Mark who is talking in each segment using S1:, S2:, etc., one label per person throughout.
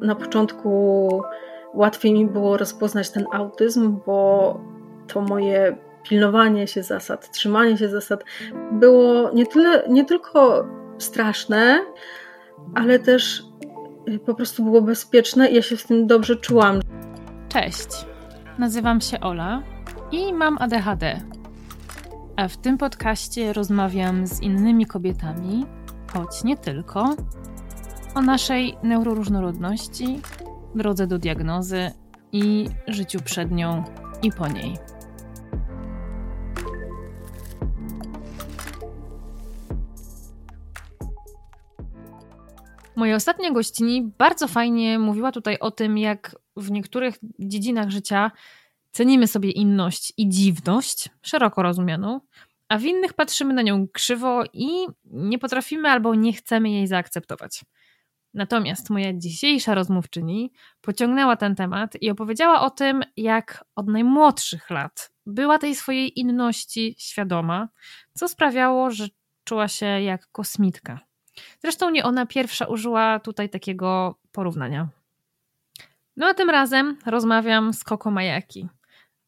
S1: na początku łatwiej mi było rozpoznać ten autyzm, bo to moje pilnowanie się zasad, trzymanie się zasad było nie, tyle, nie tylko straszne, ale też po prostu było bezpieczne i ja się z tym dobrze czułam.
S2: Cześć, nazywam się Ola i mam ADHD. A w tym podcaście rozmawiam z innymi kobietami, choć nie tylko, o naszej neuroróżnorodności, drodze do diagnozy i życiu przed nią i po niej. Moja ostatnia gościni bardzo fajnie mówiła tutaj o tym, jak w niektórych dziedzinach życia cenimy sobie inność i dziwność, szeroko rozumianą, a w innych patrzymy na nią krzywo i nie potrafimy albo nie chcemy jej zaakceptować. Natomiast moja dzisiejsza rozmówczyni pociągnęła ten temat i opowiedziała o tym, jak od najmłodszych lat była tej swojej inności świadoma, co sprawiało, że czuła się jak kosmitka. Zresztą nie ona pierwsza użyła tutaj takiego porównania. No a tym razem rozmawiam z Koko Majaki,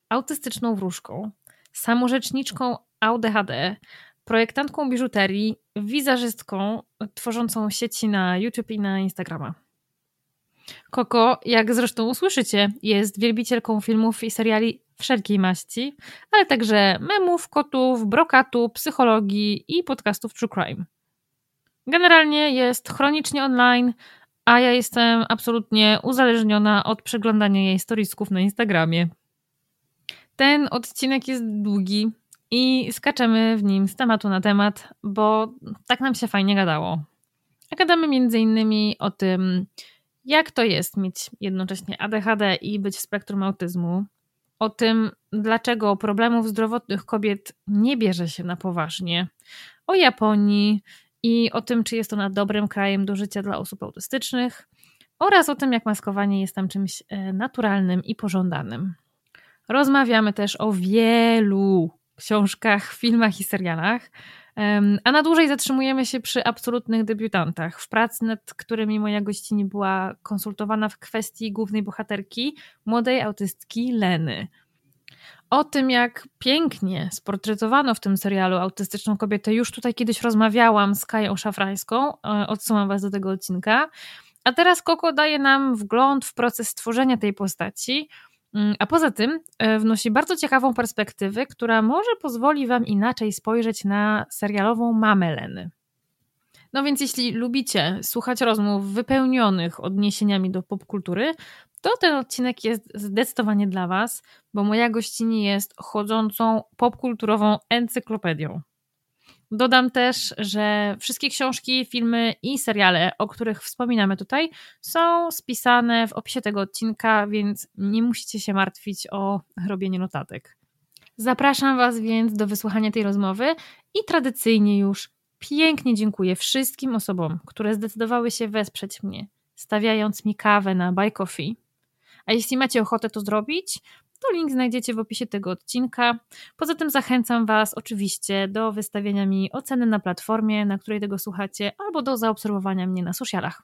S2: autystyczną wróżką, samorzeczniczką ADHD, projektantką biżuterii, wizerzystką tworzącą sieci na YouTube i na Instagrama. Koko, jak zresztą usłyszycie, jest wielbicielką filmów i seriali wszelkiej maści, ale także memów, kotów, brokatu, psychologii i podcastów True Crime. Generalnie jest chronicznie online, a ja jestem absolutnie uzależniona od przeglądania jej storiesków na Instagramie. Ten odcinek jest długi, i skaczemy w nim z tematu na temat, bo tak nam się fajnie gadało. A gadamy między innymi o tym, jak to jest mieć jednocześnie ADHD i być w spektrum autyzmu, o tym, dlaczego problemów zdrowotnych kobiet nie bierze się na poważnie, o Japonii i o tym, czy jest ona dobrym krajem do życia dla osób autystycznych, oraz o tym, jak maskowanie jest tam czymś e, naturalnym i pożądanym. Rozmawiamy też o wielu książkach, filmach i serialach. A na dłużej zatrzymujemy się przy absolutnych debiutantach, w pracy, nad którymi moja gościni była konsultowana w kwestii głównej bohaterki, młodej autystki Leny. O tym, jak pięknie sportretowano w tym serialu autystyczną kobietę, już tutaj kiedyś rozmawiałam z Kają Szafrańską. E, odsyłam Was do tego odcinka. A teraz Koko daje nam wgląd w proces tworzenia tej postaci a poza tym e, wnosi bardzo ciekawą perspektywę, która może pozwoli Wam inaczej spojrzeć na serialową mamę Leny. No więc jeśli lubicie słuchać rozmów wypełnionych odniesieniami do popkultury, to ten odcinek jest zdecydowanie dla Was, bo moja gościni jest chodzącą popkulturową encyklopedią. Dodam też, że wszystkie książki, filmy i seriale, o których wspominamy tutaj, są spisane w opisie tego odcinka, więc nie musicie się martwić o robienie notatek. Zapraszam Was więc do wysłuchania tej rozmowy i tradycyjnie już pięknie dziękuję wszystkim osobom, które zdecydowały się wesprzeć mnie, stawiając mi kawę na Buy Coffee. A jeśli macie ochotę to zrobić, to link znajdziecie w opisie tego odcinka. Poza tym zachęcam Was oczywiście do wystawienia mi oceny na platformie, na której tego słuchacie, albo do zaobserwowania mnie na socialach.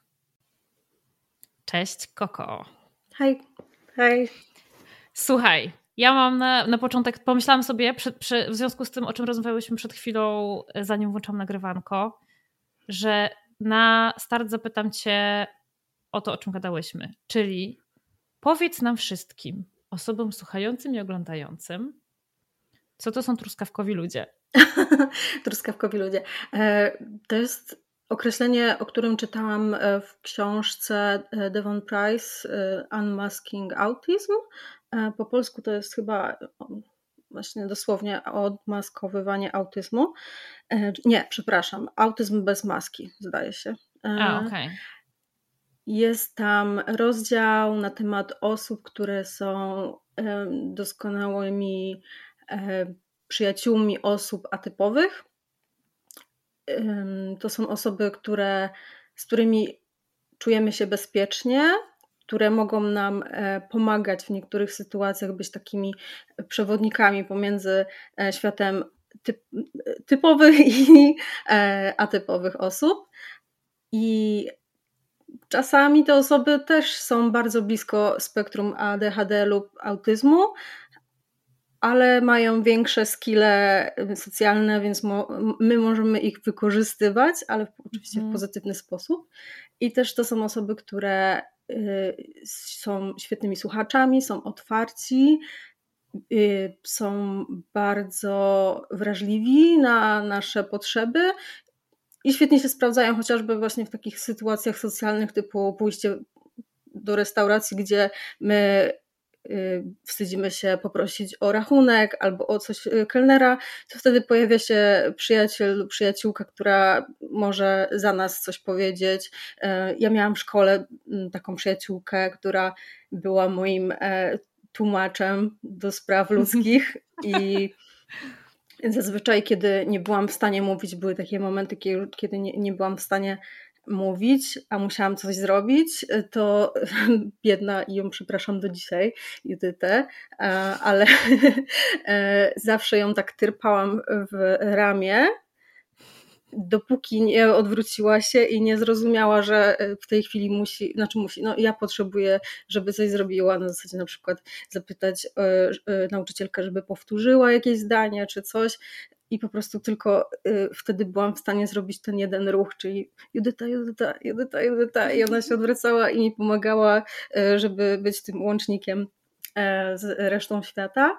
S2: Cześć, Koko.
S1: Hej, hej.
S2: Słuchaj, ja mam na, na początek, pomyślałam sobie przed, w związku z tym, o czym rozmawiałyśmy przed chwilą, zanim włączam nagrywanko, że na start zapytam Cię o to, o czym gadałyśmy. Czyli powiedz nam wszystkim, osobom słuchającym i oglądającym, co to są truskawkowi ludzie?
S1: truskawkowi ludzie. E, to jest określenie, o którym czytałam e, w książce e, Devon Price Unmasking Autism. Po polsku to jest chyba właśnie dosłownie odmaskowywanie autyzmu. Nie, przepraszam, autyzm bez maski, zdaje się.
S2: A, okej. Okay.
S1: Jest tam rozdział na temat osób, które są doskonałymi przyjaciółmi osób atypowych. To są osoby, które, z którymi czujemy się bezpiecznie, które mogą nam e, pomagać w niektórych sytuacjach, być takimi przewodnikami pomiędzy e, światem typ, typowych i e, atypowych osób. I czasami te osoby też są bardzo blisko spektrum ADHD lub autyzmu, ale mają większe skille socjalne, więc mo my możemy ich wykorzystywać, ale oczywiście w mhm. pozytywny sposób. I też to są osoby, które y, są świetnymi słuchaczami, są otwarci, y, są bardzo wrażliwi na nasze potrzeby i świetnie się sprawdzają chociażby właśnie w takich sytuacjach socjalnych typu pójście do restauracji, gdzie my y, wstydzimy się poprosić o rachunek albo o coś y, kelnera, to wtedy pojawia się przyjaciel lub przyjaciółka, która może za nas coś powiedzieć. Y, ja miałam w szkole mm, taką przyjaciółkę, która była moim e, tłumaczem do spraw ludzkich i Zazwyczaj, kiedy nie byłam w stanie mówić, były takie momenty, kiedy nie, nie byłam w stanie mówić, a musiałam coś zrobić, to biedna i ją przepraszam do dzisiaj, Judytę, ale e, zawsze ją tak tyrpałam w ramię, dopóki nie odwróciła się i nie zrozumiała, że e, w tej chwili musi, znaczy musi, no ja potrzebuję, żeby coś zrobiła, na zasadzie na przykład zapytać e, e, nauczycielkę, żeby powtórzyła jakieś zdanie czy coś. I po prostu tylko wtedy byłam w stanie zrobić ten jeden ruch, czyli Judyta, Judyta, Judyta, Judyta. I ona się odwracała i mi pomagała, żeby być tym łącznikiem z resztą świata.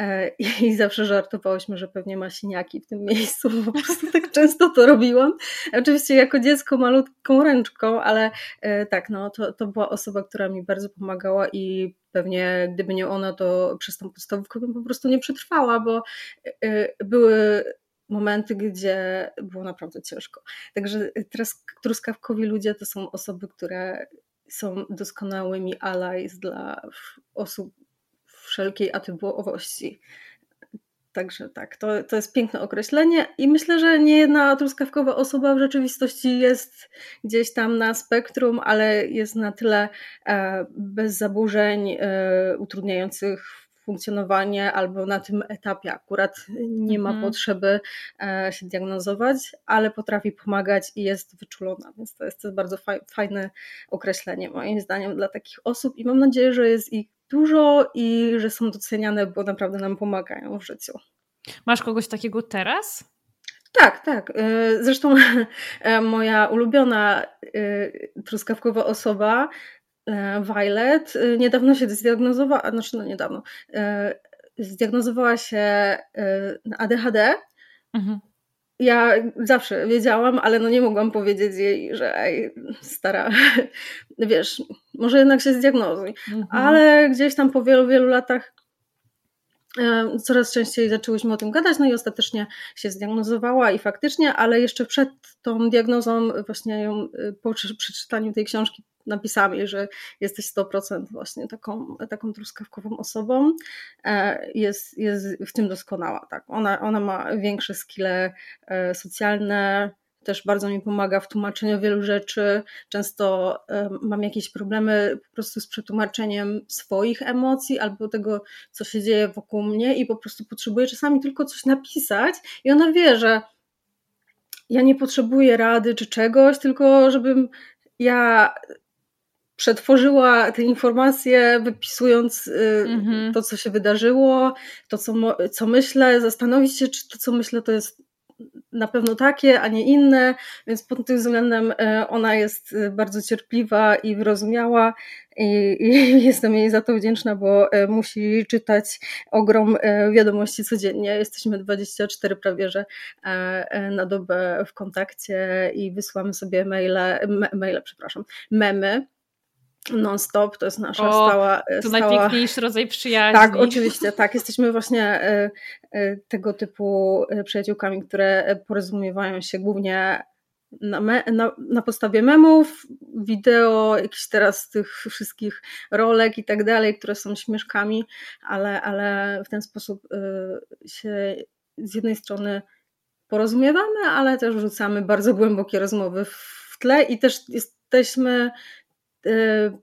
S1: E, I zawsze żartowałyśmy, że pewnie ma siniaki w tym miejscu, po prostu tak często to robiłam. Oczywiście jako dziecko malutką ręczką, ale e, tak, no to, to była osoba, która mi bardzo pomagała i pewnie gdyby nie ona, to przez tą podstawówkę bym po prostu nie przetrwała, bo e, były momenty, gdzie było naprawdę ciężko. Także truskawkowi ludzie to są osoby, które są doskonałymi allies dla osób wszelkiej atybułowości. Także tak, to, to jest piękne określenie i myślę, że nie jedna truskawkowa osoba w rzeczywistości jest gdzieś tam na spektrum, ale jest na tyle e, bez zaburzeń e, utrudniających funkcjonowanie albo na tym etapie akurat nie ma mhm. potrzeby e, się diagnozować, ale potrafi pomagać i jest wyczulona, więc to jest, to jest bardzo fajne określenie moim zdaniem dla takich osób i mam nadzieję, że jest ich dużo i że są doceniane, bo naprawdę nam pomagają w życiu.
S2: Masz kogoś takiego teraz?
S1: Tak, tak. E, zresztą e, moja ulubiona e, truskawkowa osoba, Violet, niedawno się zdiagnozowała, znaczy no niedawno, zdiagnozowała się na ADHD. Mhm ja zawsze wiedziałam, ale no nie mogłam powiedzieć jej, że ej, stara, wiesz, może jednak się zdiagnozuj. Mhm. Ale gdzieś tam po wielu, wielu latach coraz częściej zaczęłyśmy o tym gadać, no i ostatecznie się zdiagnozowała i faktycznie, ale jeszcze przed tą diagnozą, właśnie ją po przeczytaniu tej książki napisami, że jesteś 100% właśnie taką, taką truskawkową osobą. E, jest, jest w tym doskonała. Tak. Ona, ona ma większe skille e, socjalne, też bardzo mi pomaga w tłumaczeniu wielu rzeczy. Często e, mam jakieś problemy po prostu z przetłumaczeniem swoich emocji albo tego, co się dzieje wokół mnie i po prostu potrzebuję czasami tylko coś napisać i ona wie, że ja nie potrzebuję rady czy czegoś, tylko żebym ja przetworzyła te informacje, wypisując y, mhm. to, co się wydarzyło, to, co, co myślę, zastanowić się, czy to, co myślę, to jest na pewno takie, a nie inne, więc pod tym względem y, ona jest y, bardzo cierpliwa i wyrozumiała i, i, jestem jej za to wdzięczna, bo musi czytać ogrom wiadomości codziennie. Jesteśmy 24 prawie, że na dobę w kontakcie i wysyłamy sobie maile, maile, przepraszam, memy non-stop, to jest nasza o, stała...
S2: To stała... najpiękniejszy rodzaj przyjaźni.
S1: Tak, oczywiście, tak. Jesteśmy właśnie e, e, tego typu e, przyjaciółkami, które porozumiewają się głównie na, me, na, na, podstawie memów, wideo, jakichś teraz tych wszystkich rolek i tak dalej, które są śmieszkami, ale, ale w ten sposób się z jednej strony porozumiewamy, ale też wrzucamy bardzo głębokie rozmowy w tle i też jesteśmy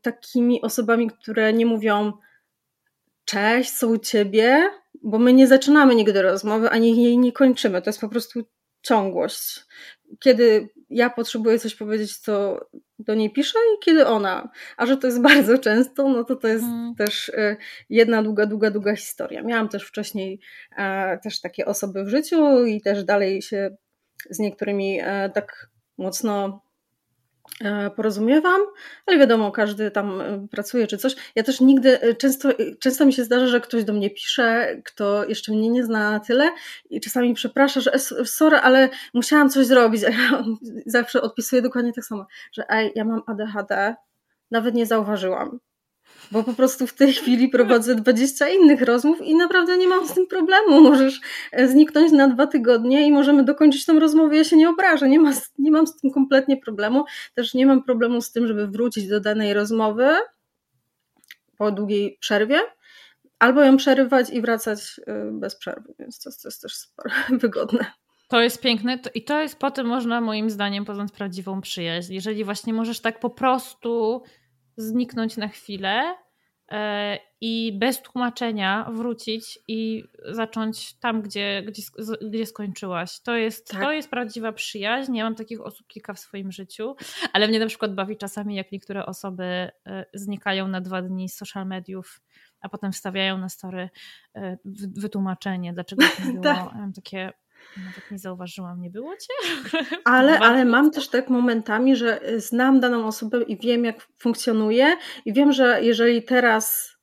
S1: takimi osobami, które nie mówią cześć, są u ciebie, bo my nie zaczynamy nigdy rozmowy, ani jej nie kończymy. To jest po prostu ciągłość. Kiedy ja potrzebuję coś powiedzieć, to do niej piszę i kiedy ona. A że to jest bardzo często, no to to jest mm. też y, jedna długa, długa, długa historia. Miałam też wcześniej e, też takie osoby w życiu i też dalej się z niektórymi e, tak mocno porozumiewam, ale wiadomo, każdy tam e, pracuje czy coś. Ja też nigdy, e, często, często mi się zdarza, że ktoś do mnie pisze, kto jeszcze mnie nie zna na tyle i czasami przeprasza, że sorry, ale musiałam coś zrobić, a ja zawsze odpisuję dokładnie tak samo, że ej, ja mam ADHD, nawet nie zauważyłam bo po prostu w tej chwili prowadzę 20 innych rozmów i naprawdę nie mam z tym problemu. Możesz e, zniknąć na dwa tygodnie i możemy dokończyć tą rozmowę, ja się nie obrażę, nie, ma, nie mam z tym kompletnie problemu. Też nie mam problemu z tym, żeby wrócić do danej rozmowy po długiej przerwie, albo ją przerywać i wracać e, bez przerwy, więc to, to jest też super wygodne.
S2: To jest piękne i to jest potem można moim zdaniem poznać prawdziwą przyjaźń. Jeżeli właśnie możesz tak po prostu zniknąć na chwilę e, i bez tłumaczenia wrócić i zacząć tam, gdzie, gdzie, gdzie skończyłaś. To jest, tak. to jest prawdziwa przyjaźń. Ja mam takich osób kilka w swoim życiu, ale mnie na przykład bawi czasami, jak niektóre osoby e, znikają na dwa dni z social mediów, a potem wstawiają na story e, wytłumaczenie, dlaczego to było. tak. Mam takie nawet nie zauważyłam, nie było cię?
S1: Ale, ale mam też tak momentami, że znam daną osobę i wiem, jak funkcjonuje, i wiem, że jeżeli teraz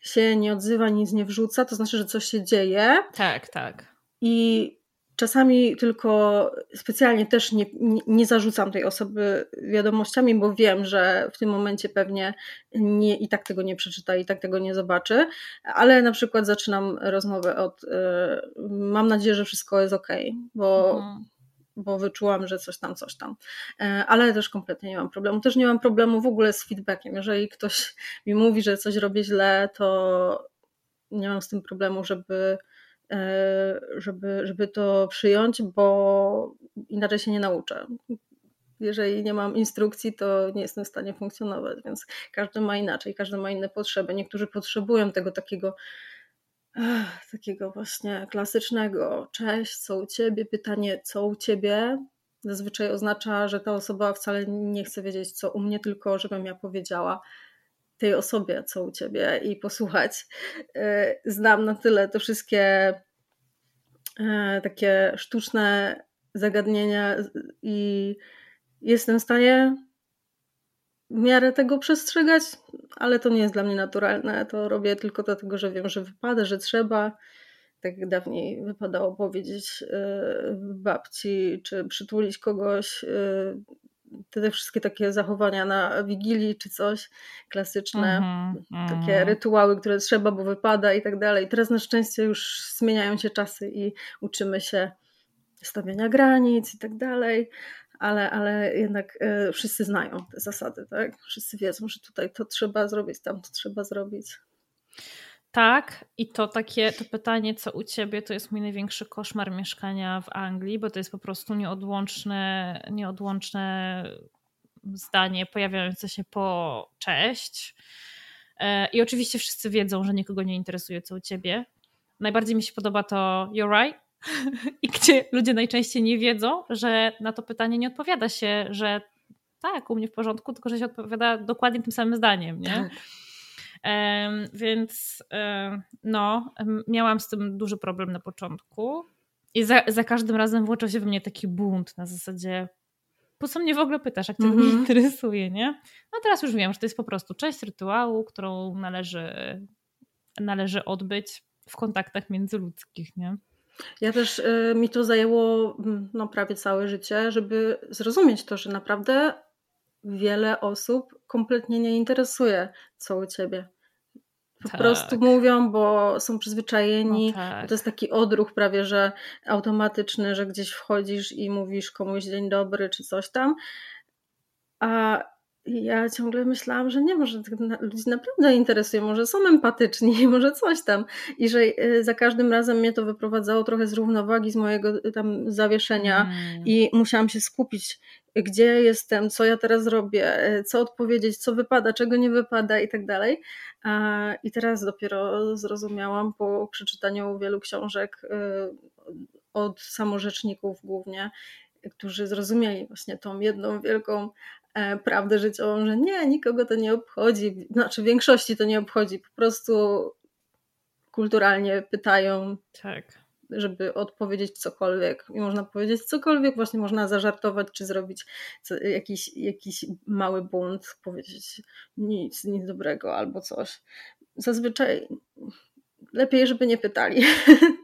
S1: się nie odzywa, nic nie wrzuca, to znaczy, że coś się dzieje.
S2: Tak, tak.
S1: I Czasami tylko specjalnie też nie, nie, zarzucam tej osoby wiadomościami, bo wiem, że w tym momencie pewnie nie, i tak tego nie przeczyta, i tak tego nie zobaczy, ale na przykład zaczynam rozmowę od y, mam nadzieję, że wszystko jest ok, bo, mhm. bo wyczułam, że coś tam, coś tam. Y, ale też kompletnie nie mam problemu. Też nie mam problemu w ogóle z feedbackiem. Jeżeli ktoś mi mówi, że coś robię źle, to nie mam z tym problemu, żeby E, żeby, żeby to przyjąć, bo inaczej się nie nauczę. Jeżeli nie mam instrukcji, to nie jestem w stanie funkcjonować, więc każdy ma inaczej, każdy ma inne potrzeby. Niektórzy potrzebują tego takiego takiego właśnie klasycznego cześć, co u ciebie? Pytanie, co u ciebie? Zazwyczaj oznacza, że ta osoba wcale nie chce wiedzieć, co u mnie, tylko żebym ja powiedziała, tej osobie, co u ciebie i posłuchać. E, znam na tyle te wszystkie e, takie sztuczne zagadnienia i jestem w stanie w miarę tego przestrzegać, ale to nie jest dla mnie naturalne. To robię tylko dlatego, że wiem, że wypada, że trzeba. Tak jak dawniej wypadało powiedzieć e, babci, czy przytulić kogoś, te wszystkie takie zachowania na wigilii czy coś klasyczne, mm-hmm, takie mm. rytuały, które trzeba, bo wypada i tak dalej. Teraz na szczęście już zmieniają się czasy i uczymy się stawiania granic i tak dalej, ale, ale jednak y, wszyscy znają te zasady, tak? Wszyscy wiedzą, że tutaj to trzeba zrobić, tam to trzeba zrobić.
S2: Tak, i to takie to pytanie, co u ciebie, to jest mój największy koszmar mieszkania w Anglii, bo to jest po prostu nieodłączne, nieodłączne zdanie pojawiające się po cześć. E, I oczywiście wszyscy wiedzą, że nikogo nie interesuje, co u ciebie. Najbardziej mi się podoba to you're right. I gdzie ludzie najczęściej nie wiedzą, że na to pytanie nie odpowiada się, że tak, u mnie w porządku, tylko że się odpowiada dokładnie tym samym zdaniem, nie? Więc no, miałam z tym duży problem na początku. I za, za każdym razem włączał się we mnie taki bunt na zasadzie po co mnie w ogóle pytasz, jak cię mm -hmm. interesuje, nie? No teraz już wiem, że to jest po prostu część rytuału, którą należy, należy odbyć w kontaktach międzyludzkich, nie?
S1: Ja też y, mi to zajęło mm, no, prawie całe życie, żeby zrozumieć to, że naprawdę wiele osób kompletnie nie interesuje, co u ciebie po tak. prostu mówią, bo są przyzwyczajeni. No tak. To jest taki odruch prawie, że automatyczny, że gdzieś wchodzisz i mówisz komuś dzień dobry czy coś tam. A ja ciągle myślałam, że nie, może ludzi naprawdę interesuje, może są empatyczni, może coś tam. I że y, za każdym razem mnie to wyprowadzało trochę z równowagi, z mojego y, tam zawieszenia mm. i musiałam się skupić, gdzie jestem, co ja teraz robię, y, co odpowiedzieć, co wypada, czego nie wypada i tak dalej. I teraz dopiero zrozumiałam po przeczytaniu wielu książek od samorzeczników głównie, którzy zrozumieli właśnie tą jedną wielką e, prawdę życiową, że nie, nikogo to nie obchodzi, znaczy większości to nie obchodzi, po prostu kulturalnie pytają.
S2: Tak
S1: żeby odpowiedzieć cokolwiek. I można powiedzieć cokolwiek, właśnie można zażartować, czy zrobić jakiś, jakiś mały bunt, powiedzieć nic, nic dobrego albo coś. Zazwyczaj lepiej, żeby nie pytali.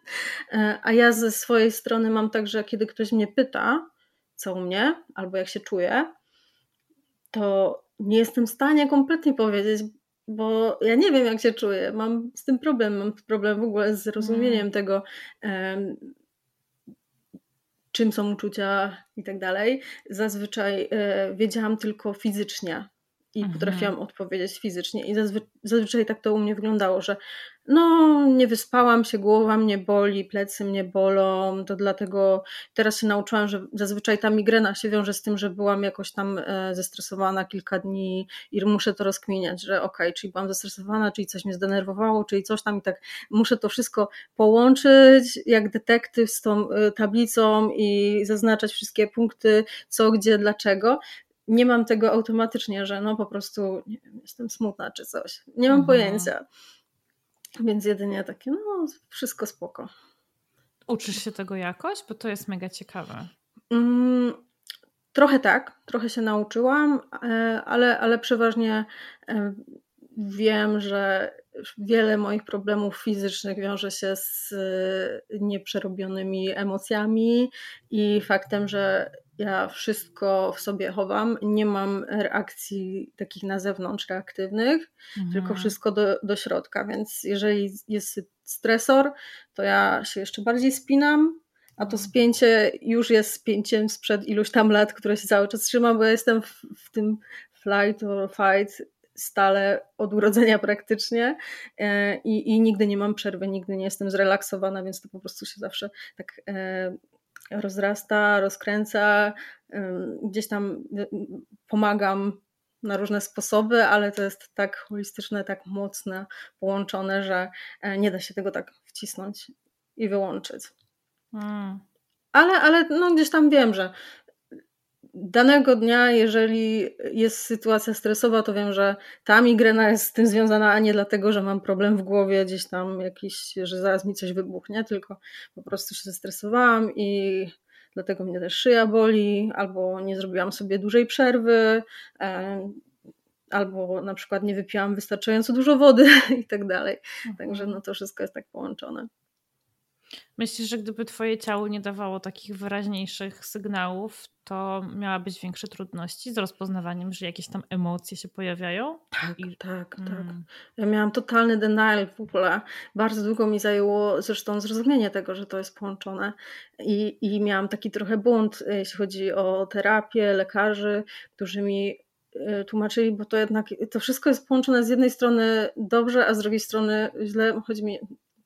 S1: A ja ze swojej strony mam tak, że kiedy ktoś mnie pyta, co u mnie, albo jak się czuję, to nie jestem w stanie kompletnie powiedzieć, bo ja nie wiem, jak się czuję. Mam z tym problem. Mam problem w ogóle z zrozumieniem mm. tego, um, czym są uczucia i tak dalej. Zazwyczaj e, wiedziałam tylko fizycznie i mhm. potrafiłam odpowiedzieć fizycznie. I zazwy zazwyczaj tak to u mnie wyglądało, że no, nie wyspałam się, głowa mnie boli, plecy mnie bolą, to dlatego teraz się nauczyłam, że zazwyczaj ta migrena się wiąże z tym, że byłam jakoś tam e, zestresowana kilka dni i muszę to rozkminiać, że okej, okay, czyli byłam zestresowana, czyli coś mnie zdenerwowało, czyli coś tam i tak muszę to wszystko połączyć jak detektyw z tą e, tablicą i zaznaczać wszystkie punkty, co, gdzie, dlaczego nie mam tego automatycznie, że no po prostu nie wiem, jestem smutna czy coś. Nie mam mhm. pojęcia. Więc jedynie takie, no wszystko spoko.
S2: Uczysz się tego jakoś? Bo to jest mega ciekawe.
S1: Mm, trochę tak, trochę się nauczyłam, e, ale, ale przeważnie e, wiem, że wiele moich problemów fizycznych wiąże się z e, nieprzerobionymi emocjami i faktem, że ja wszystko w sobie chowam, nie mam reakcji takich na zewnątrz reaktywnych, mhm. tylko wszystko do, do środka, więc jeżeli jest stresor, to ja się jeszcze bardziej spinam, a to mhm. spięcie już jest spięciem sprzed iluś tam lat, które się cały czas trzyma, bo ja jestem w, w tym flight or fight stale od urodzenia praktycznie e, i, i nigdy nie mam przerwy, nigdy nie jestem zrelaksowana, więc to po prostu się zawsze tak e, rozrasta, rozkręca, gdzieś tam y, pomagam na różne sposoby, ale to jest tak holistyczne, tak mocne, połączone, że e, nie da się tego tak wcisnąć i wyłączyć. Hmm. Ale, ale no gdzieś tam wiem, że danego dnia, jeżeli jest sytuacja stresowa, to wiem, że ta migrena jest z tym związana, a nie dlatego, że mam problem w głowie, gdzieś tam jakiś, że zaraz mi coś wybuchnie, tylko po prostu się zestresowałam i dlatego mnie też szyja boli, albo nie zrobiłam sobie dużej przerwy, albo na przykład nie wypiłam wystarczająco dużo wody i tak dalej. Także no to wszystko jest tak połączone.
S2: Myślisz, że gdyby twoje ciało nie dawało takich wyraźniejszych sygnałów, to miałabyś większe trudności z rozpoznawaniem, że jakieś tam emocje się pojawiają?
S1: Tak, I... tak, tak. Mm. Ja miałam totalny denial w ogóle. Bardzo długo mi zajęło zresztą zrozumienie tego, że to jest połączone. I, i miałam taki trochę bunt, jeśli chodzi o terapię, lekarzy, którzy mi y, tłumaczyli, bo to jednak to wszystko jest połączone z jednej strony dobrze, a z drugiej strony źle. Chodzi mi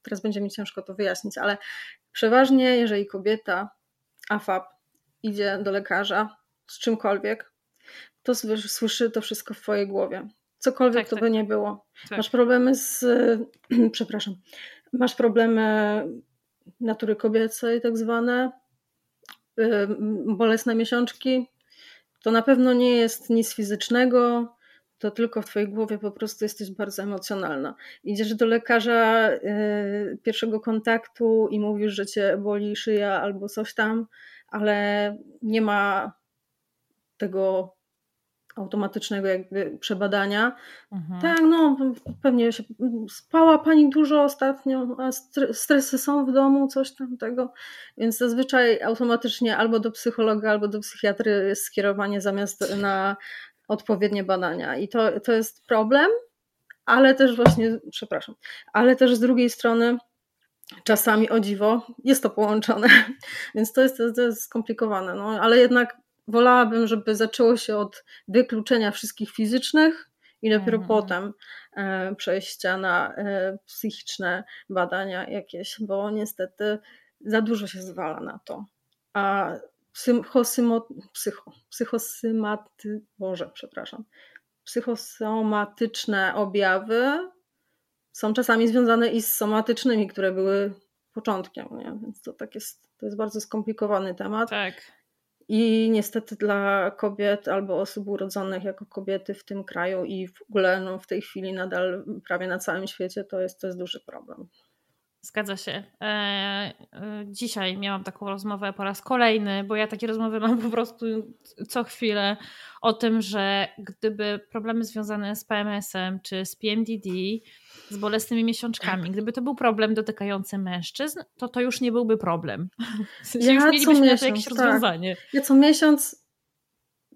S1: teraz będzie mi ciężko to wyjaśnić, ale przeważnie, jeżeli kobieta AFAP idzie do lekarza z czymkolwiek, to słyszy to wszystko w twojej głowie. Cokolwiek tak, to tak, by tak. nie było. Tak. Masz problemy z, przepraszam, masz problemy natury kobiecej, tak zwane, bolesne miesiączki, to na pewno nie jest nic fizycznego, to tylko w twojej głowie po prostu jesteś bardzo emocjonalna. Idziesz do lekarza y, pierwszego kontaktu i mówisz, że cię boli szyja albo coś tam, ale nie ma tego automatycznego jakby przebadania. Mhm. Tak, no pewnie się, spała pani dużo ostatnio, a stresy są w domu, coś tam tego, więc zazwyczaj automatycznie albo do psychologa, albo do psychiatry jest skierowanie zamiast na odpowiednie badania. I to, to jest problem, ale też właśnie, przepraszam, ale też z drugiej strony czasami o dziwo jest to połączone, więc to jest, to jest skomplikowane. No, ale jednak wolałabym, żeby zaczęło się od wykluczenia wszystkich fizycznych i dopiero mhm. potem e, przejścia na e, psychiczne badania jakieś, bo niestety za dużo się zwala na to. A psychosymo, psycho, psychosymaty, Boże, przepraszam, psychosomatyczne objawy są czasami związane i z somatycznymi, które były początkiem, nie? więc to tak jest, to jest bardzo skomplikowany temat.
S2: Tak.
S1: I niestety dla kobiet albo osób urodzonych jako kobiety w tym kraju i w ogóle no, w tej chwili nadal prawie na całym świecie to jest, to jest duży problem.
S2: Zgadza się. E, e, dzisiaj miałam taką rozmowę po raz kolejny, bo ja takie rozmowy mam po prostu co chwilę o tym, że gdyby problemy związane z PMS-em czy z PMDD, z bolesnymi miesiączkami, gdyby to był problem dotykający mężczyzn, to to już nie byłby problem. W sensie ja już mielibyśmy miesiąc, jakieś tak. rozwiązanie.
S1: Ja co miesiąc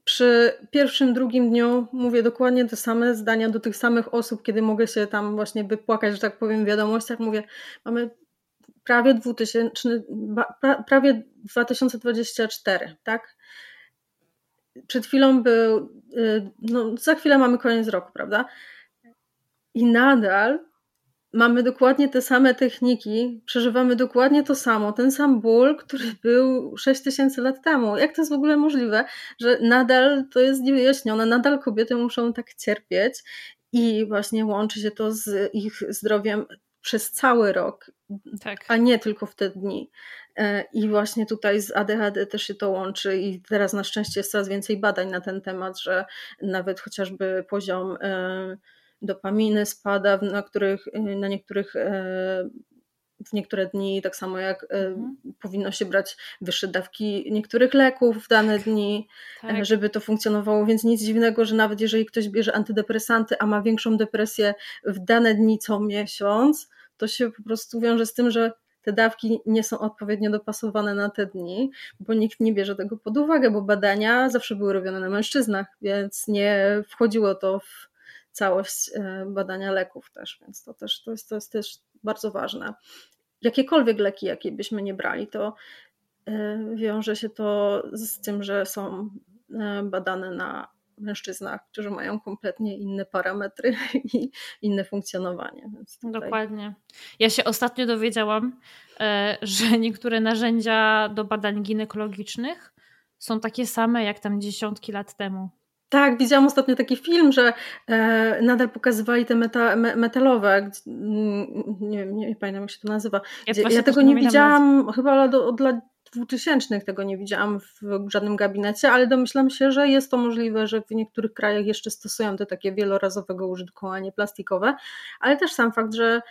S1: przy pierwszym, drugim dniu mówię dokładnie te same zdania do tych samych osób, kiedy mogę się tam właśnie wypłakać, że tak powiem, w wiadomościach. Mówię, mamy prawie 2000, prawie 2024, tak? Przed chwilą był, y, no za chwilę mamy koniec roku, prawda? I nadal mamy dokładnie te same techniki, przeżywamy dokładnie to samo, ten sam ból, który był 6000 lat temu. Jak to jest w ogóle możliwe, że nadal to jest niewyjaśnione, nadal kobiety muszą tak cierpieć i właśnie łączy się to z ich zdrowiem przez cały rok, tak. a nie tylko w te dni. E, I właśnie tutaj z ADHD też się to łączy, i teraz na szczęście jest coraz więcej badań na ten temat, że nawet chociażby poziom e, dopaminy spada, na, których, na niektórych e, w niektóre dni, tak samo jak e, mhm. powinno się brać wyższe dawki niektórych leków w dane dni, e, tak. żeby to funkcjonowało. Więc nic dziwnego, że nawet jeżeli ktoś bierze antydepresanty, a ma większą depresję w dane dni co miesiąc, to się po prostu wiąże z tym, że te dawki nie są odpowiednio dopasowane na te dni, bo nikt nie bierze tego pod uwagę, bo badania zawsze były robione na mężczyznach, więc nie wchodziło to w całość e, badania leków też, więc to też to jest, to jest też bardzo ważne. Jakiekolwiek leki, jakie byśmy nie brali, to e, wiąże się to z tym, że są e, badane na mężczyznach, którzy mają kompletnie inne parametry i inne funkcjonowanie.
S2: Tutaj... Dokładnie. Ja się ostatnio dowiedziałam, że niektóre narzędzia do badań ginekologicznych są takie same jak tam dziesiątki lat temu.
S1: Tak, widziałam ostatnio taki film, że e, nadal pokazywali te meta, me, metalowe. Mm, nie, nie, nie pamiętam, jak się to nazywa. Ja, ja tego nie widziałam, chyba od, od lat 2000 tego nie widziałam w żadnym gabinecie, ale domyślam się, że jest to możliwe, że w niektórych krajach jeszcze stosują te takie wielorazowego użytkowanie plastikowe, ale też sam fakt, że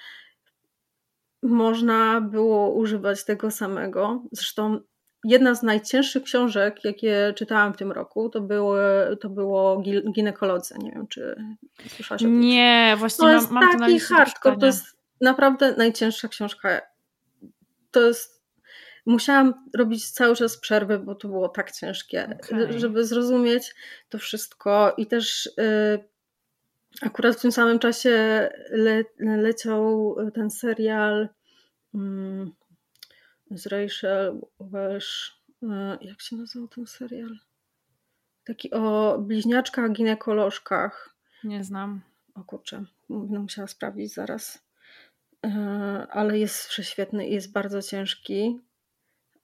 S1: można było używać tego samego. Zresztą jedna z najcięższych książek, jakie czytałam w tym roku, to było, to było ginekolodzy. Nie wiem, czy słyszałaś o tym?
S2: Nie, właśnie to
S1: jest mam, taki hardcore, to jest naprawdę najcięższa książka. To jest musiałam robić cały czas przerwy, bo to było tak ciężkie, okay. żeby zrozumieć to wszystko i też y, akurat w tym samym czasie le, leciał ten serial y, z Rachel Welsh. E, jak się nazywał ten serial? Taki o bliźniaczkach, ginekolożkach.
S2: Nie znam.
S1: O kurczę, będę musiała sprawdzić zaraz. E, ale jest prześwietny i jest bardzo ciężki.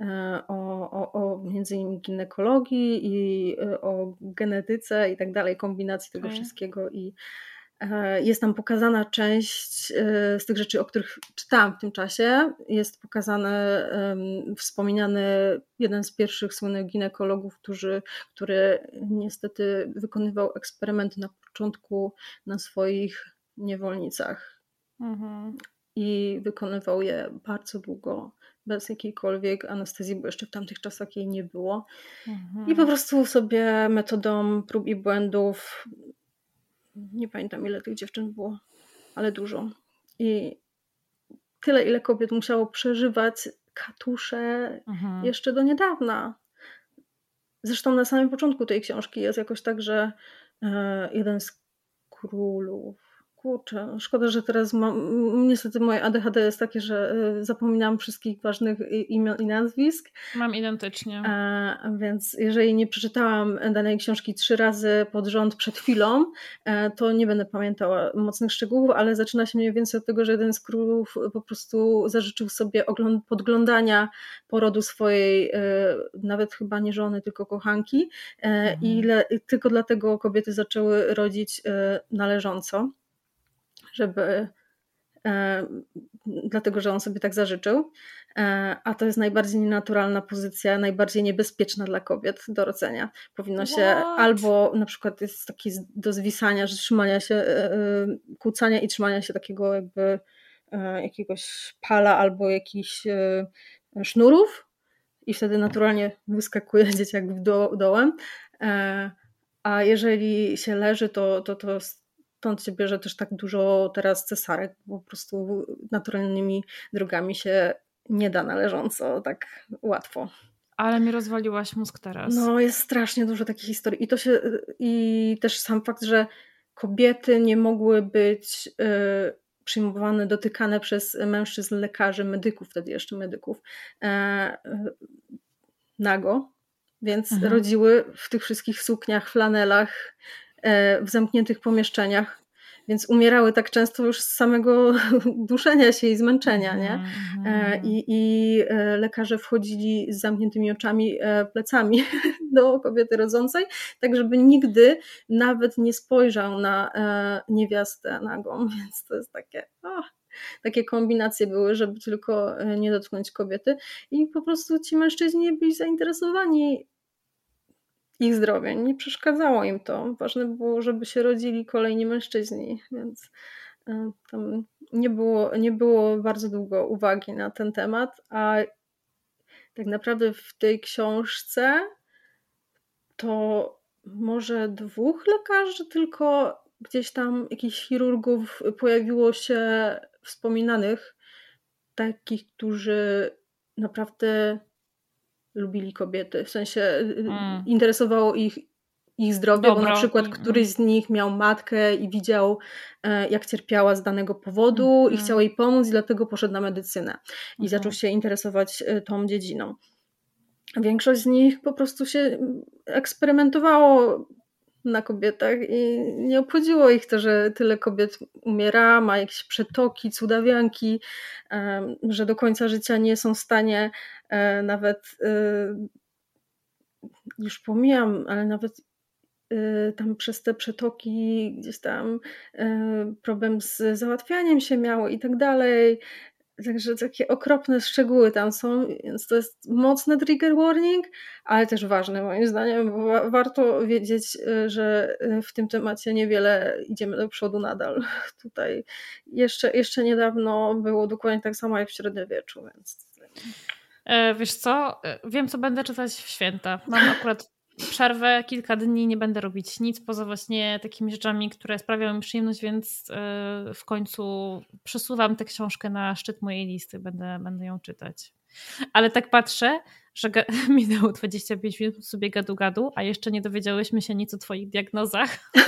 S1: E, o, o, o między innymi ginekologii i o genetyce i tak dalej, kombinacji tego okay. wszystkiego i E, jest tam pokazana część e, z tych rzeczy, o których czytałam w tym czasie. Jest pokazany, wspomniany jeden z pierwszych słynnych ginekologów, który, który niestety wykonywał eksperymenty na początku na swoich niewolnicach. Mhm. I wykonywał je bardzo długo, bez jakiejkolwiek anestezji, bo jeszcze w tamtych czasach jej nie było. Mhm. I po prostu sobie metodą prób i błędów nie pamiętam ile tych dziewczyn było, ale dużo. I tyle, ile kobiet musiało przeżywać katusze mhm. jeszcze do niedawna. Zresztą na samym początku tej książki jest jakoś tak, że e, jeden z królów Kurczę, szkoda, że teraz mam. Niestety moje ADHD jest takie, że y, zapominam wszystkich ważnych imion i nazwisk.
S2: Mam identycznie.
S1: A, więc jeżeli nie przeczytałam danej książki trzy razy pod rząd przed chwilą, e, to nie będę pamiętała mocnych szczegółów, ale zaczyna się mniej więcej od tego, że jeden z królów po prostu zażyczył sobie podglądania porodu swojej, e, nawet chyba nie żony, tylko kochanki. E, mhm. I le, tylko dlatego kobiety zaczęły rodzić należąco żeby e, dlatego, że on sobie tak zażyczył. e, a to jest najbardziej nienaturalna pozycja, najbardziej niebezpieczna dla kobiet do rodzenia. Powinno się What? albo na przykład jest taki do zwisania, że trzymania się, e, kłócania i trzymania się takiego jakby jakiegoś pala albo jakichś sznurów i wtedy naturalnie wyskakuje dzieciak do, dołem. A jeżeli się leży, to, to, to stąd się bierze też tak dużo teraz cesarek, bo po prostu naturalnymi drogami się nie da należąco tak łatwo.
S2: Ale mi rozwaliłaś mózg teraz.
S1: No, jest strasznie dużo takich historii. I to się, i też sam fakt, że kobiety nie mogły być y, przyjmowane, dotykane przez mężczyzn, lekarzy, medyków, wtedy jeszcze medyków, y, y, nago, więc mhm. rodziły w tych wszystkich sukniach, flanelach, w zamkniętych pomieszczeniach, więc umierały tak często już z samego duszenia się i zmęczenia, nie? Mhm, e, mhm. I, I, e, lekarze wchodzili z zamkniętymi oczami, plecami do kobiety rodzącej, tak żeby nigdy nawet nie spojrzał na niewiastę nagą, więc to jest takie... Oh takie kombinacje były, żeby tylko nie dotknąć kobiety i po prostu ci mężczyźni byli zainteresowani ich zdrowie. Nie przeszkadzało im to. Ważne było, żeby się rodzili kolejni mężczyźni, więc e, tam nie było, nie było bardzo długo uwagi na ten temat, a tak naprawdę w tej książce to może dwóch lekarzy, tylko gdzieś tam jakichś chirurgów pojawiło się wspominanych, takich, którzy naprawdę lubili kobiety, w sensie y, y, mm. interesowało ich ich zdrowie, Dobro. bo na przykład któryś z nich miał matkę i widział, e, jak cierpiała z danego powodu mm. i chciał jej pomóc, i dlatego poszedł na medycynę i mm. zaczął się interesować e, tą dziedziną. Większość z nich po prostu się eksperymentowało na kobietach i nie obchodziło ich to, że tyle kobiet umiera, ma jakieś przetoki, cudawianki, że do końca życia nie są w stanie e, nawet, e, już pomijam, ale nawet e, tam przez te przetoki gdzieś tam problem z załatwianiem się miało i tak dalej, Także takie okropne szczegóły tam są, więc to jest mocny trigger warning, ale też ważny moim zdaniem, bo warto wiedzieć, y, że y, w tym temacie niewiele idziemy do przodu nadal. Tutaj jeszcze, jeszcze niedawno było dokładnie tak samo jak w średniowieczu, więc.
S2: E, wiesz co? E, wiem, co będę czytać w święta. Mam akurat przerwę, kilka dni, nie będę robić nic poza właśnie takimi rzeczami, które sprawiają mi przyjemność, więc e, w końcu przesuwam tę książkę na szczyt mojej listy, będę, będę ją czytać. Ale tak patrzę, że minęło 25 minut sobie gadu-gadu, a jeszcze nie dowiedziałyśmy się nic o Twoich diagnozach.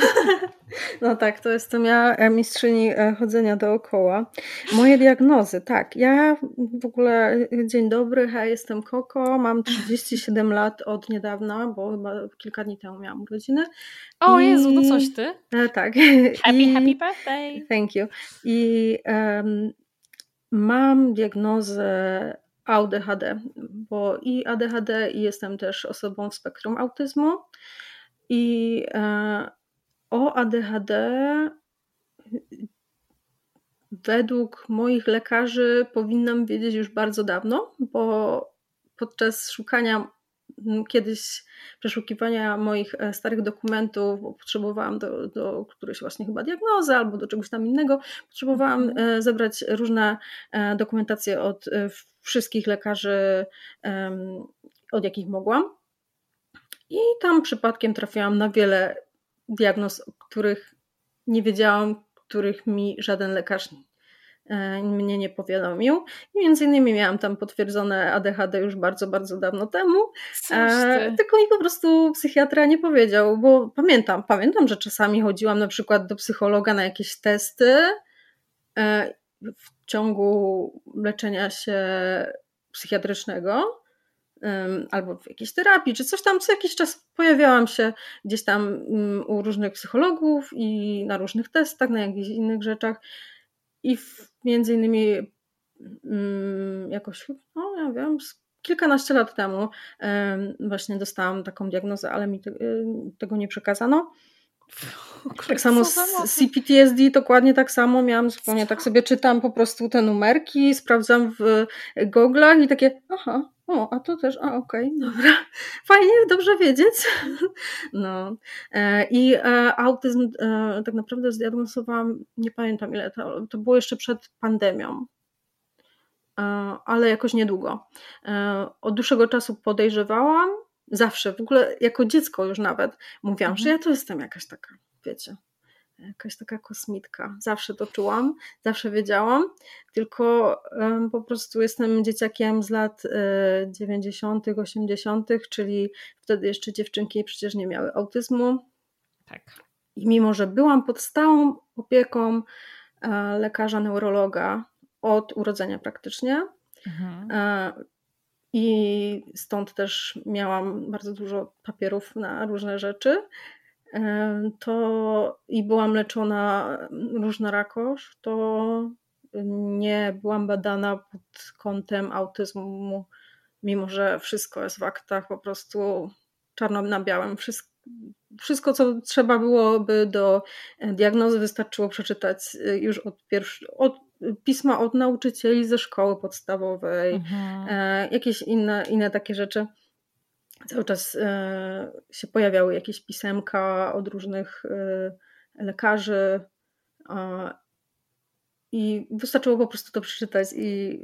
S1: No tak, to jestem ja, e, mistrzyni e, chodzenia dookoła. Moje diagnozy, tak. Ja w ogóle, e, dzień dobry, ja jestem Koko, mam 37 lat od niedawna, bo chyba kilka dni temu miałam urodziny.
S2: O I... Jezu, no coś ty.
S1: Tak.
S2: Happy, I... happy birthday.
S1: Thank you. I um, mam diagnozę ADHD, bo i ADHD i jestem też osobą w spektrum autyzmu. I e, o ADHD według moich lekarzy powinnam wiedzieć już bardzo dawno, bo podczas szukania kiedyś przeszukiwania moich e, starych dokumentów, bo potrzebowałam do, do którejś właśnie chyba diagnozy albo do czegoś tam innego, potrzebowałam mhm. e, zebrać różne dokumentacje od wszystkich lekarzy, od jakich mogłam. I tam przypadkiem trafiłam na wiele diagnoz, o których nie wiedziałam, których mi żaden lekarz e, mnie nie powiadomił. I między innymi miałam tam potwierdzone ADHD już bardzo, bardzo dawno temu. E, tylko mi po prostu psychiatra nie powiedział, bo pamiętam, pamiętam, że czasami chodziłam na przykład do psychologa na jakieś testy. E, w ciągu leczenia się psychiatrycznego albo w jakiejś terapii, czy coś tam, co jakiś czas pojawiałam się gdzieś tam mm, u różnych psychologów i na różnych testach, na jakichś innych rzeczach i w, między innymi mm, jakoś, no ja wiem, kilkanaście lat temu właśnie dostałam taką diagnozę, ale mi te, y, tego nie przekazano. Tak samo z CPTSD dokładnie tak samo miałam zupełnie tak sobie czytam po prostu te numerki, sprawdzam w goglach i takie aha, o, a to też, a okej, okay, dobra, fajnie, dobrze wiedzieć. No e, i e, autyzm e, tak naprawdę zdiagnozowałam, nie pamiętam ile to, to było jeszcze przed pandemią, ale jakoś niedługo. Od dłuższego czasu podejrzewałam, zawsze, w ogóle jako dziecko już nawet, mówiłam, mhm. że ja to jestem jakaś taka wiecie, jakaś taka kosmitka. Zawsze to czułam, zawsze wiedziałam, tylko um, po prostu jestem dzieciakiem z lat y, 90., 80., czyli wtedy jeszcze dziewczynki przecież nie miały autyzmu.
S2: Tak.
S1: I mimo, że byłam pod stałą opieką e, lekarza neurologa od urodzenia praktycznie, mhm. e, i stąd też miałam bardzo dużo papierów na różne rzeczy to i byłam leczona różnorakoż, to nie byłam badana pod kątem autyzmu, mimo że wszystko jest w aktach po prostu czarno na białym. Wszystko, wszystko co trzeba byłoby do diagnozy, wystarczyło przeczytać y, już od, pierwszy, od pisma od nauczycieli ze szkoły podstawowej, mhm. E, jakieś inne, inne takie rzeczy cały czas e, się pojawiały jakieś pisemka od różnych e, lekarzy i wystarczyło po prostu to przeczytać i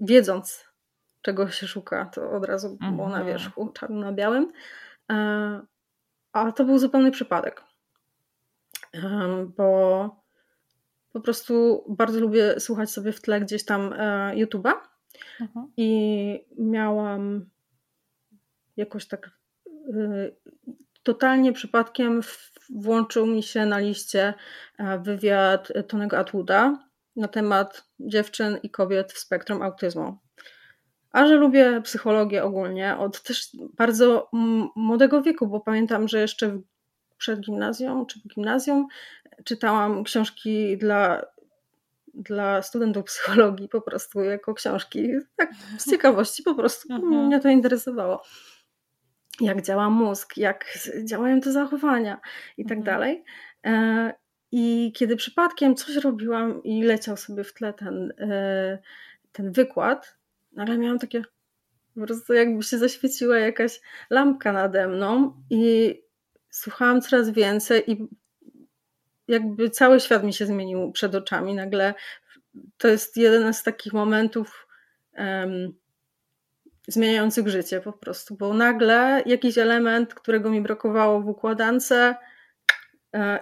S1: wiedząc, czego się szuka, to od razu było na mhm. wierzchu, czarno na białym. E, a to był zupełny przypadek, bo po prostu bardzo lubię słuchać sobie w tle gdzieś tam YouTube'a mhm. i miałam jakoś tak y, totalnie przypadkiem włączył mi się na liście e, wywiad Tonego Atwooda na temat dziewczyn i kobiet w spektrum autyzmu. A że lubię psychologię ogólnie od też bardzo młodego wieku, bo pamiętam, że jeszcze przed gimnazją czy w gimnazjum czytałam książki dla, dla studentów psychologii po prostu jako książki. Tak z ciekawości po prostu mhm. mnie to interesowało jak działa mózg, jak działają te zachowania i tak mhm. dalej. E, I kiedy przypadkiem coś robiłam i leciał sobie w tle ten, e, ten wykład, nagle miałam takie po prostu jakby się zaświeciła jakaś lampka nade mną i słuchałam coraz więcej i jakby cały świat mi się zmienił przed oczami. Nagle to jest jeden z takich momentów um, zmieniających życie po prostu, bo nagle jakiś element, którego mi brakowało w układance, e,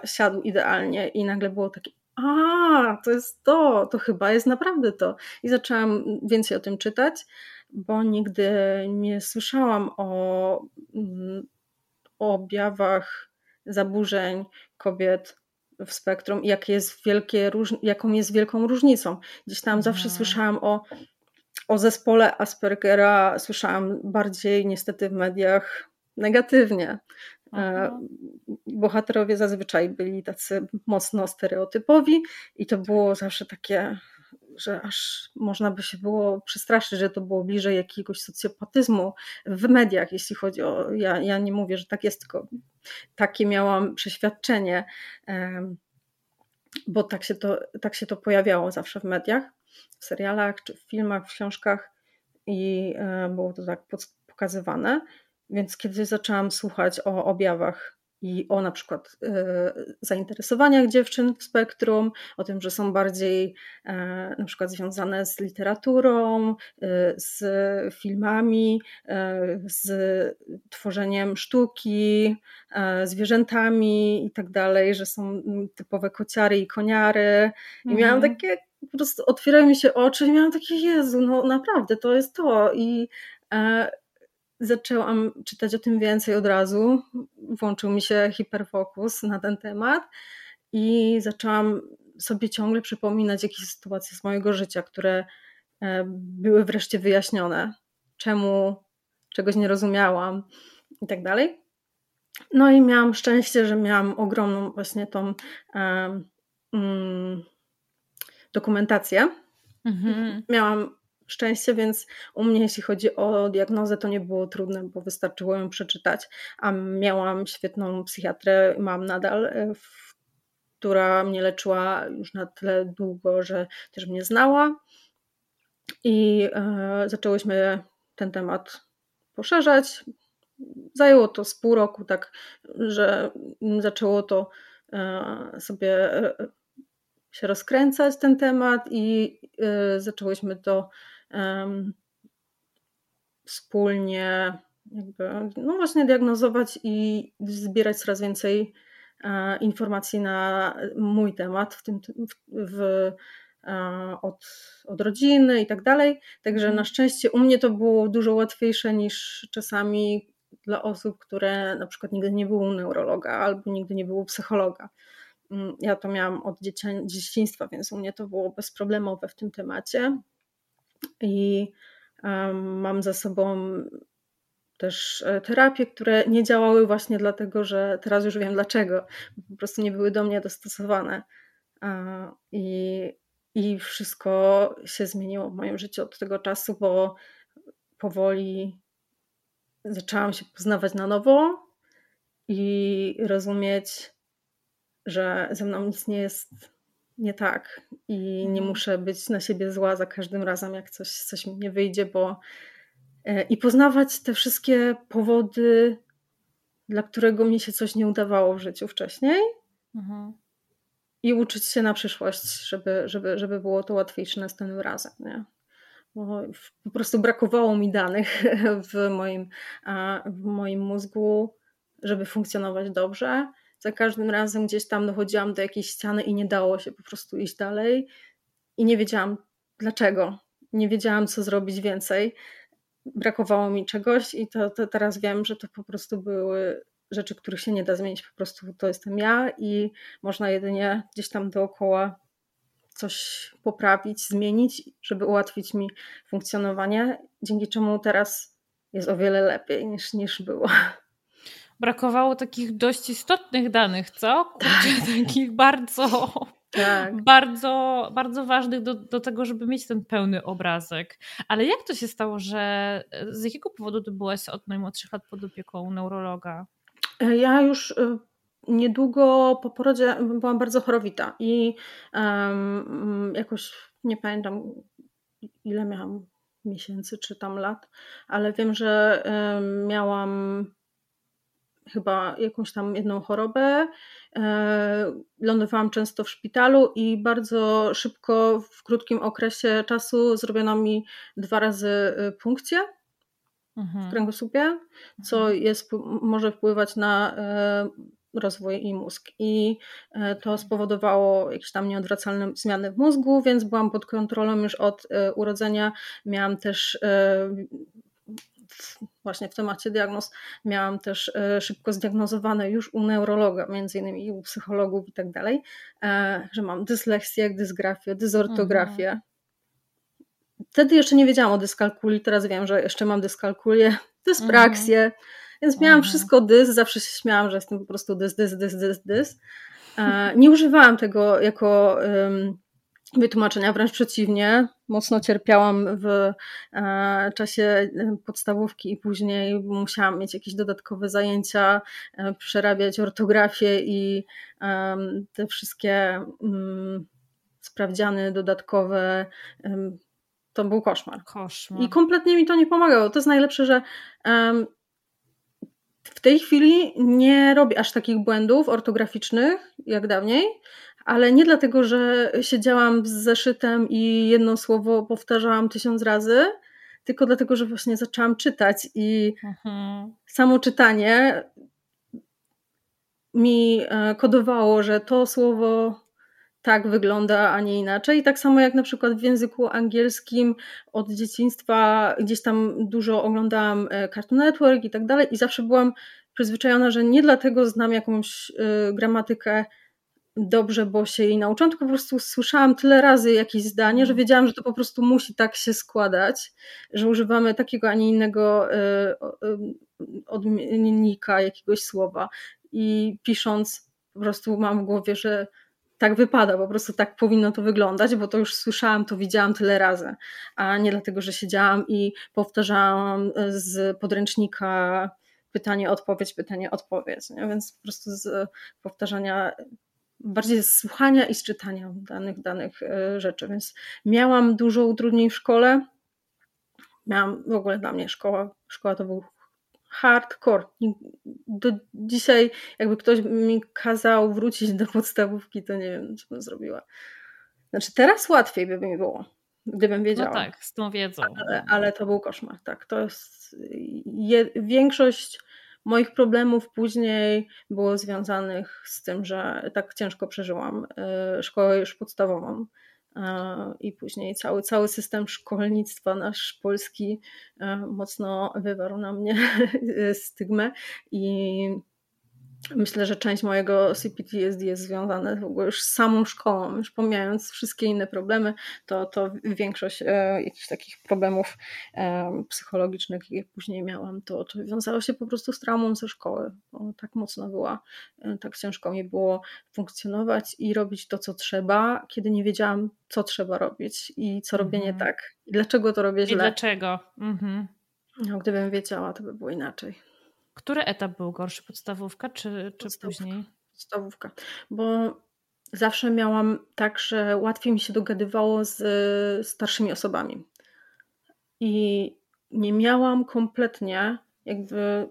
S1: siadł idealnie i nagle było takie a, to jest to, to chyba jest naprawdę to. I zaczęłam więcej o tym czytać, bo nigdy nie słyszałam o, mm, o objawach zaburzeń kobiet w spektrum, jak jest wielkie, jaką jest wielką różnicą. Gdzieś tam zawsze mhm. słyszałam o o zespole Aspergera słyszałam bardziej niestety w mediach negatywnie. E, Aha. Bohaterowie zazwyczaj byli tacy mocno stereotypowi i to było zawsze takie, że aż można by się było przestraszyć, że to było bliżej jakiegoś socjopatyzmu w mediach, jeśli chodzi o. Ja, ja nie mówię, że tak jest, tylko takie miałam przeświadczenie, bo tak się to, tak się to pojawiało zawsze w mediach w serialach, czy w filmach, w książkach i e, było to tak pokazywane. Więc kiedy zaczęłam słuchać o objawach i o na przykład e, zainteresowaniach dziewczyn w spektrum, o tym, że są bardziej e, na przykład związane z literaturą, z filmami, z tworzeniem sztuki, zwierzętami i tak dalej, że są typowe kociary i koniary. I mhm. miałam takie po prostu otwierają mi się oczy i miałam takie, Jezu, no naprawdę, to jest to. I e, zaczęłam czytać o tym więcej od razu. Włączył mi się hiperfokus na ten temat i zaczęłam sobie ciągle przypominać jakieś sytuacje z mojego życia, które e, były wreszcie wyjaśnione. Czemu czegoś nie rozumiałam i tak dalej. No i miałam szczęście, że miałam ogromną właśnie tą um, dokumentację. Mhm. Miałam szczęście, więc u mnie jeśli chodzi o diagnozę to nie było trudne, bo wystarczyło ją przeczytać, a miałam świetną psychiatrę, mam nadal, e, która mnie leczyła już na tyle długo, że też mnie znała i e, zaczęłyśmy ten temat poszerzać. Zajęło to z pół roku, tak, że zaczęło to e, sobie się rozkręcać ten temat i zaczęłyśmy to wspólnie jakby, no właśnie diagnozować i zbierać coraz więcej e, informacji na mój temat, w tym w, w, e, od, od rodziny i tak dalej. Także mhm. na szczęście u mnie to było dużo łatwiejsze niż czasami dla osób, które na przykład nigdy nie było neurologa albo nigdy nie było psychologa. Mm, ja to miałam od dzieciństwa, więc u mnie to było bezproblemowe w tym temacie. I mam za sobą też e, terapie, które nie działały właśnie dlatego, że teraz już wiem dlaczego. Po prostu nie były do mnie dostosowane. I, i wszystko się zmieniło w moim życiu od tego czasu, bo powoli zaczęłam się poznawać na nowo i rozumieć, że ze mną nic nie jest nie tak i nie mhm. muszę być na siebie zła za każdym razem, jak coś, coś mi nie wyjdzie, bo e, i poznawać te wszystkie powody, dla którego mi się coś nie udawało w życiu wcześniej. Mhm. I uczyć się na przyszłość, żeby, żeby, żeby było to łatwiejsze następnym razem. Nie? Bo po prostu brakowało mi danych w moim, w moim mózgu, żeby funkcjonować dobrze za każdym razem gdzieś tam dochodziłam do jakiejś ściany i nie dało się po prostu iść dalej. I nie wiedziałam dlaczego. Nie wiedziałam, co zrobić więcej. Brakowało mi czegoś, i to, to teraz wiem, że to po prostu były rzeczy, których się nie da zmienić. Po prostu to jestem ja i można jedynie gdzieś tam dookoła coś poprawić, zmienić, żeby ułatwić mi funkcjonowanie, dzięki czemu teraz jest o wiele lepiej niż, niż było
S2: brakowało takich dość istotnych danych, co? Kurczę, takich bardzo, tak. bardzo, bardzo ważnych do, do tego, żeby mieć ten pełny obrazek. Ale jak to się stało, że z jakiego powodu ty byłaś od najmłodszych lat pod opieką neurologa?
S1: E, ja już e, niedługo po porodzie byłam bardzo chorowita i um, jakoś nie pamiętam ile miałam miesięcy czy tam lat, ale wiem, że um, miałam chyba jakąś tam jedną chorobę. E, lądowałam często w szpitalu i bardzo szybko, w krótkim okresie czasu, zrobiono mi dwa razy e, punkcję mhm. w kręgosłupie, co mhm. jest, może wpływać na e, rozwój i mózg. I to spowodowało jakieś tam nieodwracalne zmiany w mózgu, więc byłam pod kontrolą już od urodzenia. Miałam też właśnie w temacie diagnoz miałam też e, szybko zdiagnozowane już u neurologa, między innymi u psychologów i tak dalej, e, że mam dysleksję, dysgrafię, dysortografię. Mhm. Wtedy jeszcze nie wiedziałam o dyskalkuli, teraz wiem, że jeszcze mam dyskalkulię, dyspraksję, mhm. więc miałam mhm. wszystko dys, zawsze się śmiałam, że jestem po prostu dys, dys, dys, dys, dys. E, nie używałam tego jako um, wytłumaczenia, wręcz przeciwnie. Mocno cierpiałam w e, czasie e, podstawówki i później musiałam mieć jakieś dodatkowe zajęcia, e, przerabiać ortografię i te wszystkie mm, sprawdziany dodatkowe. To był koszmar.
S2: koszmar.
S1: I kompletnie mi to nie pomagało. To jest najlepsze, że w tej chwili nie robię aż takich błędów ortograficznych jak dawniej, ale nie dlatego, że siedziałam z zeszytem i jedno słowo powtarzałam tysiąc razy, tylko dlatego, że właśnie zaczęłam czytać i mhm. samo czytanie mi e, kodowało, że to słowo tak wygląda, a nie inaczej. I tak samo jak na przykład w języku angielskim od dzieciństwa gdzieś tam dużo oglądałam e, Cartoon Network i tak dalej i zawsze byłam przyzwyczajona, że nie dlatego znam jakąś e, gramatykę dobrze, bo się jej nauczyłam, tylko po prostu słyszałam tyle razy jakieś zdanie, że mhm. wiedziałam, że to po prostu musi tak się składać, że używamy takiego, a nie innego e, odmiennika jakiegoś słowa. I pisząc, po prostu mam w głowie, że tak wypada, po prostu tak powinno to wyglądać, bo to już słyszałam, to widziałam tyle razy, a nie dlatego, że siedziałam i powtarzałam z podręcznika pytanie, odpowiedź, pytanie, odpowiedź. Nie? Więc po prostu z powtarzania, bardziej z słuchania i z czytania danych, danych e, rzeczy. Więc miałam dużo utrudnień w szkole. Miałam w ogóle dla mnie szkoła, szkoła to był hardcore. Do dzisiaj, jakby ktoś mi kazał wrócić do podstawówki, to nie wiem, co bym zrobiła. Znaczy, teraz łatwiej by mi było, gdybym no wiedziała.
S2: No tak, z tą wiedzą.
S1: Ale, ale to był koszmar, tak. To jest je, większość moich problemów później było związanych z tym, że tak ciężko przeżyłam y, szkołę już podstawową i później cały, cały system szkolnictwa nasz polski e, mocno wywarł na mnie stygmę i Myślę, że część mojego CPTSD jest związana w ogóle już z samą szkołą. Już pomijając wszystkie inne problemy, to, to większość e, jakichś takich problemów e, psychologicznych, jakie później miałam, to, to wiązało się po prostu z traumą ze szkoły. Bo tak mocno była, e, tak ciężko mi było funkcjonować i robić to, co trzeba, kiedy nie wiedziałam, co trzeba robić i co robię nie mhm. tak. I dlaczego to robię źle.
S2: I dlaczego. Mhm.
S1: No, gdybym wiedziała, to by było inaczej.
S2: Który etap był gorszy? Podstawówka czy, czy
S1: podstawówka,
S2: później?
S1: Podstawówka. Bo zawsze miałam tak, że łatwiej mi się dogadywało z starszymi osobami. I nie miałam kompletnie jakby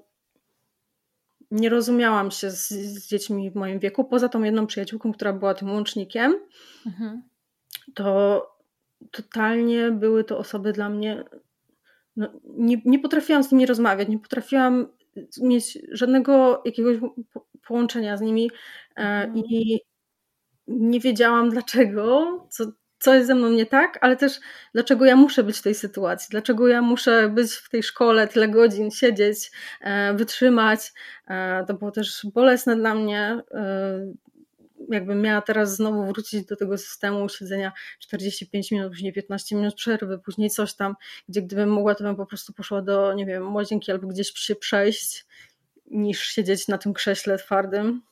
S1: nie rozumiałam się z, z, dziećmi w moim wieku, poza tą jedną przyjaciółką, która była tym łącznikiem, mhm. to totalnie były to osoby dla mnie. No, nie, nie potrafiłam z nimi rozmawiać, nie potrafiłam mieć żadnego jakiegoś połączenia z nimi e, mhm. i nie wiedziałam dlaczego, co, co jest ze mną nie tak, ale też dlaczego ja muszę być w tej sytuacji, dlaczego ja muszę być w tej szkole tyle godzin, siedzieć, e, wytrzymać. E, to było też bolesne dla mnie jakbym miała teraz znowu wrócić do tego systemu siedzenia 45 minut, później 15 minut przerwy, później coś tam, gdzie gdybym mogła, to bym po prostu poszła do, nie wiem, łazienki albo gdzieś się przejść, niż siedzieć na tym krześle twardym,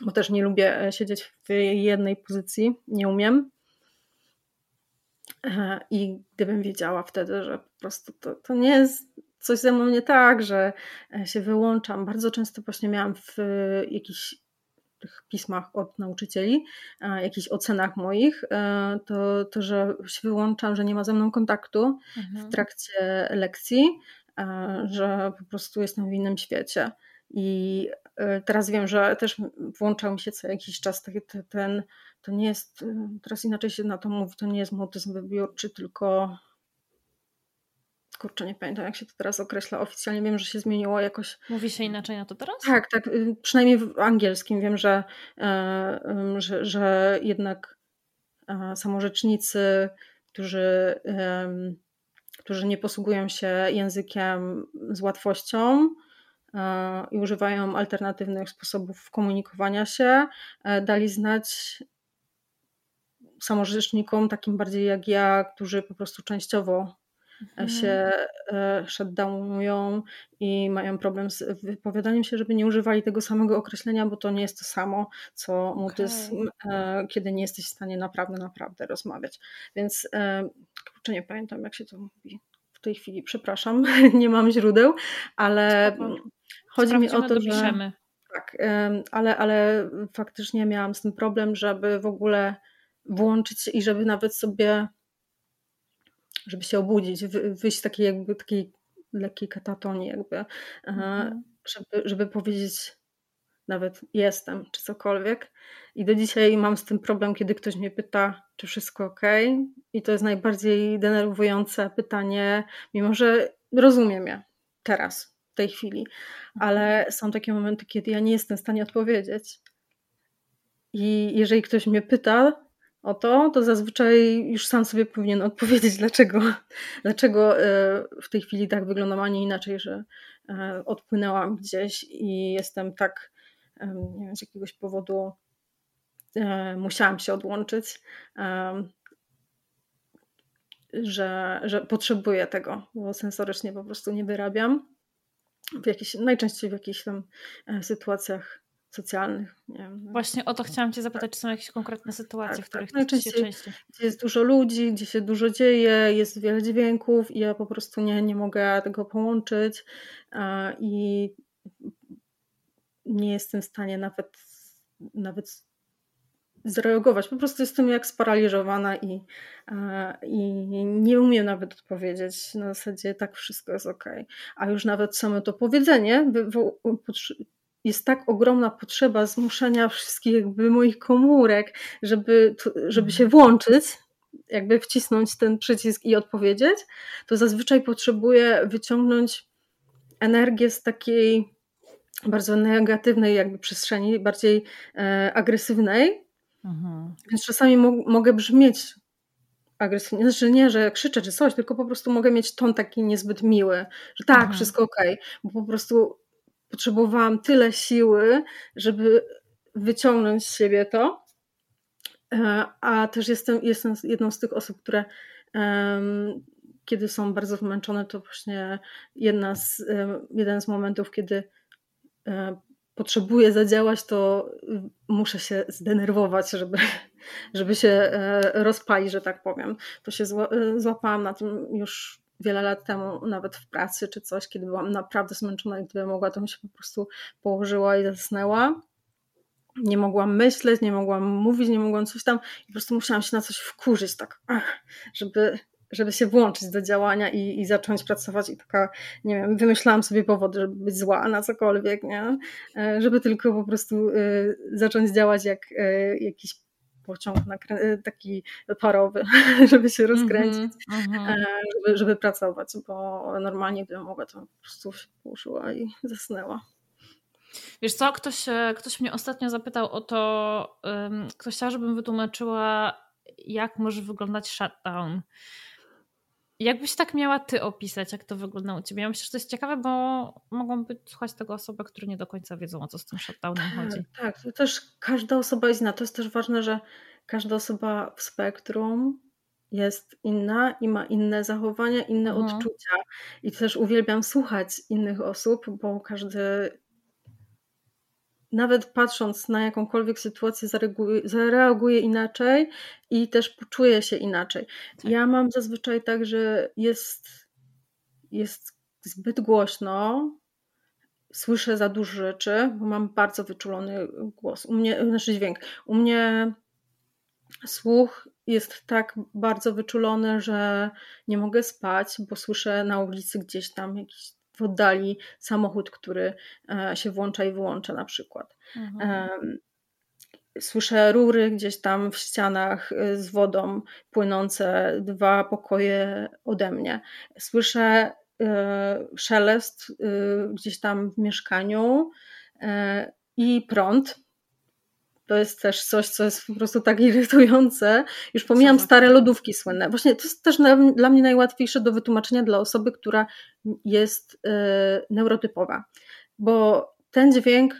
S1: bo też nie lubię e, siedzieć w jednej pozycji, nie umiem. E, I gdybym wiedziała wtedy, że po prostu to, to nie jest coś ze mną nie tak, że e, się wyłączam. Bardzo często właśnie miałam w jakichś tych pismach od nauczycieli, jakichś ocenach moich, e, to, to, że się wyłączam, że nie ma ze mną kontaktu mhm. w trakcie lekcji, e, że po prostu jestem w innym świecie. I e, teraz wiem, że też włączał mi się co jakiś czas ten, ten to nie jest, teraz inaczej się na to mówi, to nie jest mutyzm wybiórczy, tylko kurczę, nie pamiętam jak się to teraz określa oficjalnie, wiem, że się zmieniło jakoś.
S2: Mówi się inaczej na to teraz?
S1: Tak, tak, y, przynajmniej w angielskim wiem, że, e, że, że jednak e, samorzecznicy, którzy, którzy nie posługują się językiem z łatwością e, i używają alternatywnych sposobów komunikowania się, dali znać samorzecznikom, takim bardziej jak ja, którzy po prostu częściowo mhm. się e, shutdownują i mają problem z wypowiadaniem się, żeby nie używali tego samego określenia, bo to nie jest to samo, co mutyzm, okay. kiedy nie jesteś w stanie naprawdę, naprawdę rozmawiać. Więc e, kurczę, nie pamiętam, jak się to mówi w tej chwili, przepraszam, nie mam źródeł, ale Spoko. chodzi mi o to,
S2: dopiszemy. że
S1: tak, ale, ale faktycznie miałam z tym problem, żeby w ogóle włączyć i żeby nawet sobie żeby się obudzić, wyjść z takiej jakby takiej lekkiej katatonii jakby, mhm. żeby, żeby powiedzieć nawet jestem, czy cokolwiek. I do dzisiaj mam z tym problem, kiedy ktoś mnie pyta, czy wszystko ok. I to jest najbardziej denerwujące pytanie, mimo że rozumiem je teraz, w tej chwili, ale mhm. są takie momenty, kiedy ja nie jestem w stanie odpowiedzieć. I jeżeli ktoś mnie pyta, o to, to zazwyczaj już sam sobie powinien odpowiedzieć, dlaczego, dlaczego e, w tej chwili tak wyglądam, a nie inaczej, że e, odpłynęłam gdzieś i jestem tak, nie wiem, z jakiegoś powodu e, musiałam się odłączyć, że, że potrzebuję tego, bo sensorycznie po prostu nie wyrabiam. W jakiś, najczęściej w jakichś tam sytuacjach socjalnych. Wiem,
S2: no. Właśnie o to chciałam Cię zapytać, czy są jakieś konkretne sytuacje, tak, w których
S1: tak.
S2: to się częściej...
S1: Gdzie jest dużo ludzi, gdzie się dużo dzieje, jest wiele dźwięków i ja po prostu nie, nie mogę tego połączyć i nie jestem w stanie nawet, nawet zareagować. Po prostu jestem jak sparaliżowana i, i nie umiem nawet odpowiedzieć. Na zasadzie tak wszystko jest ok. A już nawet samo to powiedzenie jest tak ogromna potrzeba zmuszenia wszystkich jakby moich komórek, żeby, żeby się włączyć, jakby wcisnąć ten przycisk i odpowiedzieć, to zazwyczaj potrzebuję wyciągnąć energię z takiej bardzo negatywnej jakby przestrzeni, bardziej e, agresywnej. Mhm. Więc czasami mo mogę brzmieć agresywnie. Znaczy nie, że krzyczę czy coś, tylko po prostu mogę mieć ton taki niezbyt miły, że tak, mhm. wszystko ok, bo po prostu potrzebowałam tyle siły, żeby wyciągnąć z siebie to. E, a też jestem, jestem jedną z tych osób, które kiedy są bardzo zmęczone, to właśnie jedna z, jeden z momentów, kiedy um, potrzebuję zadziałać, to muszę się zdenerwować, żeby, żeby się e, rozpalić, że tak powiem. To się złapałam na tym już wiele lat temu, nawet w pracy czy coś, kiedy byłam naprawdę zmęczona i gdybym mogła, to bym się po prostu położyła i zasnęła. Nie mogłam myśleć, nie mogłam mówić, nie mogłam coś tam i po prostu musiałam się na coś wkurzyć, tak, żeby, żeby się włączyć do działania i, i zacząć pracować i taka, nie wiem, wymyślałam sobie powody, żeby być zła na cokolwiek, nie? E, żeby tylko po prostu y, zacząć działać jak y, jakiś pociąg y, taki parowy, żeby się rozkręcić, mm -hmm. żeby, żeby pracować, bo normalnie gdybym mogła, to po prostu się położyła i zasnęła.
S2: Wiesz co, ktoś, e, ktoś mnie ostatnio zapytał o to, um, ktoś chciał, żebym wytłumaczyła, jak może wyglądać shutdown. Jakbyś tak miała ty opisać, jak to wygląda u ciebie? Ja myślę, że to jest ciekawe, bo mogą być słuchać tego osoby, które nie do końca wiedzą, o co z tym shutdownem tak, chodzi.
S1: Tak, to też każda osoba jest inna. To jest też ważne, że każda osoba w spektrum jest inna i ma inne zachowania, inne mhm. odczucia. I też uwielbiam słuchać innych osób, bo każdy nawet patrząc na jakąkolwiek sytuację, zareaguje, zareaguje inaczej i też poczuje się inaczej. Tak. Ja mam zazwyczaj tak, że jest, jest zbyt głośno, słyszę za dużo rzeczy, bo mam bardzo wyczulony głos. U mnie, znaczy dźwięk. U mnie słuch jest tak bardzo wyczulony, że nie mogę spać, bo słyszę na ulicy gdzieś tam jakiś w oddali samochód, który e, się włącza i wyłącza na przykład. Mhm. Słyszę rury gdzieś tam w ścianach e, z wodą płynące dwa pokoje ode mnie. Słyszę e, szelest gdzieś tam w mieszkaniu i prąd to jest też coś, co jest po prostu tak irytujące. Już pomijam stare lodówki słynne. Właśnie to jest też dla mnie najłatwiejsze do wytłumaczenia dla osoby, która jest yy, neurotypowa. Bo ten dźwięk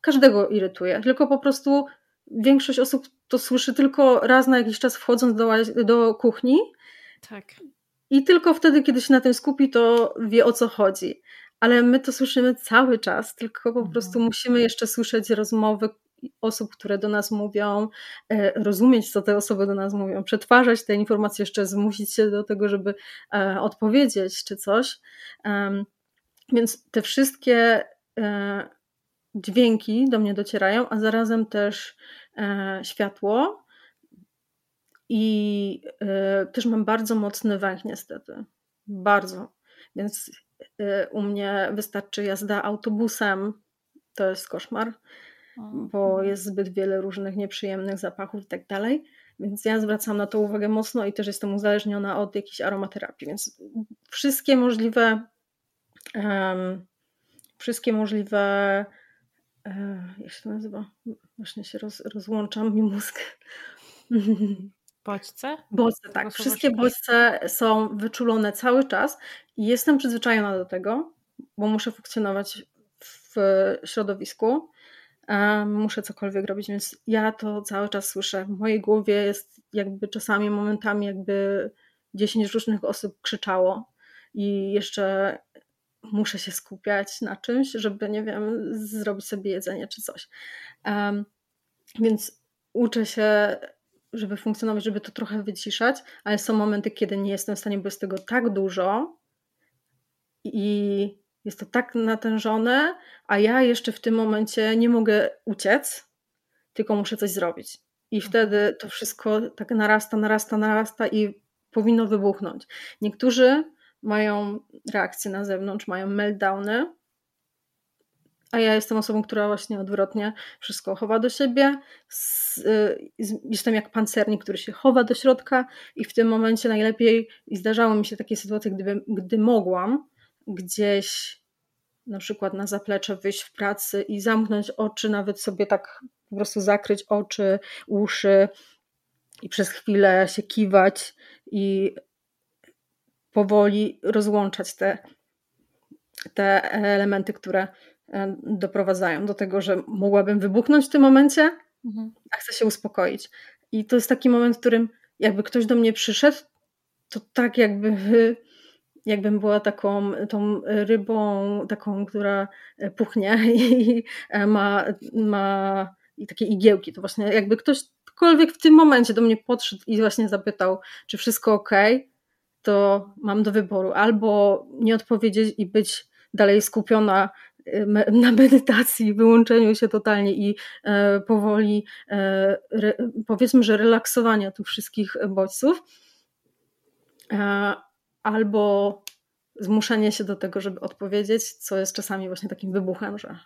S1: każdego irytuje, tylko po prostu większość osób to słyszy tylko raz na jakiś czas wchodząc do, do kuchni.
S2: Tak.
S1: I tylko wtedy, kiedy się na tym skupi, to wie o co chodzi. Ale my to słyszymy cały czas, tylko po mhm. prostu musimy jeszcze słyszeć rozmowy, osób, które do nas mówią, e, rozumieć, co te osoby do nas mówią, przetwarzać te informacje, jeszcze zmusić się do tego, żeby e, odpowiedzieć czy coś. Więc te wszystkie e, dźwięki do mnie docierają, a zarazem też światło. I też mam bardzo mocny węch, niestety. Bardzo. Więc u mnie wystarczy jazda autobusem. To jest koszmar bo jest zbyt wiele różnych nieprzyjemnych zapachów i tak dalej. Więc ja zwracam na to uwagę mocno i też jestem uzależniona od jakiejś aromaterapii. Więc wszystkie możliwe, um, wszystkie możliwe, uh, jak się to nazywa? Właśnie się roz, rozłączam mi mózg.
S2: Bodźce?
S1: Bodźce, tak. Wszystkie bodźce są wyczulone cały czas i jestem przyzwyczajona do tego, bo muszę funkcjonować w środowisku muszę cokolwiek robić, więc ja to cały czas słyszę. W mojej głowie jest jakby czasami momentami jakby 10 różnych osób krzyczało i jeszcze muszę się skupiać na czymś, żeby, nie wiem, zrobić sobie jedzenie czy coś. Um, więc uczę się, żeby funkcjonować, żeby to trochę wyciszać, ale są momenty, kiedy nie jestem w stanie, bo jest tego tak dużo i jest to tak natężone, a ja jeszcze w tym momencie nie mogę uciec, tylko muszę coś zrobić. I mhm. wtedy to wszystko tak narasta, narasta, narasta i powinno wybuchnąć. Niektórzy mają reakcje na zewnątrz, mają meltdowny, a ja jestem osobą, która właśnie odwrotnie wszystko chowa do siebie. Y, jestem jak pancernik, który się chowa do środka i w tym momencie najlepiej, i zdarzały mi się takie sytuacje, gdy, gdy mogłam gdzieś na przykład na zaplecze wyjść w pracy i zamknąć oczy, nawet sobie tak po prostu zakryć oczy, uszy i przez chwilę się kiwać i powoli rozłączać te, te elementy, które e, doprowadzają do tego, że mogłabym wybuchnąć w tym momencie, mhm. a chcę się uspokoić. I to jest taki moment, w którym jakby ktoś do mnie przyszedł, to tak jakby jakbym była taką tą rybą, taką, która puchnie i ma, ma i takie igiełki. To właśnie jakby ktośkolwiek w tym momencie do mnie podszedł i właśnie zapytał, czy wszystko ok, to mam do wyboru albo nie odpowiedzieć i być dalej skupiona y, na medytacji, wyłączeniu się totalnie i e, powoli e, powiedzmy, że relaksowania tych wszystkich bodźców, e, albo zmuszenie się do tego, żeby odpowiedzieć, co jest czasami właśnie takim wybuchem, że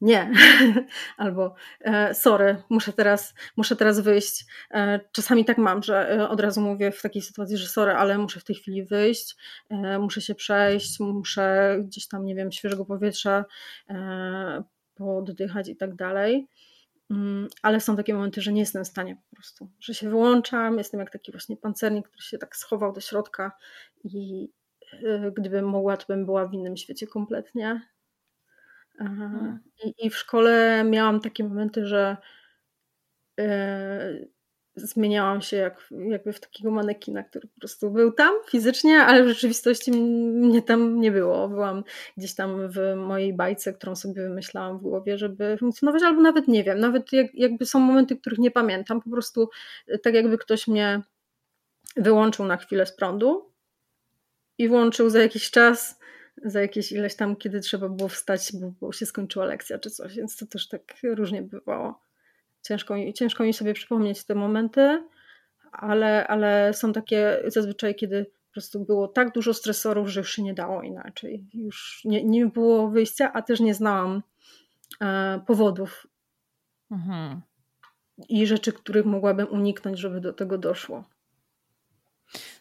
S1: nie, albo e, sorry, muszę teraz, muszę teraz wyjść. E, czasami tak mam, że e, od razu mówię w takiej sytuacji, że sorry, ale muszę w tej chwili wyjść, e, muszę się przejść, muszę gdzieś tam, nie wiem, świeżego powietrza e, poddychać i tak dalej. Mm, ale są takie momenty, że nie jestem w stanie po prostu, że się wyłączam, jestem jak taki właśnie pancernik, który się tak schował do środka i e, gdybym mogła, to bym była w innym świecie kompletnie. Mhm. I, I, w szkole miałam takie momenty, że e, zmieniałam się jak, jakby w takiego manekina, który po prostu był tam fizycznie, ale w rzeczywistości mnie tam nie było. Byłam gdzieś tam w mojej bajce, którą sobie wymyślałam w głowie, żeby funkcjonować, albo nawet nie wiem, nawet jak, jakby są momenty, których nie pamiętam, po prostu e, tak jakby ktoś mnie wyłączył na chwilę z prądu i włączył za jakiś czas za jakieś ileś tam, kiedy trzeba było wstać, bo, bo się skończyła lekcja czy coś, więc to też tak różnie bywało. Ciężko, ciężko mi sobie przypomnieć te momenty, ale, ale są takie zazwyczaj, kiedy po prostu było tak dużo stresorów, że już się nie dało inaczej. Już nie, nie było wyjścia, a też nie znałam e, powodów mhm. i rzeczy, których mogłabym uniknąć, żeby do tego doszło.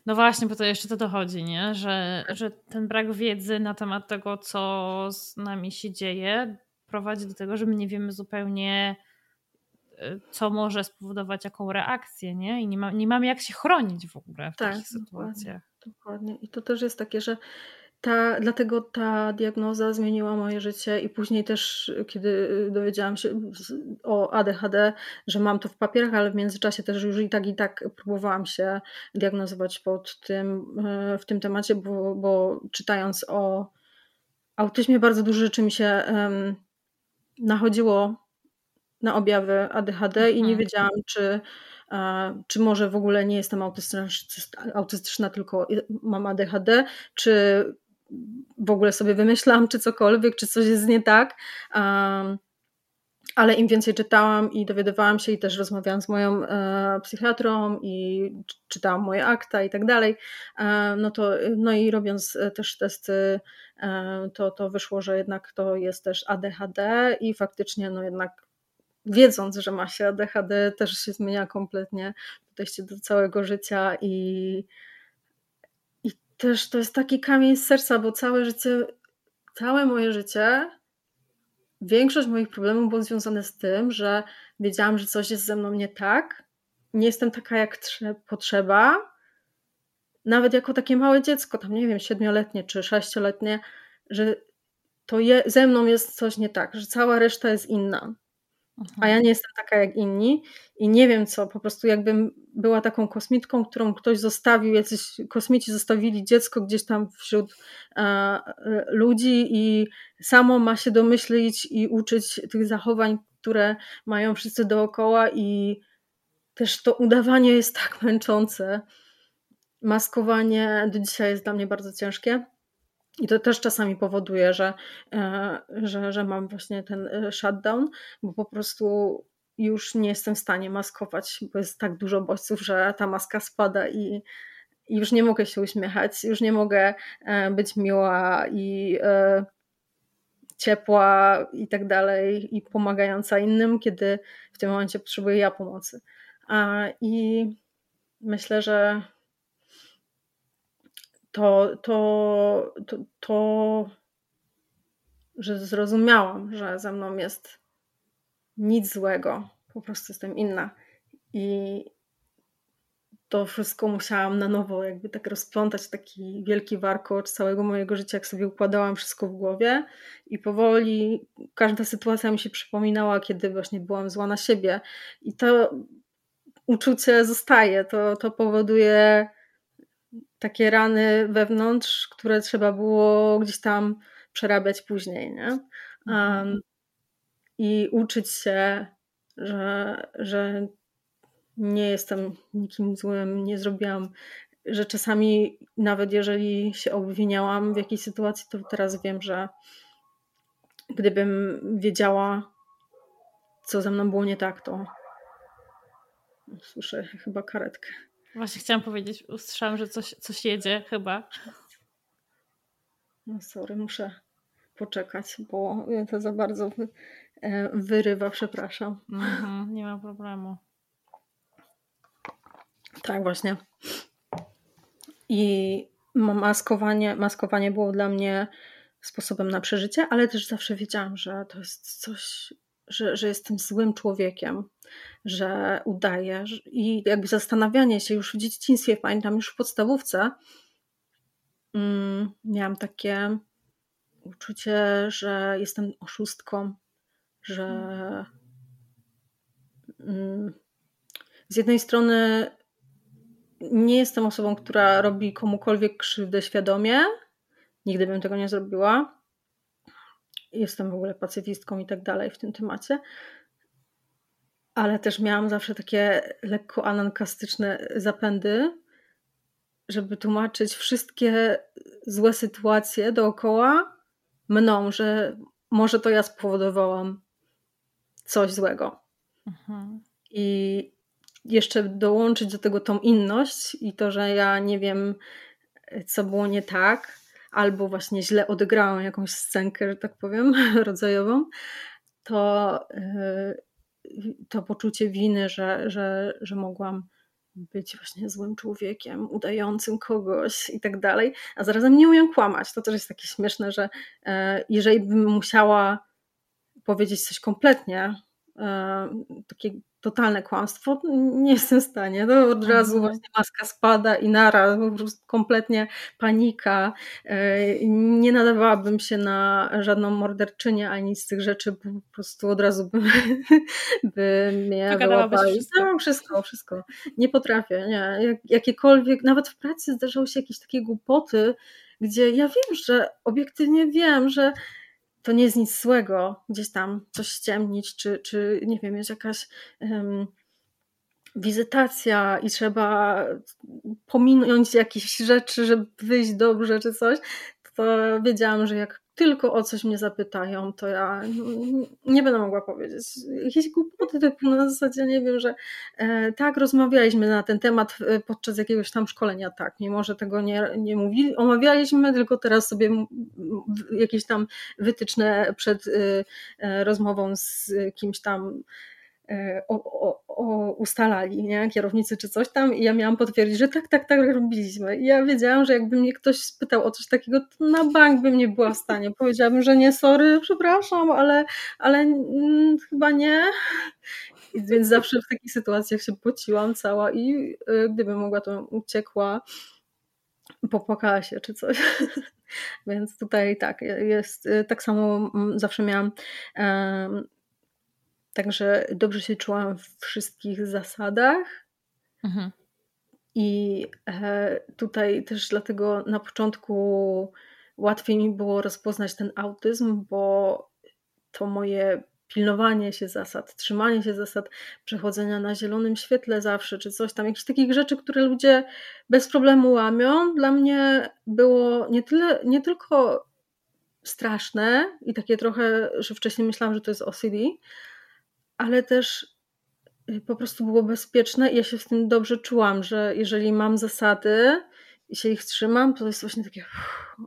S2: No właśnie, bo to jeszcze to dochodzi, nie? Że, że ten brak wiedzy na temat tego, co z nami się dzieje, prowadzi do tego, że my nie wiemy zupełnie, co może spowodować jaką reakcję, nie? I nie, ma, nie mamy jak się chronić w ogóle w tak, takich sytuacjach.
S1: Dokładnie, dokładnie. I to też jest takie, że ta, dlatego ta diagnoza zmieniła moje życie i później też, kiedy dowiedziałam się o ADHD, że mam to w papierach, ale w międzyczasie też już i tak i tak próbowałam się diagnozować pod tym, w tym temacie, bo, bo czytając o autyzmie bardzo dużo rzeczy mi się um, nachodziło na objawy ADHD i nie mhm. wiedziałam, czy, czy może w ogóle nie jestem autystyczna, autystyczna, tylko mam ADHD, czy w ogóle sobie wymyślam, czy cokolwiek, czy coś jest nie tak. Ale im więcej czytałam i dowiadywałam się i też rozmawiałam z moją e, psychiatrą i czytałam moje akta i tak dalej, e, no to no i robiąc e, też testy, to, to wyszło, że jednak to jest też ADHD i faktycznie no jednak wiedząc, że ma się ADHD też się zmienia kompletnie podejście do całego życia i też to jest taki kamień z serca, bo całe życie, całe moje życie, większość moich problemów było związane z tym, że wiedziałam, że coś jest ze mną nie tak, nie jestem taka jak potrzeba. Nawet jako takie małe dziecko, tam nie wiem, siedmioletnie czy sześcioletnie, że to je, ze mną jest coś nie tak, że cała reszta jest inna. A ja nie jestem taka jak inni i nie wiem co, po prostu jakbym była taką kosmitką, którą ktoś zostawił, jacyś kosmici zostawili dziecko gdzieś tam wśród e, ludzi i samo ma się domyślić i uczyć tych zachowań, które mają wszyscy dookoła i też to udawanie jest tak męczące. Maskowanie do dzisiaj jest dla mnie bardzo ciężkie. I to też czasami powoduje, że, e, że, że mam właśnie ten e, shutdown, bo po prostu już nie jestem w stanie maskować, bo jest tak dużo bodźców, że ta maska spada i, i już nie mogę się uśmiechać, już nie mogę e, być miła i ciepła i tak dalej, i pomagająca innym, kiedy w tym momencie potrzebuję ja pomocy. I myślę, że to, to, to, to, że zrozumiałam, że ze mną jest nic złego, po prostu jestem inna. I to wszystko musiałam na nowo jakby tak rozplątać, taki wielki warkocz całego mojego życia, jak sobie układałam wszystko w głowie i powoli każda sytuacja mi się przypominała, kiedy właśnie byłam zła na siebie i to uczucie zostaje, to, to powoduje takie rany wewnątrz, które trzeba było gdzieś tam przerabiać później, nie? Um, I uczyć się, że, że nie jestem nikim złym, nie zrobiłam, że czasami nawet jeżeli się obwiniałam w jakiejś sytuacji, to teraz wiem, że gdybym wiedziała, co ze mną było nie tak, to słyszę chyba karetkę.
S2: Właśnie chciałam powiedzieć, usłyszałam, że coś, coś jedzie chyba.
S1: No sorry, muszę poczekać, bo to za bardzo e, wyrywa, przepraszam.
S2: Mhm, nie ma problemu.
S1: Tak, właśnie. I maskowanie, maskowanie było dla mnie sposobem na przeżycie, ale też zawsze wiedziałam, że to jest coś, że, że jestem złym człowiekiem, że udaję. I jakby zastanawianie się już w dzieciństwie, pamiętam już w podstawówce, mm, miałam takie uczucie, że jestem oszustką, że mm, z jednej strony nie jestem osobą, która robi komukolwiek krzywdę świadomie. Nigdy bym tego nie zrobiła. Jestem w ogóle pacyfistką i tak dalej w tym temacie ale też miałam zawsze takie lekko anankastyczne zapędy, żeby tłumaczyć wszystkie złe sytuacje dookoła mną, że może to ja spowodowałam coś złego. Mhm. I jeszcze dołączyć do tego tą inność i to, że ja nie wiem, co było nie tak, albo właśnie źle odegrałam jakąś scenkę, że tak powiem, rodzajową, to yy, to poczucie winy, że, że, że mogłam być właśnie złym człowiekiem, udającym kogoś i tak dalej, a zarazem nie umiem kłamać. To też jest takie śmieszne, że e, jeżeli bym musiała powiedzieć coś kompletnie, e, takie totalne kłamstwo, nie jestem w stanie. To od razu mhm. właśnie maska spada i nara, po prostu kompletnie panika. E, nie nadawałabym się na żadną morderczynię ani z tych rzeczy, bo po prostu od razu by, by mnie wyłapali. Wszystko. No, wszystko, wszystko. Nie potrafię, nie. Jak, jakiekolwiek, nawet w pracy zdarzały się jakieś takie głupoty, gdzie ja wiem, że obiektywnie wiem, że to nie jest nic złego gdzieś tam coś ściemnić, czy, czy nie wiem, jest jakaś um, wizytacja i trzeba pominąć jakieś rzeczy, żeby wyjść dobrze czy coś, to wiedziałam, że jak tylko o coś mnie zapytają, to ja nie będę mogła powiedzieć. Jakieś głupoty typu na zasadzie, nie wiem, że e, tak, rozmawialiśmy na ten temat e, podczas jakiegoś tam szkolenia, tak, mimo że tego nie, nie mówili, omawialiśmy, tylko teraz sobie jakieś tam wytyczne przed e, rozmową z kimś tam o, o, o, ustalali, nie? kierownicy czy coś tam i ja miałam potwierdzić, że tak, tak, tak robiliśmy. I ja wiedziałam, że jakby mnie ktoś spytał o coś takiego, to na bank bym nie była w stanie. Powiedziałabym, że nie, sorry, przepraszam, ale, ale mm, chyba nie. I więc zawsze w takich sytuacjach się pociłam cała i y, gdybym mogła, to uciekła, popłakała się czy coś. Więc tutaj tak, jest y, tak samo mm, zawsze miałam Także dobrze się czułam w wszystkich zasadach. Mhm. I e, tutaj też dlatego na początku łatwiej mi było rozpoznać ten autyzm, bo to moje pilnowanie się zasad, trzymanie się zasad, przechodzenia na zielonym świetle zawsze, czy coś tam, jakichś takich rzeczy, które ludzie bez problemu łamią, dla mnie było nie, tyle, nie tylko straszne i takie trochę, że wcześniej myślałam, że to jest OCD, ale też y, po prostu było bezpieczne i ja się w tym dobrze czułam, że jeżeli mam zasady i się ich trzymam, to jest właśnie takie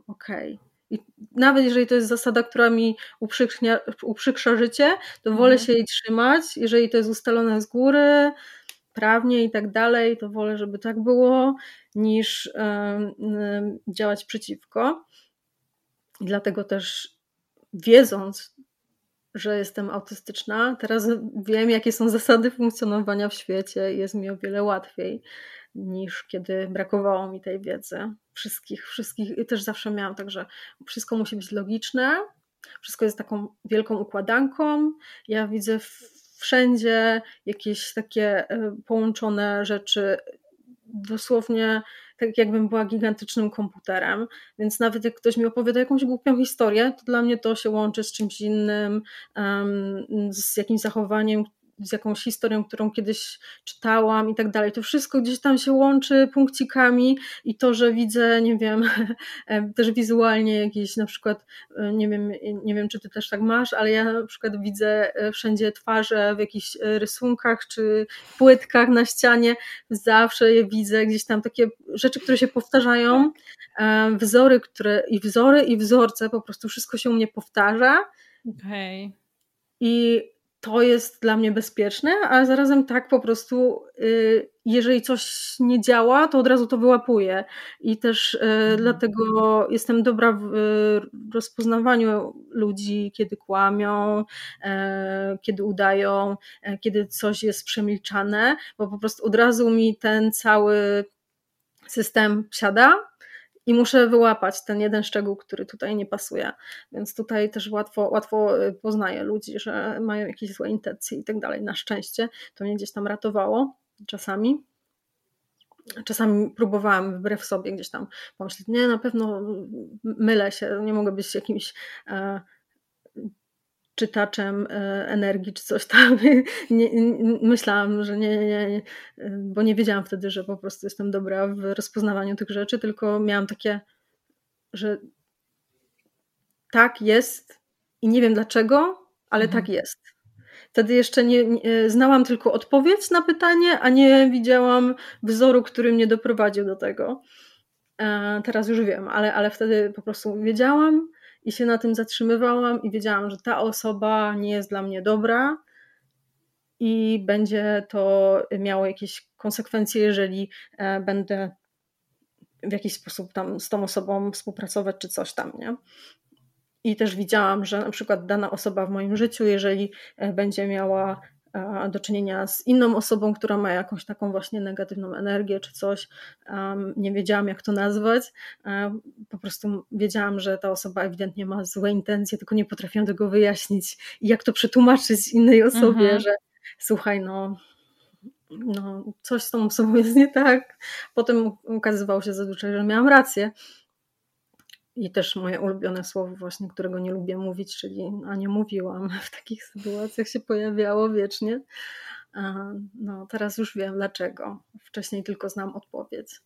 S1: okej. Okay i nawet jeżeli to jest zasada, która mi uprzykrza życie, to wolę mhm. się jej trzymać. Jeżeli to jest ustalone z góry, prawnie i tak dalej, to wolę, żeby tak było, niż działać przeciwko. I dlatego też wiedząc, że jestem autystyczna, teraz wiem, jakie są zasady funkcjonowania w świecie, jest mi o wiele łatwiej niż kiedy brakowało mi tej wiedzy. Wszystkich, wszystkich, i też zawsze miałam tak, że wszystko musi być logiczne, wszystko jest taką wielką układanką. Ja widzę wszędzie jakieś takie e, połączone rzeczy, dosłownie tak jakbym była gigantycznym komputerem, więc nawet jak ktoś mi opowiada jakąś głupią historię, to dla mnie to się łączy z czymś innym, z jakimś zachowaniem, z jakąś historią, którą kiedyś czytałam i tak dalej. To wszystko gdzieś tam się łączy punkcikami i to, że widzę, nie wiem, też wizualnie jakieś na przykład, e, nie wiem, nie wiem, czy ty też tak masz, ale ja na przykład widzę e, wszędzie twarze w jakichś e, rysunkach czy płytkach na ścianie. Zawsze je widzę, gdzieś tam takie rzeczy, które się powtarzają, wzory, które i wzory i wzorce, po prostu wszystko się u mnie powtarza.
S2: Okay.
S1: I to jest dla mnie bezpieczne, a zarazem tak po prostu, y, jeżeli coś nie działa, to od razu to wyłapuję. I też y, mhm. dlatego jestem dobra w rozpoznawaniu ludzi, kiedy kłamią, e, kiedy udają, e, kiedy coś jest przemilczane, bo po prostu od razu mi ten cały system siada i muszę wyłapać ten jeden szczegół, który tutaj nie pasuje. Więc tutaj też łatwo, łatwo y, poznaję ludzi, że mają jakieś złe intencje i tak dalej. Na szczęście to mnie gdzieś tam ratowało czasami. Czasami próbowałam wbrew sobie gdzieś tam pomyśleć, nie, na pewno mylę się, nie mogę być jakimś e, czytaczem e, energii czy coś tam. Nie, nie, myślałam, że nie, nie, nie, bo nie wiedziałam wtedy, że po prostu jestem dobra w rozpoznawaniu tych rzeczy, tylko miałam takie, że tak jest i nie wiem dlaczego, ale mhm. tak jest. Wtedy jeszcze nie, nie, znałam tylko odpowiedź na pytanie, a nie widziałam wzoru, który mnie doprowadził do tego. E, teraz już wiem, ale, ale wtedy po prostu wiedziałam i się na tym zatrzymywałam i wiedziałam, że ta osoba nie jest dla mnie dobra i będzie to miało jakieś konsekwencje, jeżeli e, będę w jakiś sposób tam z tą osobą współpracować czy coś tam, nie? I też widziałam, że na przykład dana osoba w moim życiu, jeżeli e, będzie miała do czynienia z inną osobą, która ma jakąś taką właśnie negatywną energię czy coś. Nie wiedziałam, jak to nazwać. Po prostu wiedziałam, że ta osoba ewidentnie ma złe intencje, tylko nie potrafiłam tego wyjaśnić i jak to przetłumaczyć innej osobie, mhm. że słuchaj, no, no, coś z tą osobą jest nie tak. Potem okazywało się zazwyczaj, że miałam rację. I też moje ulubione słowo, właśnie, którego nie lubię mówić, czyli a nie mówiłam w takich sytuacjach się pojawiało wiecznie. No, teraz już wiem dlaczego. Wcześniej tylko znam odpowiedź.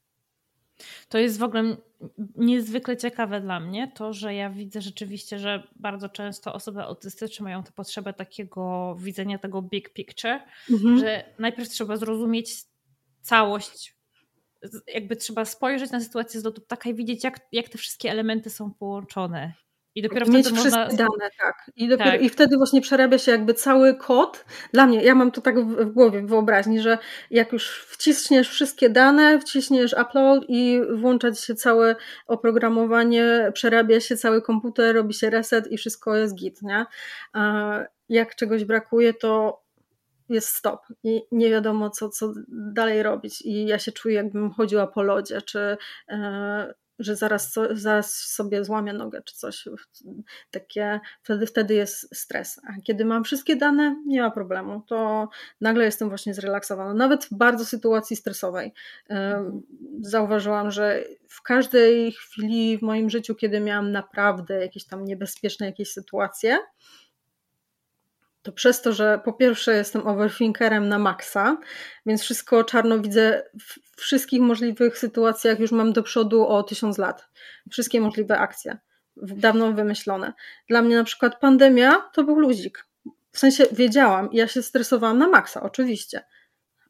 S2: To jest w ogóle niezwykle ciekawe dla mnie, to, że ja widzę rzeczywiście, że bardzo często osoby autystyczne mają tę potrzebę takiego widzenia tego big picture, mhm. że najpierw trzeba zrozumieć całość jakby trzeba spojrzeć na sytuację z lotu ptaka i widzieć, jak, jak te wszystkie elementy są połączone.
S1: I dopiero Mieć wtedy wszystkie można... dane, tak. I, dopiero, tak. I wtedy właśnie przerabia się jakby cały kod. Dla mnie, ja mam to tak w, w głowie, w wyobraźni, że jak już wciśniesz wszystkie dane, wciśniesz upload i włączać się całe oprogramowanie, przerabia się cały komputer, robi się reset i wszystko jest git, nie? A jak czegoś brakuje, to jest stop i nie wiadomo, co, co dalej robić. I ja się czuję, jakbym chodziła po lodzie, czy e, że zaraz, zaraz sobie złamię nogę czy coś. Takie, wtedy, wtedy jest stres. A kiedy mam wszystkie dane, nie ma problemu. To nagle jestem właśnie zrelaksowana. Nawet w bardzo sytuacji stresowej. Zauważyłam, że w każdej chwili w moim życiu, kiedy miałam naprawdę jakieś tam niebezpieczne jakieś sytuacje, to przez to, że po pierwsze jestem overthinkerem na maksa, więc wszystko czarno widzę w wszystkich możliwych sytuacjach, już mam do przodu o tysiąc lat. Wszystkie możliwe akcje, dawno wymyślone. Dla mnie na przykład pandemia to był luzik. W sensie wiedziałam, ja się stresowałam na maksa, oczywiście,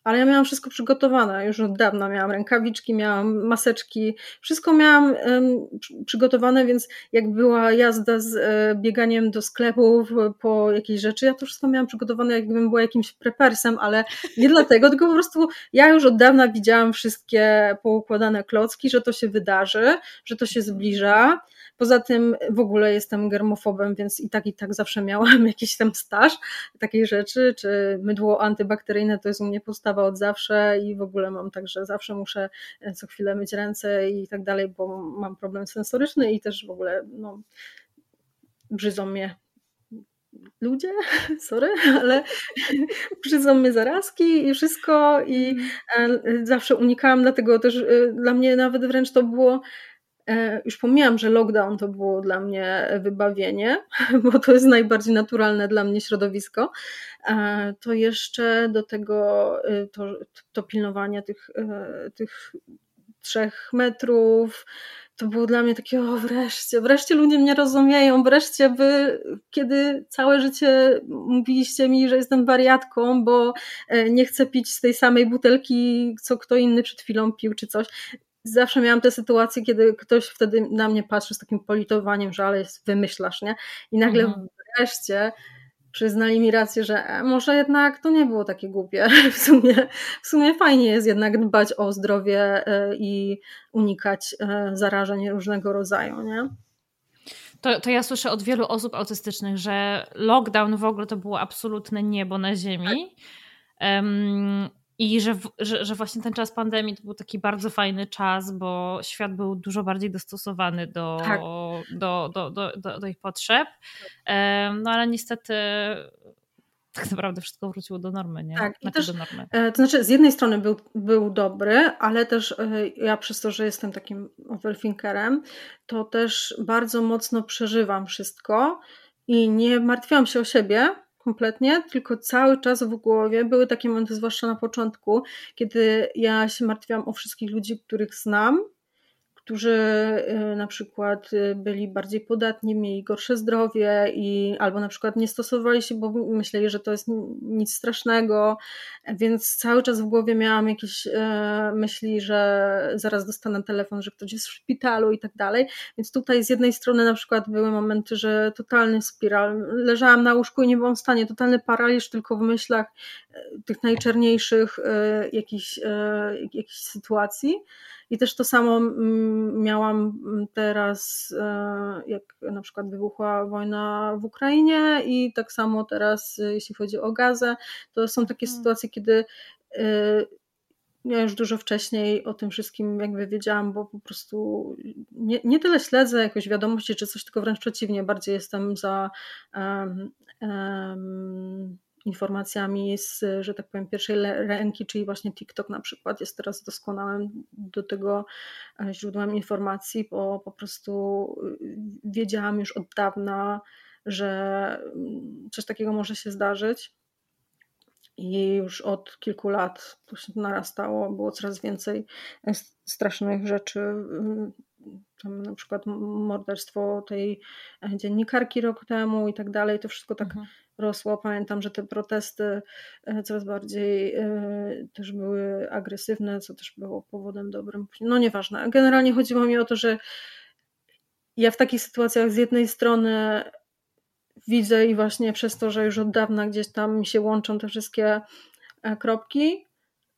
S1: ale ja miałam wszystko przygotowane już od dawna. Miałam rękawiczki, miałam maseczki, wszystko miałam um, przygotowane, więc jak była jazda z e, bieganiem do sklepów po jakieś rzeczy, ja to wszystko miałam przygotowane, jakbym była jakimś prepersem, ale nie dlatego, tylko po prostu ja już od dawna widziałam wszystkie poukładane klocki, że to się wydarzy, że to się zbliża Poza tym w ogóle jestem germofobem, więc i tak i tak zawsze miałam jakiś tam staż takiej rzeczy, czy mydło antybakteryjne to jest u mnie postawa od zawsze i w ogóle mam tak, że zawsze muszę e, co chwilę myć ręce i tak dalej, bo mam problem sensoryczny i też w ogóle no, brzydzą mnie ludzie, sorry, ale brzydzą mnie zarazki i wszystko i mhm. e, zawsze unikałam, dlatego też e, dla mnie nawet wręcz to było już pomijam, że lockdown to było dla mnie wybawienie, bo to jest najbardziej naturalne dla mnie środowisko, e, to jeszcze do tego e, to, to pilnowanie tych, tych trzech metrów, to było dla mnie takie, o wreszcie, wreszcie ludzie mnie rozumieją, wreszcie wy, kiedy całe życie mówiliście mi, że jestem wariatką, bo nie chcę pić z tej samej butelki, co kto inny przed chwilą pił, czy coś zawsze miałam te sytuacje, kiedy ktoś wtedy na mnie patrzy z takim politowaniem, że ale wymyślasz, nie? I nagle mhm. wreszcie przyznali mi rację, że e, może jednak to nie było takie głupie. W sumie, w sumie fajnie jest jednak dbać o zdrowie e, i unikać e, zarażeń różnego rodzaju, nie?
S2: To, to ja słyszę od wielu osób autystycznych, że lockdown w ogóle to było absolutne niebo na ziemi. Um, i że, że, że, właśnie ten czas pandemii to był taki bardzo fajny czas, bo świat był dużo bardziej dostosowany do, tak. do, do, do, do, do, ich potrzeb. No ale niestety tak naprawdę wszystko wróciło do normy, nie?
S1: Tak,
S2: i znaczy
S1: też, do normy. E, to znaczy z jednej strony był, był dobry, ale też e, ja przez to, że jestem takim overthinkerem, to też bardzo mocno przeżywam wszystko i nie martwiłam się o siebie, kompletnie, tylko cały czas w głowie. Były takie momenty, zwłaszcza na początku, kiedy ja się martwiłam o wszystkich ludzi, których znam, którzy y, na przykład y, byli bardziej podatni, mieli gorsze zdrowie i albo na przykład nie stosowali się, bo myśleli, że to jest nic strasznego, więc cały czas w głowie miałam jakieś e, myśli, że zaraz dostanę telefon, że ktoś jest w szpitalu i tak dalej, więc tutaj z jednej strony na przykład były momenty, że totalny spiral, leżałam na łóżku i nie byłam w stanie, totalny paraliż tylko w myślach tych najczerniejszych jakichś, jakichś sytuacji, i też to samo mm, miałam teraz, e, jak na przykład wybuchła wojna w Ukrainie, i tak samo teraz, e, jeśli chodzi o gazę, to są takie hmm. sytuacje, kiedy e, ja już dużo wcześniej o tym wszystkim jakby wiedziałam, bo po prostu nie, nie tyle śledzę jakoś wiadomości czy coś, tylko wręcz przeciwnie, bardziej jestem za um, um, informacjami z, że tak powiem, pierwszej ręki, czyli właśnie TikTok na przykład jest teraz doskonałym do tego e, źródłem informacji, bo po prostu y, wiedziałam już od dawna, że mm, coś takiego może się zdarzyć. I już od kilku lat to się narastało, było coraz więcej strasznych rzeczy. Mm, tam na przykład morderstwo tej e, dziennikarki rok temu i tak dalej. To wszystko tak mhm rosło. Pamiętam, że te protesty e, coraz bardziej e, też były agresywne, co też było powodem dobrym. No nieważne. Generalnie chodziło mi o to, że ja w takich sytuacjach z jednej strony widzę i właśnie przez to, że już od dawna gdzieś tam mi się łączą te wszystkie e, kropki,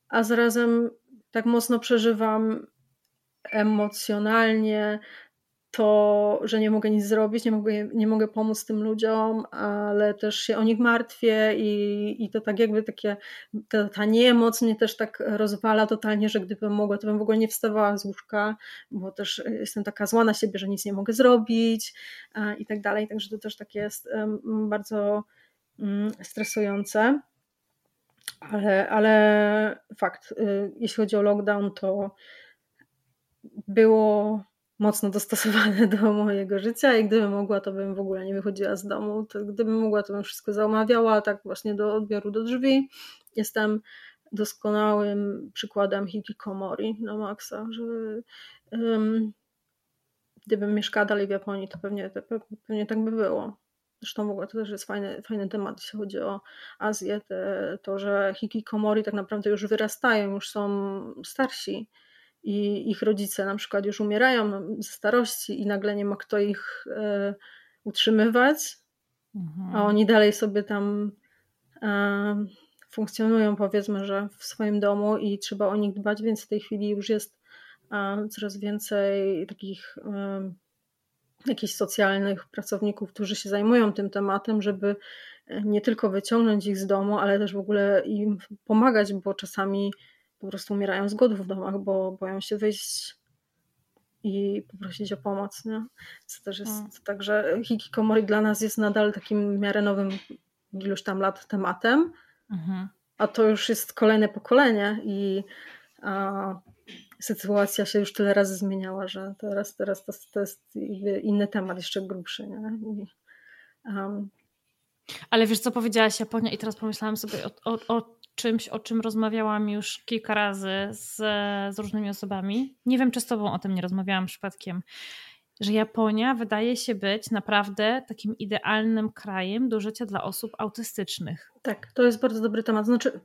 S1: a zarazem tak mocno przeżywam emocjonalnie to, że nie mogę nic zrobić, nie mogę, nie mogę pomóc tym ludziom, ale też się o nich martwię i, i to tak jakby takie, ta, ta niemoc mnie też tak rozwala totalnie, że gdybym mogła, to bym w ogóle nie wstawała z łóżka, bo też jestem taka zła na siebie, że nic nie mogę zrobić i tak dalej, także to też tak jest bardzo mm, stresujące. Ale, ale fakt, y, jeśli chodzi o lockdown, to było mocno dostosowane do mojego życia i gdybym mogła, to bym w ogóle nie wychodziła z domu. To gdybym mogła, to bym wszystko zamawiała, tak właśnie do odbioru do drzwi. Jestem doskonałym przykładem hikikomori na maksa, że um, gdybym mieszkała dalej w Japonii, to pewnie, to pewnie tak by było. Zresztą w ogóle to też jest fajny, fajny temat, jeśli chodzi o Azję, te, to, że hikikomori tak naprawdę już wyrastają, już są starsi i ich rodzice na przykład już umierają ze starości i nagle nie ma kto ich e, utrzymywać, mhm. a oni dalej sobie tam e, funkcjonują, powiedzmy, że w swoim domu i trzeba o nich dbać, więc w tej chwili już jest e, coraz więcej takich e, jakichś socjalnych pracowników, którzy się zajmują tym tematem, żeby nie tylko wyciągnąć ich z domu, ale też w ogóle im pomagać, bo czasami po prostu umierają z głodu w domach, bo boją się wyjść i poprosić o pomoc. Nie? To też jest hmm. tak, że hikikomori dla nas jest nadal takim w miarę nowym iluś tam lat tematem, mhm. a to już jest kolejne pokolenie i a, sytuacja się już tyle razy zmieniała, że teraz, teraz to, to jest inny temat, jeszcze grubszy. Nie? I, um,
S2: ale wiesz, co powiedziałaś Japonia i teraz pomyślałam sobie o, o, o czymś, o czym rozmawiałam już kilka razy z, z różnymi osobami. Nie wiem, czy z tobą o tym nie rozmawiałam przypadkiem. Że Japonia wydaje się być naprawdę takim idealnym krajem do życia dla osób autystycznych.
S1: Tak, to jest bardzo dobry temat. Znaczy,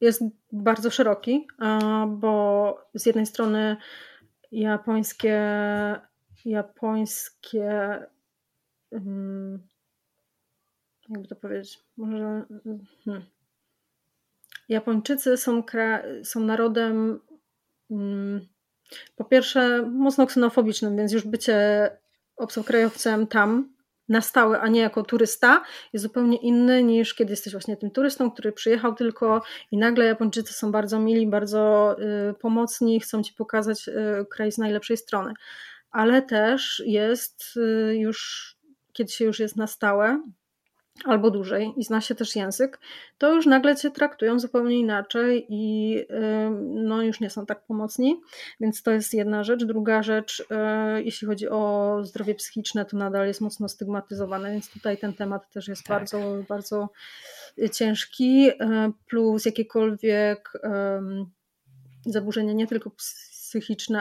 S1: jest bardzo szeroki, bo z jednej strony japońskie, japońskie, hmm, jakby to powiedzieć, może. Hmm, Japończycy są, są narodem mm, po pierwsze mocno ksenofobicznym, więc już bycie obcokrajowcem tam na stałe, a nie jako turysta, jest zupełnie inny niż kiedy jesteś właśnie tym turystą, który przyjechał tylko i nagle Japończycy są bardzo mili, bardzo y, pomocni, chcą ci pokazać y, kraj z najlepszej strony. Ale też jest y, już, kiedy się już jest na stałe, albo dłużej i zna się też język, to już nagle cię traktują zupełnie inaczej i no, już nie są tak pomocni. Więc to jest jedna rzecz. Druga rzecz, e, jeśli chodzi o zdrowie psychiczne, to nadal jest mocno stygmatyzowane, więc tutaj ten temat też jest tak. bardzo, bardzo ciężki. E, plus jakiekolwiek zaburzenia nie tylko psychiczne,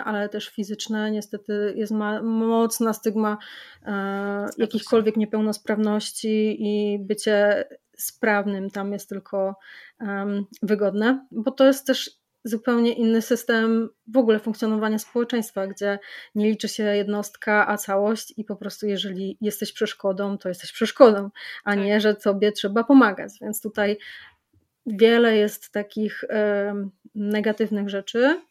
S1: ale też fizyczne. Niestety jest mocna stygma e, jakichkolwiek niepełnosprawności i bycie sprawnym tam jest tylko um, wygodne, bo to jest też zupełnie inny system w ogóle funkcjonowania społeczeństwa, gdzie nie liczy się jednostka, a całość i po prostu jeżeli jesteś przeszkodą, to jesteś przeszkodą, a tak. nie, że sobie trzeba pomagać. Więc tutaj wiele jest takich negatywnych rzeczy,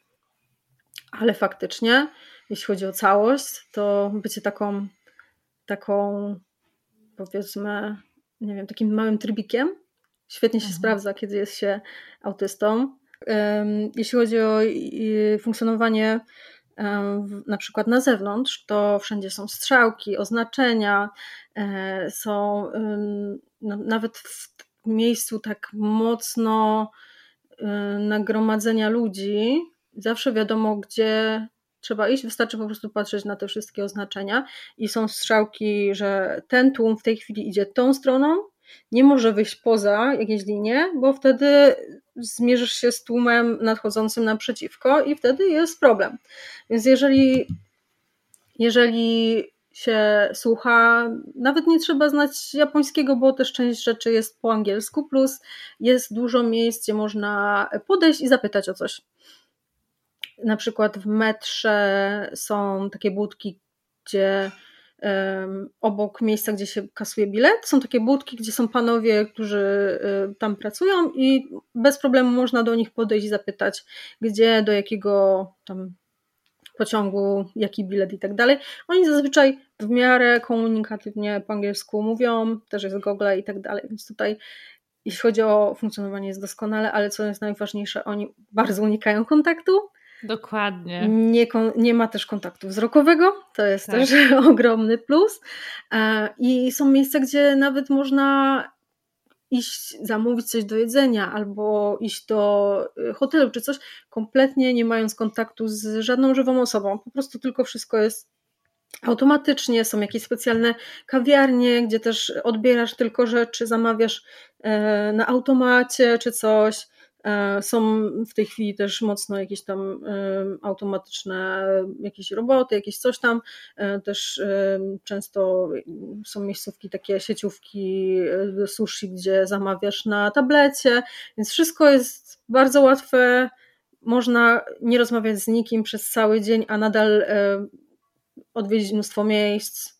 S1: ale faktycznie, jeśli chodzi o całość, to bycie taką, taką powiedzmy, nie wiem, takim małym trybikiem świetnie się mhm. sprawdza, kiedy jest się autystą. Jeśli chodzi o funkcjonowanie na przykład na zewnątrz, to wszędzie są strzałki, oznaczenia, e, są nawet w miejscu tak mocno e, nagromadzenia ludzi, zawsze wiadomo, gdzie trzeba iść, wystarczy po prostu patrzeć na te wszystkie oznaczenia i są strzałki, że ten tłum w tej chwili idzie tą stroną, nie może wyjść poza jakieś linie, bo wtedy zmierzysz się z tłumem nadchodzącym naprzeciwko i wtedy jest problem. Więc jeżeli, jeżeli się słucha, nawet nie trzeba znać japońskiego, bo też część rzeczy jest po angielsku, plus jest dużo miejsc, gdzie można podejść i zapytać o coś. Na przykład w metrze są takie budki, gdzie obok miejsca, gdzie się kasuje bilet, są takie budki, gdzie są panowie, którzy um, tam pracują i bez problemu można do nich podejść i zapytać, gdzie, do jakiego tam pociągu, jaki bilet i tak dalej. Oni zazwyczaj w miarę komunikatywnie po angielsku mówią, też jest Google i tak dalej, więc tutaj jeśli chodzi o funkcjonowanie jest doskonale, ale co jest najważniejsze, oni bardzo unikają kontaktu.
S2: Dokładnie.
S1: Nie, nie ma też kontaktu wzrokowego, to jest tak. też ogromny plus. E, I są miejsca, gdzie nawet można iść zamówić coś do jedzenia albo iść do y, hotelu czy coś, kompletnie nie mając kontaktu z żadną żywą osobą. Po prostu tylko wszystko jest automatycznie, są jakieś specjalne kawiarnie, gdzie też odbierasz tylko rzeczy, zamawiasz e, na automacie czy coś. E, są w tej chwili też mocno jakieś tam e, automatyczne jakieś roboty, jakieś coś tam. E, też często są miejscówki, takie sieciówki sushi, gdzie zamawiasz na tablecie, więc wszystko jest bardzo łatwe. Można nie rozmawiać z nikim przez cały dzień, a nadal odwiedzić mnóstwo miejsc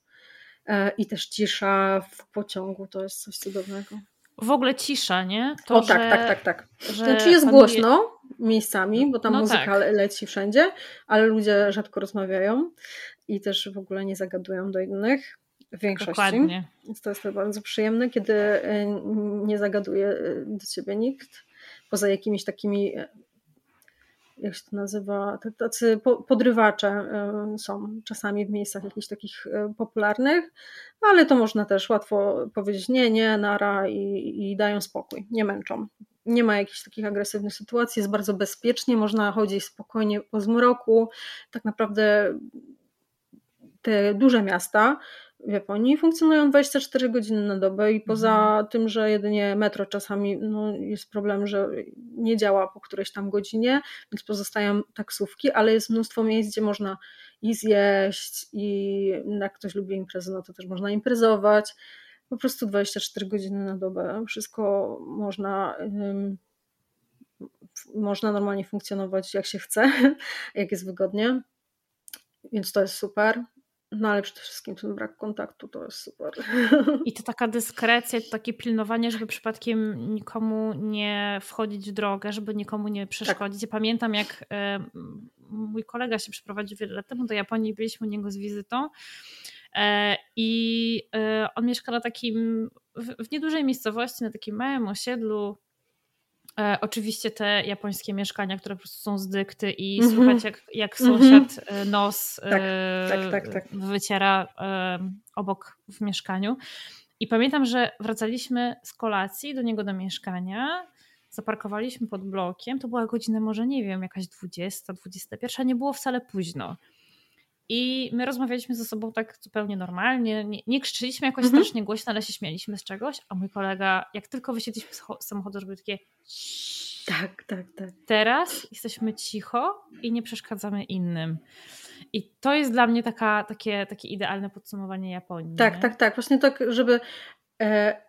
S1: i też cisza w pociągu to jest coś cudownego
S2: w ogóle cisza, nie?
S1: To, o tak, że, tak, tak, tak. Że znaczy jest panuje... głośno miejscami, bo tam no muzyka tak. leci wszędzie, ale ludzie rzadko rozmawiają i też w ogóle nie zagadują do innych w większości. Dokładnie. Więc to jest to bardzo przyjemne, kiedy e, nie zagaduje e, do ciebie nikt, poza jakimiś takimi e, jak się to nazywa, tacy podrywacze są czasami w miejscach jakichś takich popularnych, ale to można też łatwo powiedzieć nie, nie, nara i, i dają spokój, nie męczą. Nie ma jakichś takich agresywnych sytuacji, jest bardzo bezpiecznie, można chodzić spokojnie po zmroku. Tak naprawdę te duże miasta w Japonii funkcjonują 24 godziny na dobę i poza mhm. tym, że jedynie metro czasami no, jest problem, że nie działa po którejś tam godzinie, więc pozostają taksówki, ale jest mnóstwo miejsc, gdzie można i zjeść i jak ktoś lubi imprezy, no to też można imprezować. Po prostu 24 godziny na dobę. Wszystko można można normalnie funkcjonować jak się chce, jak jest wygodnie. Więc to jest super. No ale przede wszystkim ten brak kontaktu to jest super.
S2: I to taka dyskrecja, to takie pilnowanie, żeby przypadkiem nikomu nie wchodzić w drogę, żeby nikomu nie przeszkodzić. Tak. Ja pamiętam, jak e, mój kolega się przeprowadził wiele lat temu do Japonii, byliśmy u niego z wizytą e, i e, on mieszka na takim, w niedużej miejscowości, na takim małym osiedlu E, oczywiście te japońskie mieszkania, które po prostu są z dykty i mm -hmm. słychać jak, jak mhm. sąsiad mm -hmm. nos tak, e, tak, tak, tak, wyciera e, obok w mieszkaniu. I pamiętam, że wracaliśmy z kolacji do niego do mieszkania, zaparkowaliśmy pod blokiem, to była godzina może nie wiem, jakaś 20, 21, nie było wcale późno. I my rozmawialiśmy ze sobą tak zupełnie normalnie. Nie, nie krzyczyliśmy jakoś mhm. strasznie głośno, ale się śmialiśmy z czegoś. A mój kolega, jak tylko wysiedliśmy z samochodu, żeby takie.
S1: Tak, tak, tak.
S2: Teraz jesteśmy cicho i nie przeszkadzamy innym. I to jest dla mnie taka, takie, takie idealne podsumowanie Japonii.
S1: Tak, nie? tak, tak. Właśnie tak, żeby e,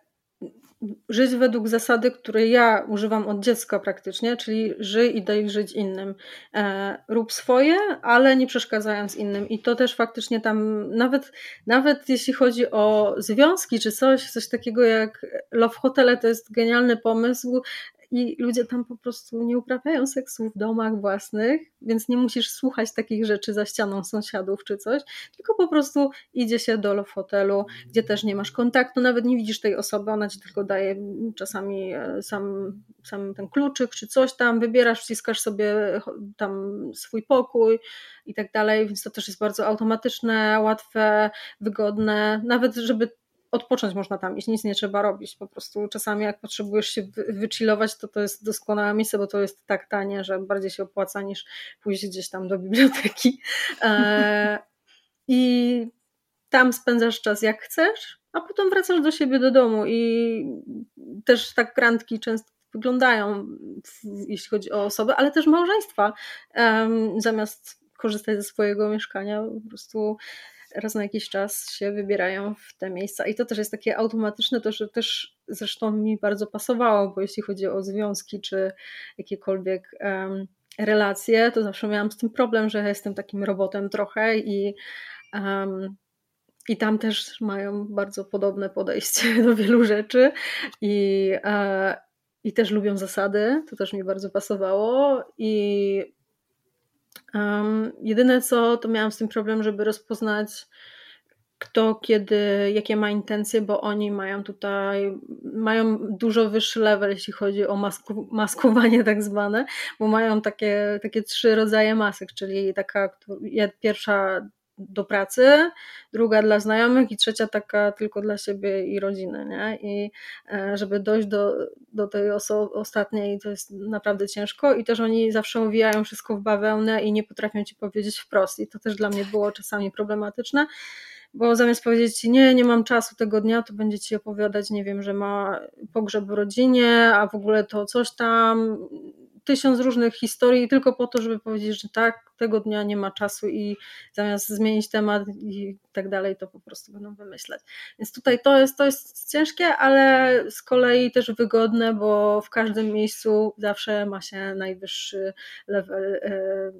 S1: żyć według zasady, której ja używam od dziecka praktycznie, czyli żyj i daj żyć innym. E, rób swoje, ale nie przeszkadzając innym. I to też faktycznie tam, nawet, nawet jeśli chodzi o związki czy coś, coś takiego jak Love Hotele, to jest genialny pomysł i ludzie tam po prostu nie uprawiają seksu w domach własnych, więc nie musisz słuchać takich rzeczy za ścianą sąsiadów czy coś, tylko po prostu idzie się do hotelu, gdzie też nie masz kontaktu, nawet nie widzisz tej osoby, ona ci tylko daje czasami e, sam, sam ten kluczyk czy coś tam, wybierasz, wciskasz sobie tam swój pokój i tak dalej, więc to też jest bardzo automatyczne, łatwe, wygodne, nawet żeby odpocząć można tam iść, nic nie trzeba robić. Po prostu czasami jak potrzebujesz się wychillować, to to jest doskonałe miejsce, bo to jest tak tanie, że bardziej się opłaca niż pójść gdzieś tam do biblioteki. E, I tam spędzasz czas jak chcesz, a potem wracasz do siebie do domu i też tak randki często wyglądają, jeśli chodzi o osoby, ale też małżeństwa. Zamiast korzystać ze swojego mieszkania, po prostu raz na jakiś czas się wybierają w te miejsca. I to też jest takie automatyczne, to że też zresztą mi bardzo pasowało, bo jeśli chodzi o związki czy jakiekolwiek um, relacje, to zawsze miałam z tym problem, że jestem takim robotem trochę i um, i tam też mają bardzo podobne podejście do wielu rzeczy i, e, i też lubią zasady, to też mi bardzo pasowało i Um, jedyne co, to miałam z tym problem, żeby rozpoznać kto kiedy, jakie ma intencje, bo oni mają tutaj, mają dużo wyższy level, jeśli chodzi o masku, maskowanie tak zwane, bo mają takie, takie trzy rodzaje masek, czyli taka pierwsza do pracy, druga dla znajomych i trzecia taka tylko dla siebie i rodziny, nie? I e, żeby dojść do, do tej oso- ostatniej, to jest naprawdę ciężko i też oni zawsze uwijają wszystko w bawełnę i nie potrafią ci powiedzieć wprost i to też dla mnie było czasami problematyczne, bo zamiast powiedzieć ci, nie, nie mam czasu tego dnia, to będzie ci opowiadać, nie wiem, że ma pogrzeb w rodzinie, a w ogóle to coś tam, tysiąc różnych historii tylko po to, żeby powiedzieć, że tak, tego dnia nie ma czasu i zamiast zmienić temat i tak dalej, to po prostu będą wymyślać. Więc tutaj to jest, to jest ciężkie, ale z kolei też wygodne, bo w każdym miejscu zawsze ma się najwyższy level, e,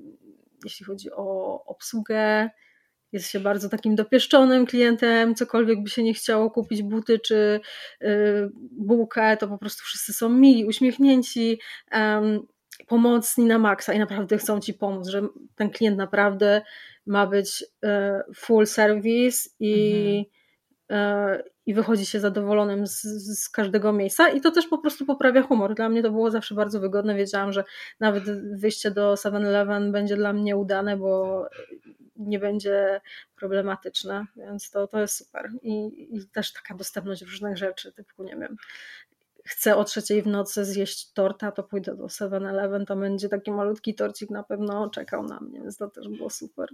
S1: jeśli chodzi o obsługę, jest się bardzo takim dopieszczonym klientem, cokolwiek by się nie chciało kupić buty czy y, bułkę, to po prostu wszyscy są mili, uśmiechnięci, pomocni na maksa i naprawdę chcą ci pomóc, że ten klient naprawdę ma być y, full service i, mhm. Y, i wychodzi się zadowolonym z, z, każdego miejsca i to też po prostu poprawia humor. Dla mnie to było zawsze bardzo wygodne. Wiedziałam, że nawet wyjście do 7-Eleven będzie dla mnie udane, bo nie będzie problematyczne, więc to, to jest super. I, I też taka dostępność różnych rzeczy, typu nie wiem, chcę o trzeciej w nocy zjeść torta, to pójdę do 7-Eleven, to będzie taki malutki torcik na pewno czekał na mnie, więc to też było super.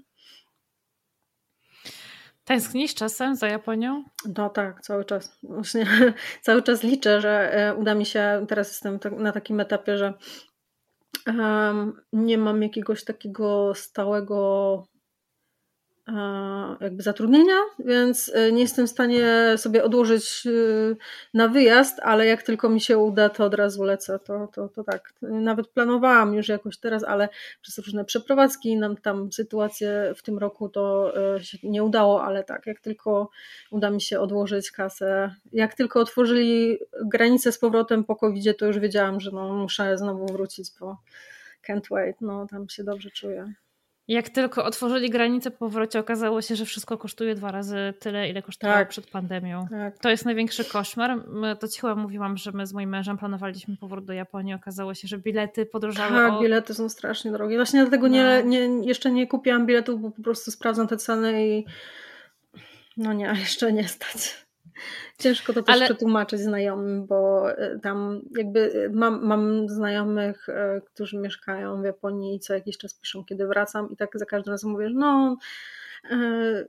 S2: Tęsknisz czasem za Japonią?
S1: No tak, cały czas. Właśnie cały czas liczę, że e, uda mi się, teraz jestem tak, na takim etapie, że um, nie mam jakiegoś takiego stałego jakby zatrudnienia, więc e, nie jestem w stanie sobie odłożyć e, na wyjazd, ale jak tylko mi się uda, to od razu lecę. To, to, to tak. Nawet planowałam już jakoś teraz, ale przez różne przeprowadzki nam tam sytuację w tym roku to e, się nie udało, ale tak, jak tylko uda mi się odłożyć kasę, jak tylko otworzyli granice z powrotem po covid to już wiedziałam, że no, muszę znowu wrócić, bo can't wait, no tam się dobrze czuję.
S2: Jak tylko otworzyli granice po powrocie, okazało się, że wszystko kosztuje dwa razy tyle, ile kosztowało tak. przed pandemią. Tak. To jest największy koszmar. To ci chyba mówiłam, że my z moim mężem planowaliśmy powrót do Japonii. Okazało się, że bilety podrożały.
S1: Tak, o... bilety są strasznie drogie. Właśnie dlatego no. nie, nie, jeszcze nie kupiłam biletów, bo po prostu sprawdzam te ceny i no nie, jeszcze nie stać. Ciężko to też Ale... przetłumaczyć znajomym, bo e, tam jakby e, mam, mam znajomych, e, którzy mieszkają w Japonii i co jakiś czas piszą, kiedy wracam i tak za każdym razem mówię, że no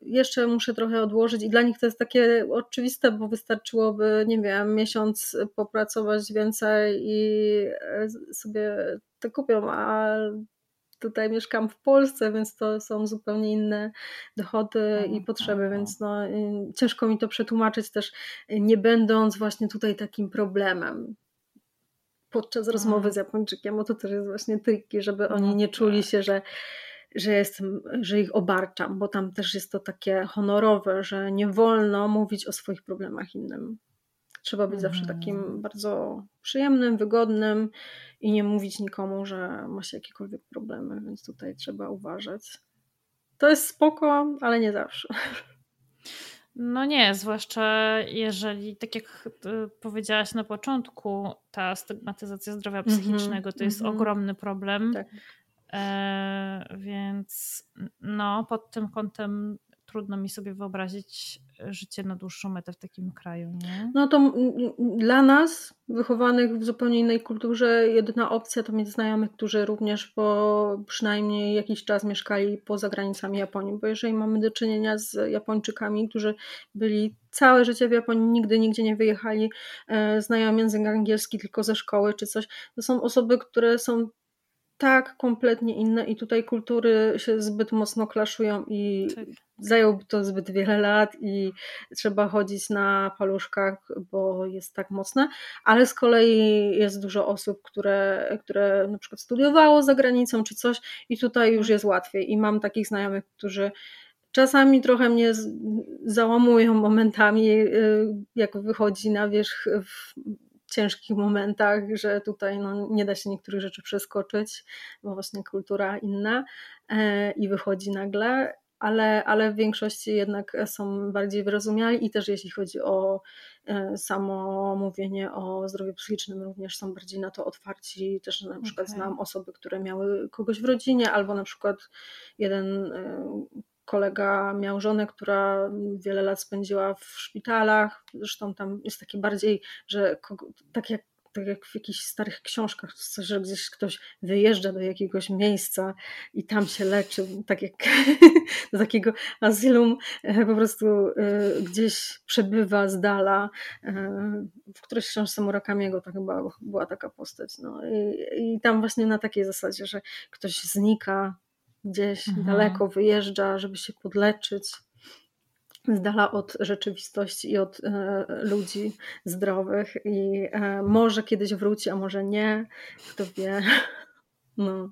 S1: jeszcze muszę trochę odłożyć i dla nich to jest takie oczywiste, bo wystarczyłoby, nie wiem, miesiąc popracować więcej i sobie to kupią, a tutaj mieszkam w Polsce, więc to są zupełnie inne dochody i potrzeby, więc no, y, ciężko mi to przetłumaczyć też, y, nie będąc właśnie tutaj takim problemem podczas rozmowy z Japończykiem, bo to też jest właśnie triki, żeby oni no nie czuli tak. się, że, że jestem, że ich obarczam, bo tam też jest to takie honorowe, że nie wolno mówić o swoich problemach innym. Trzeba być zawsze takim mm. bardzo przyjemnym, wygodnym i nie mówić nikomu, że ma się jakiekolwiek problemy, więc tutaj trzeba uważać. To jest spoko, ale nie zawsze.
S2: No nie, zwłaszcza jeżeli, tak jak powiedziałaś na początku, ta stygmatyzacja zdrowia mhm, psychicznego to jest -hmm. ogromny problem. Tak. E, więc no, pod tym kątem trudno mi sobie wyobrazić życie na dłuższą metę w takim kraju, nie?
S1: No to dla nas, wychowanych w zupełnie innej kulturze, jedyna opcja to mieć znajomych, którzy również po przynajmniej jakiś czas mieszkali poza granicami Japonii, bo jeżeli mamy do czynienia z Japończykami, którzy byli całe życie w Japonii, nigdy nigdzie nie wyjechali, e, znają język angielski tylko ze szkoły czy coś, to są osoby, które są tak kompletnie inne i tutaj kultury się zbyt mocno klaszują i tak. zająłby to zbyt wiele lat i trzeba chodzić na paluszkach, bo jest tak mocne, ale z kolei jest dużo osób, które, które na przykład studiowało za granicą czy coś i tutaj już jest łatwiej i mam takich znajomych, którzy czasami trochę mnie załamują momentami, y, jak wychodzi na wierzch ciężkich momentach, że tutaj no, nie da się niektórych rzeczy przeskoczyć, bo właśnie kultura inna e, i wychodzi nagle ale, ale w większości jednak są bardziej wyrozumiali i też jeśli chodzi o e, samo mówienie o zdrowiu psychicznym, również są bardziej na to otwarci. Też na przykład okay. znam osoby, które miały kogoś w rodzinie, albo na przykład jeden e, kolega miał żonę, która wiele lat spędziła w szpitalach. Zresztą tam jest taki bardziej, że tak jak tak jak w jakichś starych książkach, że gdzieś ktoś wyjeżdża do jakiegoś miejsca i tam się leczy, tak jak do takiego azylum, e, po prostu e, gdzieś przebywa z dala. E, w którejś książce Murakamiego to chyba była taka postać. No. I, I tam właśnie na takiej zasadzie, że ktoś znika gdzieś mhm. daleko, wyjeżdża, żeby się podleczyć z dala od rzeczywistości i od e, ludzi zdrowych i e, może kiedyś wróci, a może nie, kto wie. No,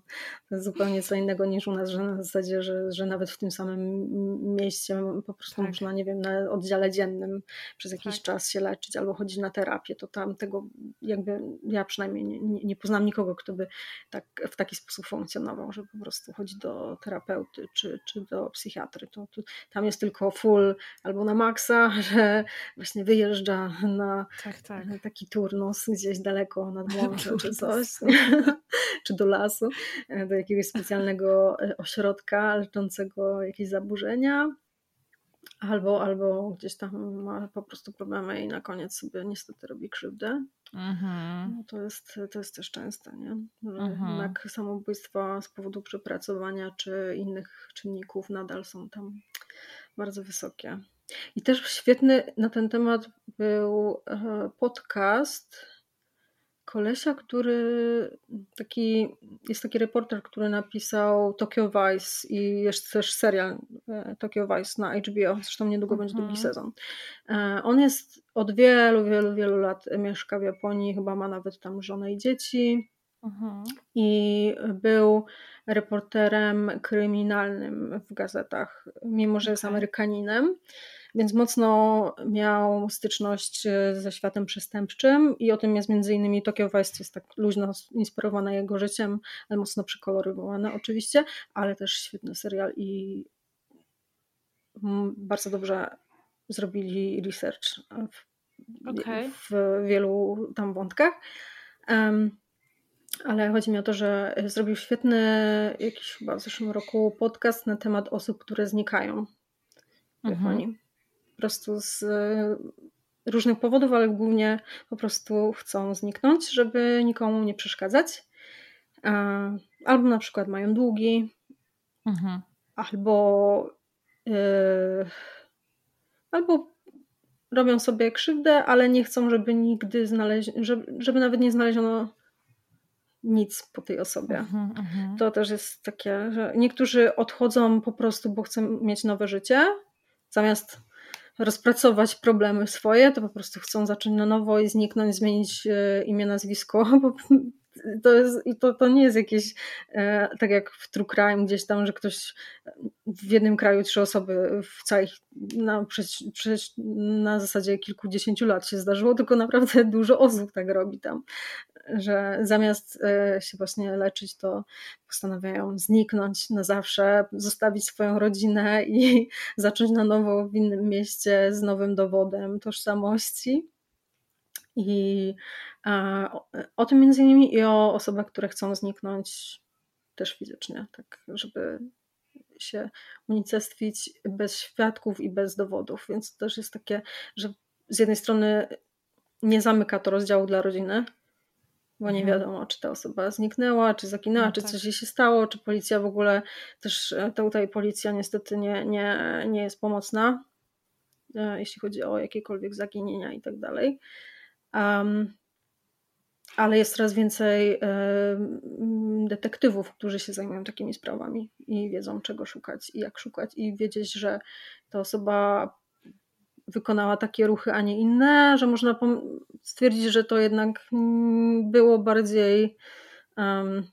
S1: zupełnie co innego niż u nas, że na zasadzie, że, że nawet w tym samym mieście po prostu tak. można, nie wiem, na oddziale dziennym przez jakiś tak. czas się leczyć albo chodzić na terapię, to tam tego jakby ja przynajmniej nie, nie, nie poznam nikogo, kto by tak, w taki sposób funkcjonował, że po prostu chodzi do terapeuty czy, czy do psychiatry. To, to, tam jest tylko full albo na maksa, że właśnie wyjeżdża na tak, tak. taki turnus gdzieś daleko nad morze czy coś, czy do lasu e, do jakiegoś specjalnego e, ośrodka leczącego jakieś zaburzenia, albo, albo gdzieś tam ma po prostu problemy i na koniec sobie niestety robi krzywdę. Mhm. No to, jest, to jest też częste, nie? Że mhm. jednak samobójstwa z powodu przepracowania czy innych czynników nadal są tam bardzo wysokie. I też świetny na ten temat był e, podcast kolesia, który taki, jest taki reporter, który napisał Tokyo Vice i jest też serial e, Tokyo Vice na HBO, zresztą niedługo będzie drugi mhm. sezon. E, on jest od wielu, wielu, wielu lat mieszka w Japonii, chyba ma nawet tam żonę i dzieci mhm. i był reporterem kryminalnym w gazetach, mimo że jest Amerykaninem więc mocno miał styczność e, ze światem przestępczym i o tym jest między innymi Tokyo Vice jest tak luźno inspirowane jego życiem, ale mocno przekoloryzowane oczywiście, ale też świetny serial i bardzo dobrze zrobili research w, okay. w wielu tam wątkach. Um, ale chodzi mi o to, że zrobił świetny, jakiś chyba w zeszłym roku podcast na temat osób, które znikają mhm. Po prostu z e, różnych powodów, ale głównie po prostu chcą zniknąć, żeby nikomu nie przeszkadzać. Albo na przykład mają długi, mhm. albo, yy, albo robią sobie krzywdę, ale nie chcą, żeby nigdy znaleźć, żeby, żeby nawet nie znaleziono nic po tej osobie. Mhm, mhm. to też jest takie, że niektórzy odchodzą po prostu, bo chcą mieć nowe życie, zamiast rozpracować problemy swoje, to po prostu chcą zacząć na nowo i zniknąć, zmienić e, imię, nazwisko, bo to, jest, to, to nie jest jakieś, e, tak jak w True Crime gdzieś tam, że ktoś w jednym kraju trzy osoby w całej, na, przez, na zasadzie kilkudziesięciu lat się zdarzyło, tylko naprawdę dużo osób tak robi tam że zamiast e, się właśnie leczyć, to postanawiają zniknąć na zawsze, zostawić swoją rodzinę i zacząć na nowo w innym mieście z nowym dowodem tożsamości. I o tym między innymi i o osobach, które chcą zniknąć też fizycznie, tak żeby się unicestwić bez świadków i bez dowodów. Więc też jest takie, że z jednej strony nie zamyka to rozdziału dla rodziny, bo nie mhm. wiadomo, czy ta osoba zniknęła, czy zaginęła, no, czy tak. coś jej się stało, czy policja w ogóle też e, tutaj policja niestety nie, nie, nie jest pomocna, e, jeśli chodzi o jakiekolwiek zaginienia i tak dalej. Um, ale jest coraz więcej detektywów, którzy się zajmują takimi sprawami i wiedzą, czego szukać i jak szukać, i wiedzieć, że ta osoba wykonała takie ruchy, a nie inne, że można stwierdzić, że to jednak było bardziej um,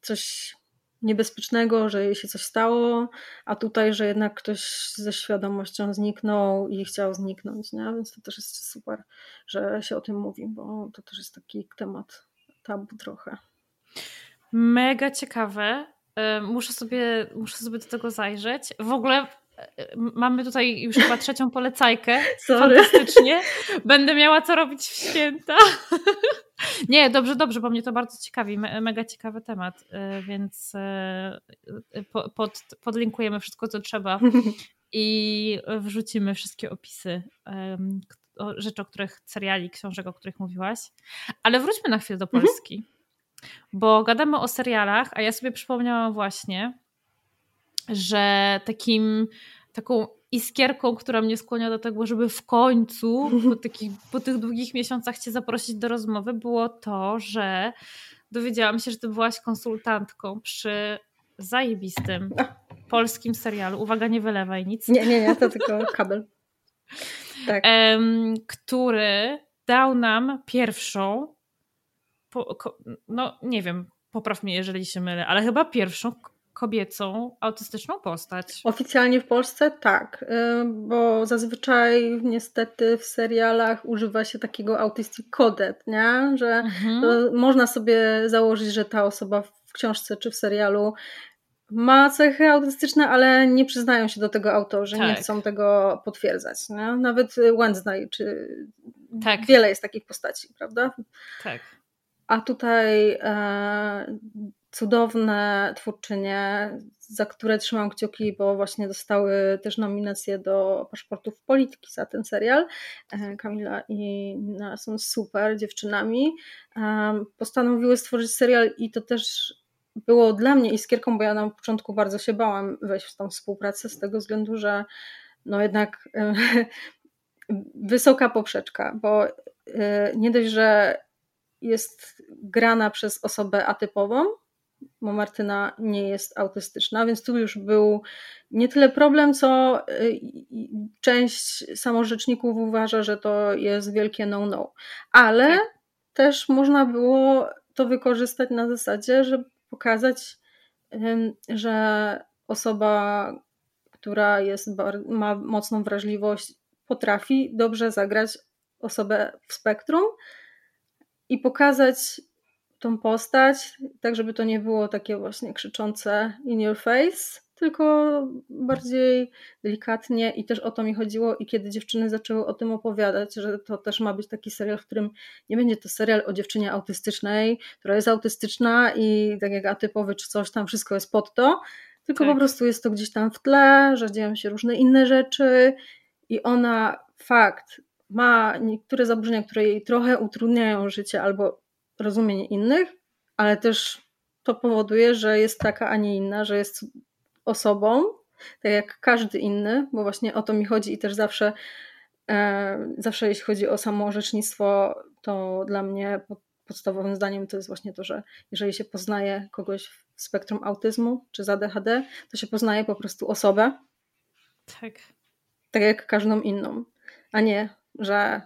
S1: coś niebezpiecznego, że jej się coś stało, a tutaj, że jednak ktoś ze świadomością zniknął i chciał zniknąć, nie? więc to też jest super, że się o tym mówi, bo to też jest taki temat tabu trochę.
S2: Mega ciekawe. E, muszę sobie, muszę sobie do tego zajrzeć. W ogóle mamy tutaj już chyba trzecią polecajkę. Sorry. Fantastycznie. Będę miała co robić w święta. Nie, dobrze, dobrze, bo mnie to bardzo ciekawi. mega ciekawy temat, y, więc y, pod, podlinkujemy wszystko, co trzeba i wrzucimy wszystkie opisy rzeczy, o których, seriali, książek, o których mówiłaś. Ale wróćmy na chwilę do mhm. Polski, bo gadamy o serialach, a ja sobie przypomniałam właśnie, że takim, taką iskierką, która mnie skłania do tego, żeby w końcu po, po tych długich miesiącach Cię zaprosić do rozmowy, było to, że dowiedziałam się, że Ty byłaś konsultantką przy zajebistym polskim serialu. Uwaga, nie wylewaj nic.
S1: Nie, nie, nie, to tylko kabel.
S2: Tak. który dał nam pierwszą, no nie wiem, popraw mnie, jeżeli się mylę, ale chyba pierwszą kobiecą autystyczną postać.
S1: Oficjalnie w Polsce tak, y, bo zazwyczaj niestety w serialach używa się takiego autistic coded, nie? że mhm. można sobie założyć, że ta osoba w książce czy w serialu ma cechy autystyczne, ale nie przyznają się do tego autorzy, tak. nie chcą tego potwierdzać. Nie? Nawet Wednesday, czy tak. wiele jest takich postaci, prawda?
S2: Tak.
S1: A tutaj e, cudowne twórczynie, za które trzymam kciuki, bo właśnie dostały też nominacje do paszportów polityki za ten serial. E, Kamila i Nina są super dziewczynami. E, postanowiły stworzyć serial i to też było dla mnie iskierką, bo ja na początku bardzo się bałam wejść w tą współpracę z tego względu, że no jednak e, wysoka poprzeczka, bo nie dość, że jest grana przez osobę atypową, bo Martyna nie jest autystyczna, więc tu już był nie tyle problem, co y, część samorzeczników uważa, że to jest wielkie no-no. Ale tak. też można było to wykorzystać na zasadzie, żeby pokazać, że osoba, która jest, ma mocną wrażliwość, potrafi dobrze zagrać osobę w spektrum i pokazać tą postać, tak żeby to nie było takie właśnie krzyczące in your face, tylko bardziej delikatnie i też o to mi chodziło i kiedy dziewczyny zaczęły o tym opowiadać, że to też ma być taki serial, w którym nie będzie to serial o dziewczynie autystycznej, która jest autystyczna i tak jak atypowy czy coś tam, wszystko jest pod to, tylko tak. po prostu jest to gdzieś tam w tle, że dzieją się różne inne rzeczy i ona fakt ma niektóre zaburzenia, które jej trochę utrudniają życie albo rozumienie innych, ale też to powoduje, że jest taka, a nie inna, że jest osobą, tak jak każdy inny, bo właśnie o to mi chodzi i też zawsze, e, zawsze jeśli chodzi o samo orzecznictwo, to dla mnie podstawowym zdaniem to jest właśnie to, że jeżeli się poznaje kogoś w spektrum autyzmu czy z ADHD, to się poznaje po prostu osobę.
S2: Tak.
S1: Tak jak każdą inną, a nie, że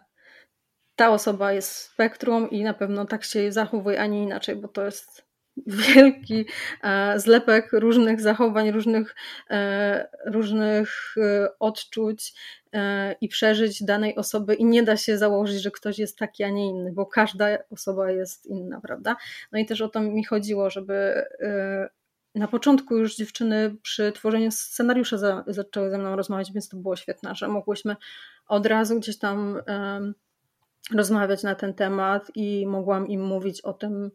S1: ta osoba jest spektrum i na pewno tak się zachowuje, a nie inaczej, bo to jest wielki e, zlepek różnych zachowań, różnych, e, różnych e, odczuć i przeżyć danej osoby i nie da się założyć, że ktoś jest taki, a nie inny, bo każda osoba jest inna, prawda? No i też o to mi chodziło, żeby na początku już dziewczyny przy tworzeniu scenariusza za, zaczęły ze mną rozmawiać, więc to było świetne, że mogłyśmy od razu gdzieś tam rozmawiać na ten temat i mogłam im mówić o tym,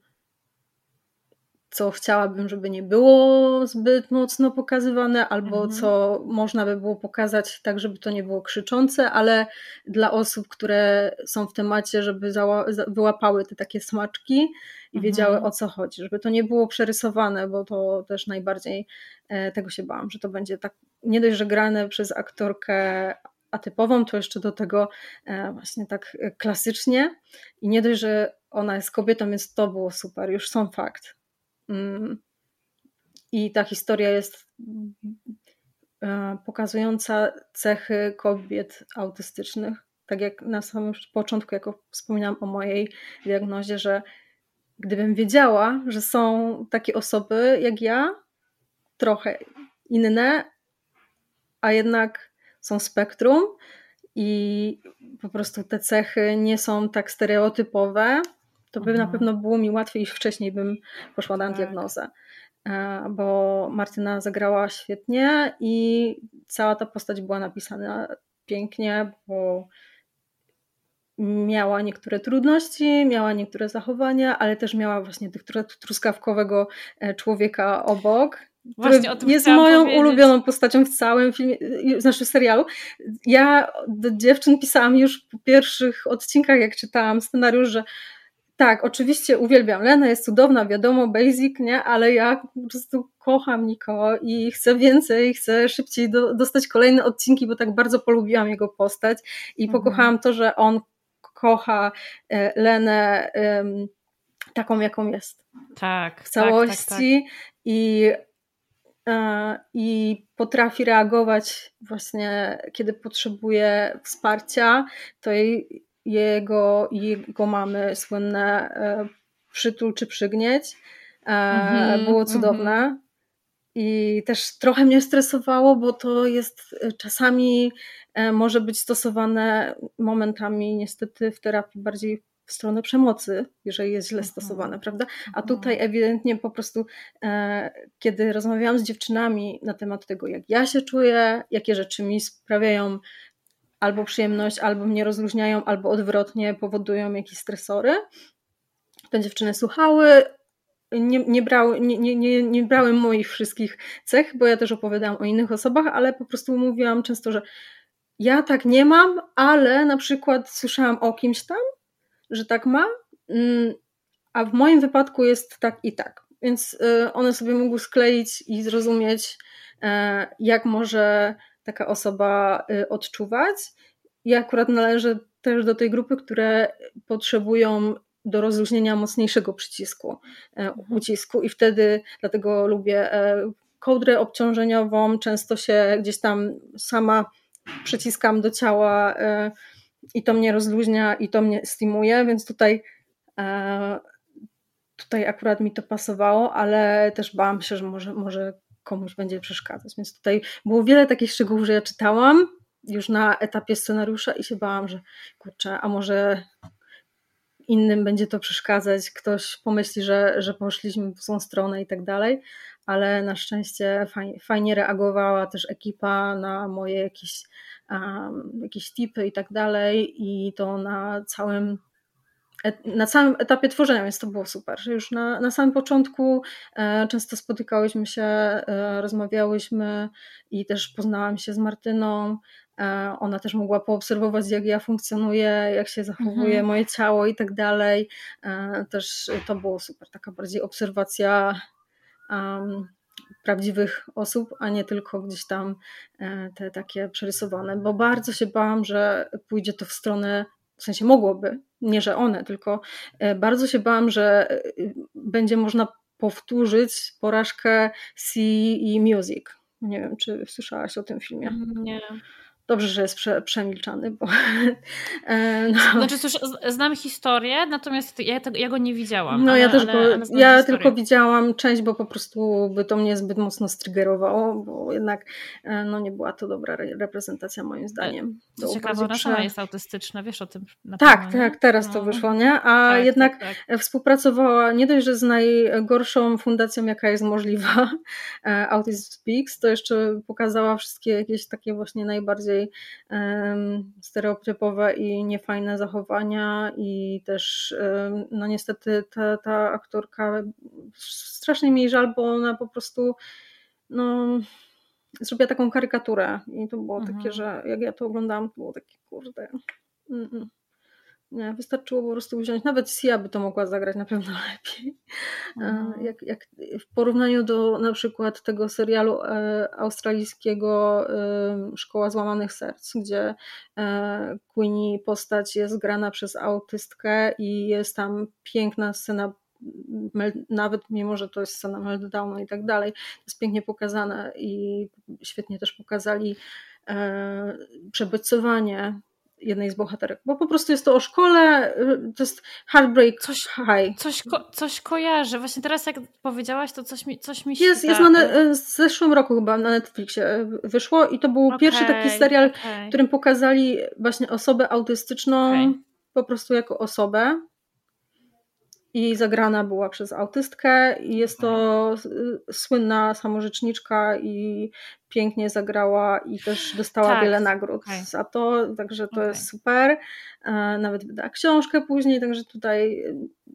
S1: co chciałabym, żeby nie było zbyt mocno pokazywane, albo mhm. co można by było pokazać tak, żeby to nie było krzyczące, ale dla osób, które są w temacie, żeby wyłapały te takie smaczki i mhm. wiedziały o co chodzi, żeby to nie było przerysowane, bo to też najbardziej e, tego się bałam, że to będzie tak nie dość, że grane przez aktorkę atypową, to jeszcze do tego e, właśnie tak klasycznie i nie dość, że ona jest kobietą, więc to było super, już są fakt. Mm. I ta historia jest e, pokazująca cechy kobiet autystycznych. Tak jak na samym początku, jako wspominałam o mojej diagnozie, że gdybym wiedziała, że są takie osoby jak ja, trochę inne, a jednak są spektrum i po prostu te cechy nie są tak stereotypowe, to by mhm. na pewno było mi łatwiej, już wcześniej bym poszła na tak. diagnozę. E, bo Martyna zagrała świetnie i cała ta postać była napisana pięknie, bo miała niektóre trudności, miała niektóre zachowania, ale też miała właśnie tych truskawkowego e, człowieka obok, Właśnie o tym jest moją powiedzieć. ulubioną postacią w całym filmie, znaczy serialu. Ja do dziewczyn pisałam już po pierwszych odcinkach, jak czytałam scenariusz, że tak, oczywiście uwielbiam Lenę, jest cudowna, wiadomo, basic, nie? Ale ja po prostu kocham Niko i chcę więcej, chcę szybciej do, dostać kolejne odcinki, bo tak bardzo polubiłam jego postać i mhm. pokochałam to, że on kocha e, Lenę um, taką, jaką jest.
S2: Tak.
S1: W całości tak, tak, tak. i i potrafi reagować właśnie, kiedy potrzebuje wsparcia, to jej jego, jego mamy słynne e, przytul czy przygnieć. Mm-hmm, było cudowne. Mm-hmm. I też trochę mnie stresowało, bo to jest e, czasami może być stosowane momentami niestety w terapii bardziej w stronę przemocy, jeżeli jest źle mhm. stosowane, prawda? A mhm. tutaj ewidentnie po prostu, kiedy rozmawiałam z dziewczynami na temat tego, jak ja się czuję, jakie rzeczy mi sprawiają albo przyjemność, albo mnie rozluźniają, albo odwrotnie powodują jakieś stresory. Te dziewczyny słuchały, nie, nie, brały, nie, nie, nie brały moich wszystkich cech, bo ja też opowiadałam o innych osobach, ale po prostu mówiłam często, że ja tak nie mam, ale na przykład słyszałam o kimś tam, że tak ma, mm, a w moim wypadku jest tak i tak. Więc y, one sobie mogły skleić i zrozumieć, e, jak może taka osoba y, odczuwać. Ja akurat należę też do tej grupy, które potrzebują do rozluźnienia mocniejszego przycisku, e, ucisku i wtedy dlatego lubię e, kołdrę obciążeniową, często się gdzieś tam sama przyciskam do ciała i to mnie rozluźnia i to mnie stymuje, więc tutaj tutaj akurat mi to pasowało, ale też bałam się, że może, może komuś będzie przeszkadzać. Więc tutaj było wiele takich szczegółów, że ja czytałam już na etapie scenariusza i się bałam, że kurczę, a może innym będzie to przeszkadzać, ktoś pomyśli, że, że poszliśmy w złą stronę i tak dalej, ale na szczęście fajnie, fajnie reagowała też ekipa na moje jakieś, jakieś tipy i tak dalej i to na całym na całym etapie tworzenia, więc to było super, już na, na samym początku e, często spotykałyśmy się, e, rozmawiałyśmy i też poznałam się z Martyną. E, ona też mogła poobserwować, jak ja funkcjonuję, jak się zachowuje mhm. moje ciało i tak dalej. Też to było super, taka bardziej obserwacja um, prawdziwych osób, a nie tylko gdzieś tam e, te takie przerysowane, bo bardzo się bałam, że pójdzie to w stronę w sensie mogłoby, nie że one, tylko e, bardzo się bałam, że e, będzie można powtórzyć porażkę C i Music. Nie wiem, czy słyszałaś o tym filmie.
S2: Nie.
S1: Dobrze, że jest prze, przemilczany, bo.
S2: E, no. Znaczy, cóż, znam historię, natomiast ja, te, ja go nie widziałam.
S1: No,
S2: ale,
S1: ja też go, ja tylko widziałam część, bo po prostu by to mnie zbyt mocno strygerowało, bo jednak e, no, nie była to dobra reprezentacja, moim zdaniem.
S2: To ciekawe, ona jest autystyczna, wiesz o tym?
S1: tak, pewno, tak, teraz no. to wyszło, nie? A tak, jednak tak, tak. współpracowała nie dość, że z najgorszą fundacją, jaka jest możliwa, Autism Speaks, to jeszcze pokazała wszystkie jakieś takie właśnie najbardziej bardziej stereotypowe i niefajne zachowania i też no niestety ta, ta aktorka strasznie mi żal, bo ona po prostu no zrobiła taką karykaturę i to było mhm. takie, że jak ja to oglądałam, to było takie kurde mm -mm. Nie, wystarczyło po prostu wziąć, nawet Sia by to mogła zagrać na pewno lepiej. Mhm. Jak, jak w porównaniu do na przykład tego serialu e, australijskiego e, Szkoła Złamanych Serc, gdzie e, Queenie postać jest grana przez autystkę i jest tam piękna scena nawet mimo, że to jest scena meltdownu i tak dalej, jest pięknie pokazane i świetnie też pokazali przebodźcowanie jednej z bohaterek, bo po prostu jest to o szkole, to jest Heartbreak coś, High.
S2: Coś, ko coś kojarzę. Właśnie teraz jak powiedziałaś, to coś mi, coś mi się...
S1: Jest, jest na w zeszłym roku chyba na Netflixie wyszło i to był okay, pierwszy taki serial, okay. w którym pokazali właśnie osobę autystyczną okay. po prostu jako osobę i zagrana była przez autystkę i jest to słynna samorzeczniczka i pięknie zagrała i też dostała tak. wiele nagród okay. za to, także to okay. jest super. E, nawet wydała książkę później, także tutaj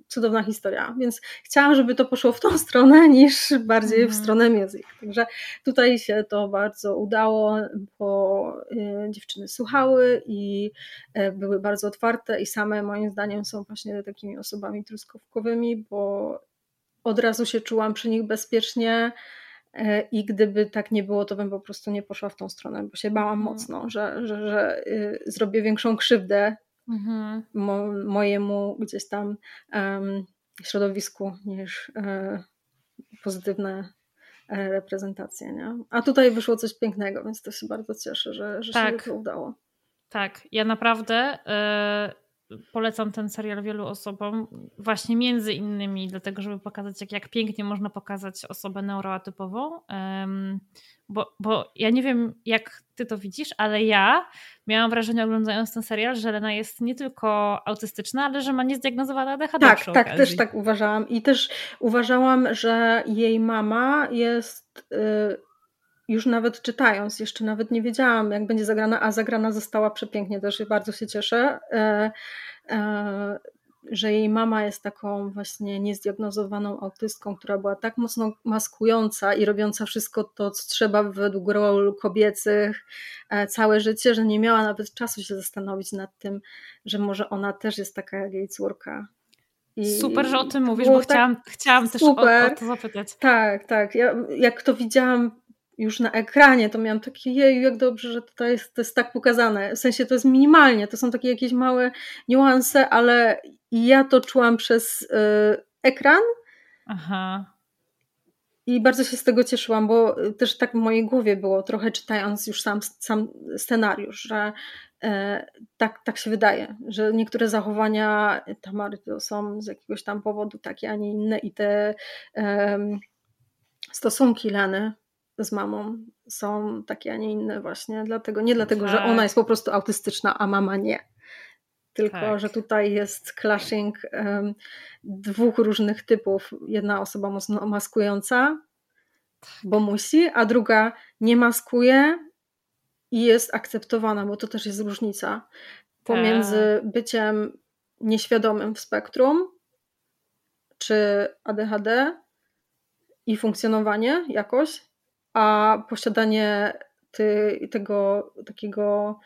S1: cudowna historia, więc chciałam, żeby to poszło w tą stronę niż bardziej mm. w mhm. stronę music. Także tutaj się to bardzo udało, bo e, dziewczyny słuchały i e, były bardzo otwarte i same moim zdaniem są właśnie takimi osobami truskawkowymi, bo od razu się czułam przy nich bezpiecznie E, I gdyby tak nie było, to bym po prostu nie poszła w tą stronę, bo się bałam mhm. mocno, że, że, że y, zrobię większą krzywdę mhm. mo, mojemu gdzieś tam um, środowisku niż y, pozytywne e, reprezentacje. Nie? A tutaj wyszło coś pięknego, więc to się bardzo cieszę, że, że tak. się to udało.
S2: Tak, ja naprawdę polecam ten serial wielu osobom, właśnie między innymi dlatego, żeby pokazać, jak, jak pięknie można pokazać osobę neuroatypową. Um, bo, bo ja nie wiem, jak ty to widzisz, ale ja miałam wrażenie, oglądając ten serial, że Lena jest nie tylko autystyczna, ale że ma niezdiagnozowane ADHD.
S1: Tak, tak, okazji. też tak uważałam. I też uważałam, że jej mama jest. Yy już nawet czytając, jeszcze nawet nie wiedziałam, jak będzie zagrana, a zagrana została przepięknie, też bardzo się cieszę, e, e, że jej mama jest taką właśnie niezdiagnozowaną autystką, która była tak mocno maskująca i robiąca wszystko to, co trzeba według ról kobiecych e, całe życie, że nie miała nawet czasu się zastanowić nad tym, że może ona też jest taka jak jej córka.
S2: I super, że o tym mówisz, bo tak chciałam, chciałam też o, o, to zapytać.
S1: Tak, tak. Ja, jak to widziałam już na ekranie, to miałam takie, jeju, jak dobrze, że tutaj jest, to jest tak pokazane. W sensie to jest minimalnie, to są takie jakieś małe niuanse, ale ja to czułam przez y, ekran. Aha. I bardzo się z tego cieszyłam, bo też tak w mojej głowie było, trochę czytając już sam, sam scenariusz, że e, tak, tak się wydaje, że niektóre zachowania Tamary to są z jakiegoś tam powodu takie, a nie inne i te e, stosunki Leny z mamą są takie, a nie inne właśnie. Dlatego, nie dlatego, tak. że ona jest po prostu autystyczna, a mama nie. Tylko, tak. że tutaj jest clashing um, dwóch różnych typów. Jedna osoba mocno maskująca, tak. bo musi, a druga nie maskuje i jest akceptowana, bo to też jest różnica pomiędzy tak. byciem nieświadomym w spektrum czy ADHD i funkcjonowanie jakoś, a posiadanie ty, tego takiego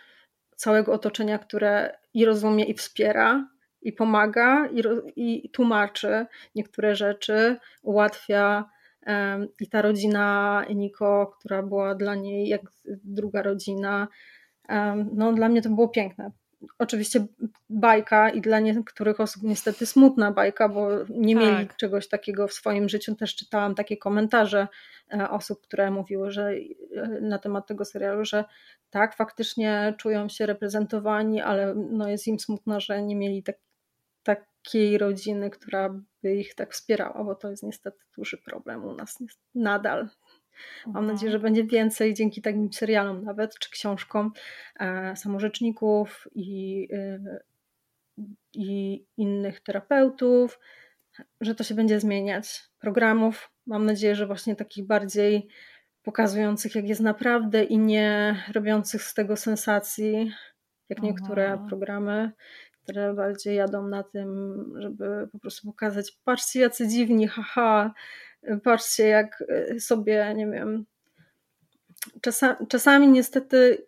S1: całego otoczenia, które i rozumie, i wspiera, i pomaga, i, i tłumaczy niektóre rzeczy, ułatwia. I ta rodzina Niko, która była dla niej jak druga rodzina, no dla mnie to było piękne oczywiście bajka i dla niektórych osób niestety smutna bajka, bo nie tak. mieli czegoś takiego w swoim życiu. Też czytałam takie komentarze e, osób, które mówiły, że e, na temat tego serialu, że tak, faktycznie czują się reprezentowani, ale no jest im smutno, że nie mieli tak, takiej rodziny, która by ich tak wspierała, bo to jest niestety duży problem u nas nadal. Mam nadzieję, że będzie więcej dzięki takim serialom nawet, czy książkom e, samorzeczników i, e, i innych terapeutów, że to się będzie zmieniać. Programów, mam nadzieję, że właśnie takich bardziej pokazujących, jak jest naprawdę i nie robiących z tego sensacji, jak niektóre Aha. programy, które bardziej jadą na tym, żeby po prostu pokazać, patrzcie jacy dziwni, haha, patrzcie jak y, sobie, nie wiem, czasami, czasami niestety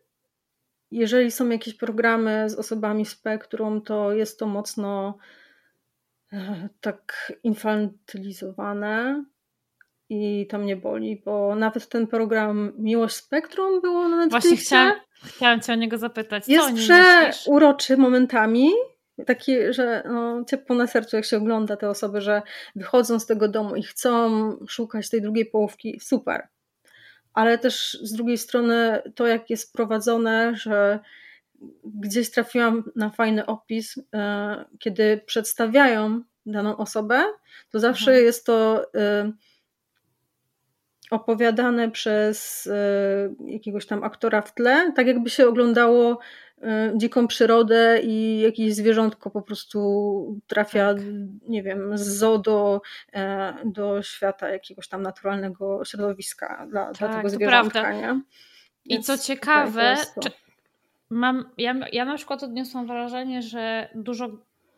S1: jeżeli są jakieś programy z osobami w spektrum, to jest to mocno e, tak infantylizowane i to mnie boli, bo nawet ten program Miłość Spektrum było na Netflixie.
S2: Właśnie chciałam, chciałam cię o niego zapytać. Co
S1: jest przeuroczy momentami, taki, że no, ciepło na sercu, jak się ogląda te osoby, że wychodzą z tego domu i chcą szukać tej drugiej połówki, super. Ale też z drugiej strony to, jak jest prowadzone, że gdzieś trafiłam na fajny opis, e, kiedy przedstawiają daną osobę, to zawsze mhm. jest to e, opowiadane przez jakiegoś tam aktora w tle, tak jakby się oglądało dziką przyrodę i jakieś zwierzątko po prostu trafia, tak. nie wiem, z zoo do, do świata jakiegoś tam naturalnego środowiska dla, tak, dla tego zwierzątka. Nie?
S2: I co ciekawe, mam, ja, ja na przykład odniosłam wrażenie, że dużo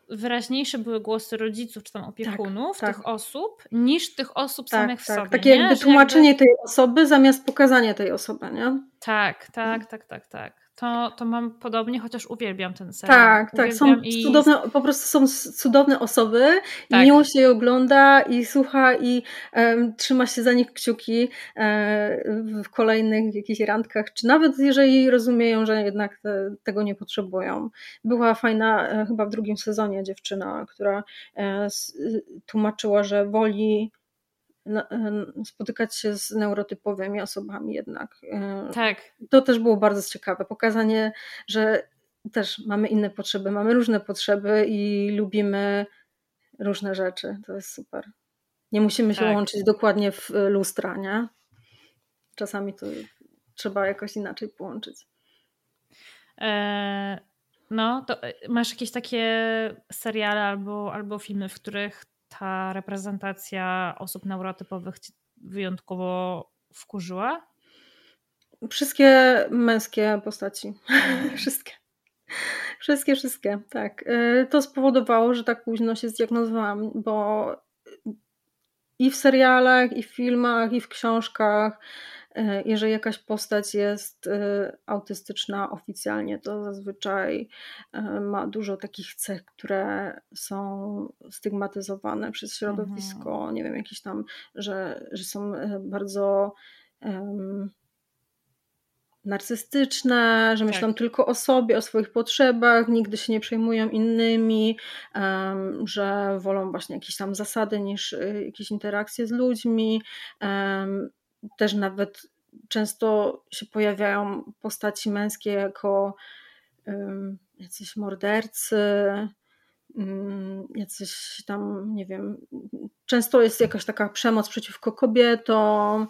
S2: wyraźniejsze były głosy rodziców czy tam opiekunów tak, tych tak. osób niż tych osób tak, samych w tak. sobie.
S1: Takie jakby tłumaczenie jakby... tej osoby zamiast pokazanie tej osoby, nie?
S2: Tak, tak, tak, tak, tak to, to mam podobnie, chociaż uwielbiam ten serial.
S1: Tak, tak. Są i... cudowne, po prostu są cudowne osoby tak. i miło się je ogląda i słucha i um, trzyma się za nich kciuki um, w kolejnych jakichś randkach, czy nawet jeżeli rozumieją, że jednak te, tego nie potrzebują. Była fajna e, chyba w drugim sezonie dziewczyna, która e, tłumaczyła, że woli spotykać się z neurotypowymi osobami jednak. E,
S2: tak.
S1: To też było bardzo ciekawe. Pokazanie, że też mamy inne potrzeby, mamy różne potrzeby i lubimy różne rzeczy. To jest super. Nie musimy się tak. łączyć dokładnie w lustra, nie? Czasami to trzeba jakoś inaczej połączyć.
S2: E, no, to e, masz jakieś takie seriale albo, albo filmy, w których ta reprezentacja osób neurotypowych wyjątkowo wkurzyła?
S1: Wszystkie męskie postaci. wszystkie. Wszystkie, wszystkie, tak. Y, to spowodowało, że tak późno się zdiagnozowałam, bo i w serialach, i w filmach, i w książkach jeżeli jakaś postać jest e, autystyczna oficjalnie, to zazwyczaj e, ma dużo takich cech, które są stygmatyzowane przez środowisko. Mhm. Nie wiem, jakieś tam, że, że są bardzo um, narcystyczne, że myślą tak. tylko o sobie, o swoich potrzebach, nigdy się nie przejmują innymi, um, że wolą właśnie jakieś tam zasady niż jakieś interakcje z ludźmi. Um, też nawet często się pojawiają postaci męskie jako jacyś mordercy, um, jacyś tam, nie wiem, często jest jakaś taka przemoc przeciwko kobietom,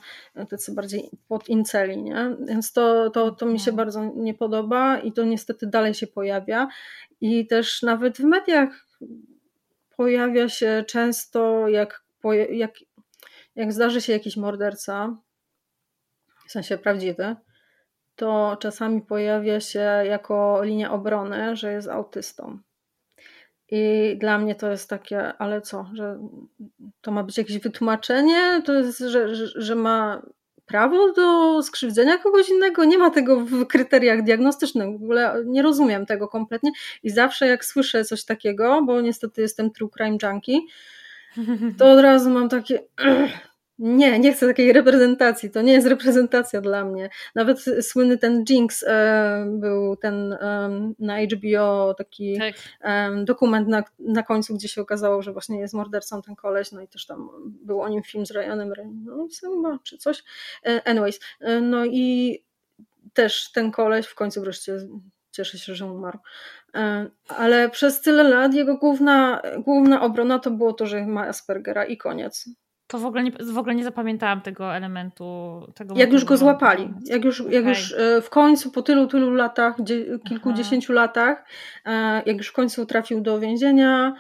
S1: tacy bardziej pod inceli, nie? Więc to, to, to mi się mhm. bardzo nie podoba i to niestety dalej się pojawia i też nawet w mediach pojawia się często, jak, jak, jak zdarzy się jakiś morderca, w sensie prawdziwy, to czasami pojawia się jako linia obrony, że jest autystą. I dla mnie to jest takie, ale co, że to ma być jakieś wytłumaczenie, to jest, że, że, że ma prawo do skrzywdzenia kogoś innego. Nie ma tego w kryteriach diagnostycznych. W ogóle nie rozumiem tego kompletnie. I zawsze jak słyszę coś takiego, bo niestety jestem true crime junkie, to od razu mam takie nie, nie chcę takiej reprezentacji. To nie jest reprezentacja dla mnie. Nawet słynny ten Jinx e, był ten e, na HBO taki tak. e, dokument na, na końcu, gdzie się okazało, że właśnie jest mordercą ten koleś, no i też tam był o nim film z Ryanem Reynoldsem czy coś. E, anyways, e, no i też ten koleś w końcu wreszcie cieszę się, że umarł. E, ale przez tyle lat jego główna, główna obrona to było to, że ma Aspergera i koniec.
S2: To w ogóle nie, w ogóle nie zapamiętałam tego elementu. Tego
S1: jak już go złapali, jak już, okay. jak już e, w końcu po tylu, tylu latach, kilkudziesięciu Aha. latach, e, jak już w końcu trafił do więzienia,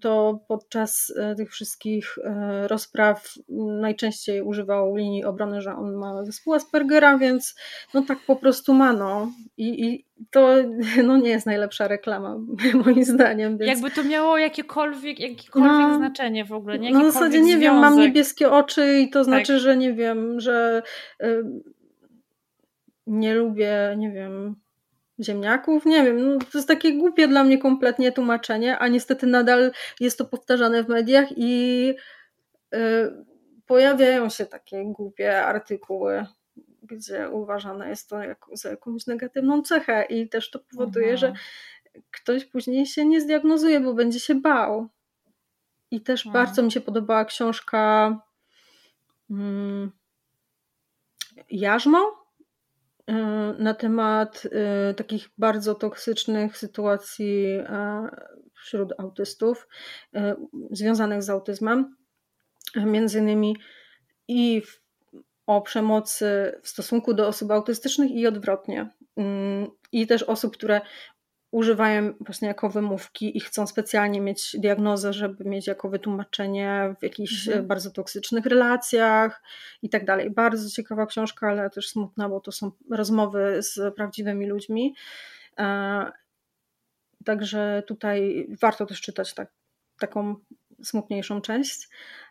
S1: to podczas e, tych wszystkich e, rozpraw najczęściej używał linii obrony, że on ma zespół Aspergera, więc no tak po prostu ma, no. I, i to no, nie jest najlepsza reklama, moim zdaniem. Więc...
S2: Jakby to miało jakiekolwiek, jakiekolwiek no, znaczenie w ogóle, nie?
S1: No w zasadzie nie wiem, mam niebieskie oczy i to tak. znaczy, że nie wiem, że y, nie lubię, nie wiem, ziemniaków? Nie wiem, no to jest takie głupie dla mnie kompletnie tłumaczenie, a niestety nadal jest to powtarzane w mediach i y, pojawiają się takie głupie artykuły, gdzie uważane jest to jako, za jakąś negatywną cechę i też to powoduje, że mhm. ktoś później się nie zdiagnozuje, bo będzie się bał. I też mhm. bardzo mi się podobała książka hmm, Jarzmo na temat takich bardzo toksycznych sytuacji wśród autystów związanych z autyzmem. Między innymi i o przemocy w stosunku do osób autystycznych i odwrotnie. Mm, I też osób, które używają właśnie jako wymówki i chcą specjalnie mieć diagnozę, żeby mieć jako wytłumaczenie w jakichś mhm. bardzo toksycznych relacjach i tak dalej. Bardzo ciekawa książka, ale też smutna, bo to są rozmowy z prawdziwymi ludźmi. E, także tutaj warto też czytać tak, taką smutniejszą część.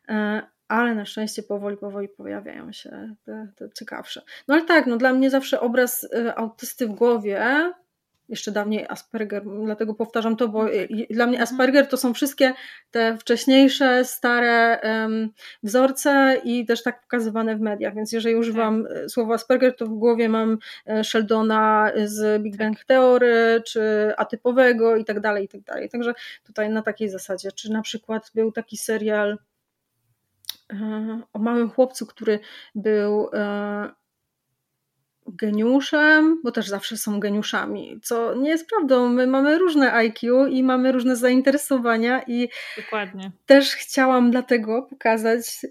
S1: E, ale na szczęście powoli, powoli pojawiają się te, te ciekawsze. No ale tak, no dla mnie zawsze obraz autysty w głowie jeszcze dawniej Asperger, dlatego powtarzam to, bo dla mnie mhm. Asperger to są wszystkie te wcześniejsze, stare um, wzorce i też tak pokazywane w mediach, więc jeżeli używam tak. słowa Asperger, to w głowie mam e, Sheldona z Big Bang tak. Theory, czy atypowego i tak dalej, i tak dalej. Także tutaj na takiej zasadzie, czy na przykład był taki serial o małym chłopcu, który był e, geniuszem, bo też zawsze są geniuszami, co nie jest prawdą. My mamy różne IQ i mamy różne zainteresowania i
S2: Dokładnie.
S1: też chciałam dlatego pokazać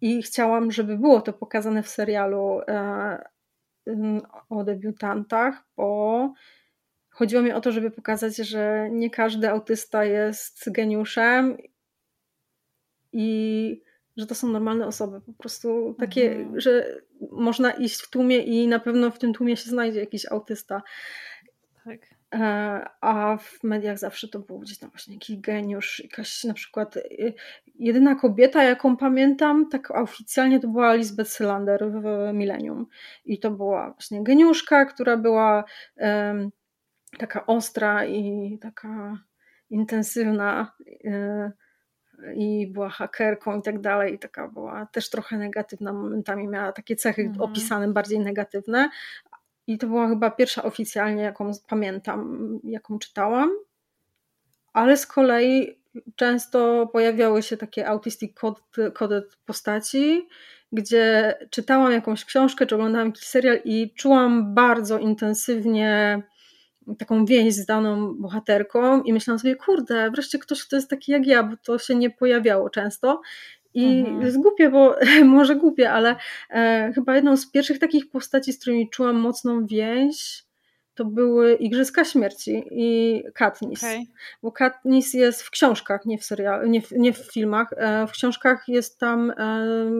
S1: i chciałam, żeby było to pokazane w serialu e, o debiutantach, bo chodziło mi o to, żeby pokazać, że nie każdy autysta jest geniuszem i że to są normalne osoby, po prostu takie, mhm. że można iść w tłumie i na pewno w tym tłumie się znajdzie jakiś autysta. Tak. E, a w mediach zawsze to był gdzieś tam właśnie jakiś geniusz, jakaś na przykład y, jedyna kobieta, jaką pamiętam, tak oficjalnie to była Lisbeth Sylander w Millennium. I to była właśnie geniuszka, która była um, taka ostra i taka intensywna. Um, i była hakerką i tak dalej, i taka była też trochę negatywna momentami, miała takie cechy mhm. opisane bardziej negatywne. I to była chyba pierwsza oficjalnie, jaką pamiętam, jaką czytałam. Ale z kolei często pojawiały się takie autistic coded postaci, gdzie czytałam jakąś książkę, czy oglądałam jakiś serial i czułam bardzo intensywnie taką więź z daną bohaterką i myślałam sobie, kurde, wreszcie ktoś, kto jest taki jak ja, bo to się nie pojawiało często. I mhm. jest głupie, bo może głupie, ale e, chyba jedną z pierwszych takich postaci, z którymi czułam mocną więź, to były Igrzyska Śmierci i Katniss. Okay. Bo Katniss jest w książkach, nie w serialu, nie w, nie w filmach. E, w książkach jest tam e,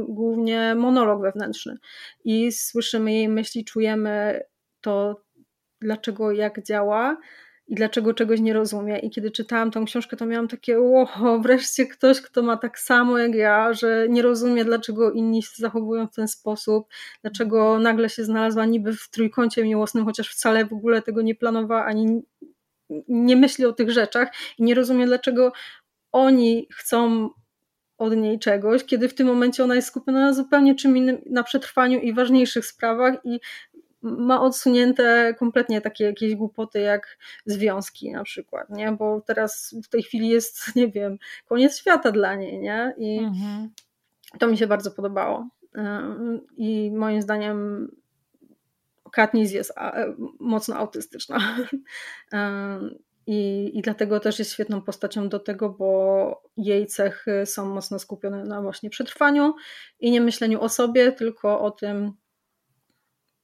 S1: głównie monolog wewnętrzny i słyszymy jej myśli, czujemy to, dlaczego, jak działa i dlaczego czegoś nie rozumie. I kiedy czytałam tą książkę, to miałam takie, o, wreszcie ktoś, kto ma tak samo jak ja, że nie rozumie, dlaczego inni się zachowują w ten sposób, dlaczego nagle się znalazła niby w trójkącie miłosnym, chociaż wcale w ogóle tego nie planowała, ani nie myśli o tych rzeczach i nie rozumie, dlaczego oni chcą od niej czegoś, kiedy w tym momencie ona jest skupiona na zupełnie czym innym, na przetrwaniu i ważniejszych sprawach i ma odsunięte kompletnie takie jakieś głupoty jak związki na przykład, nie? Bo teraz w tej chwili jest, nie wiem, koniec świata dla niej, nie? I mhm. to mi się bardzo podobało. I moim zdaniem Katniss jest mocno autystyczna. I, I dlatego też jest świetną postacią do tego, bo jej cechy są mocno skupione na właśnie przetrwaniu i nie myśleniu o sobie, tylko o tym,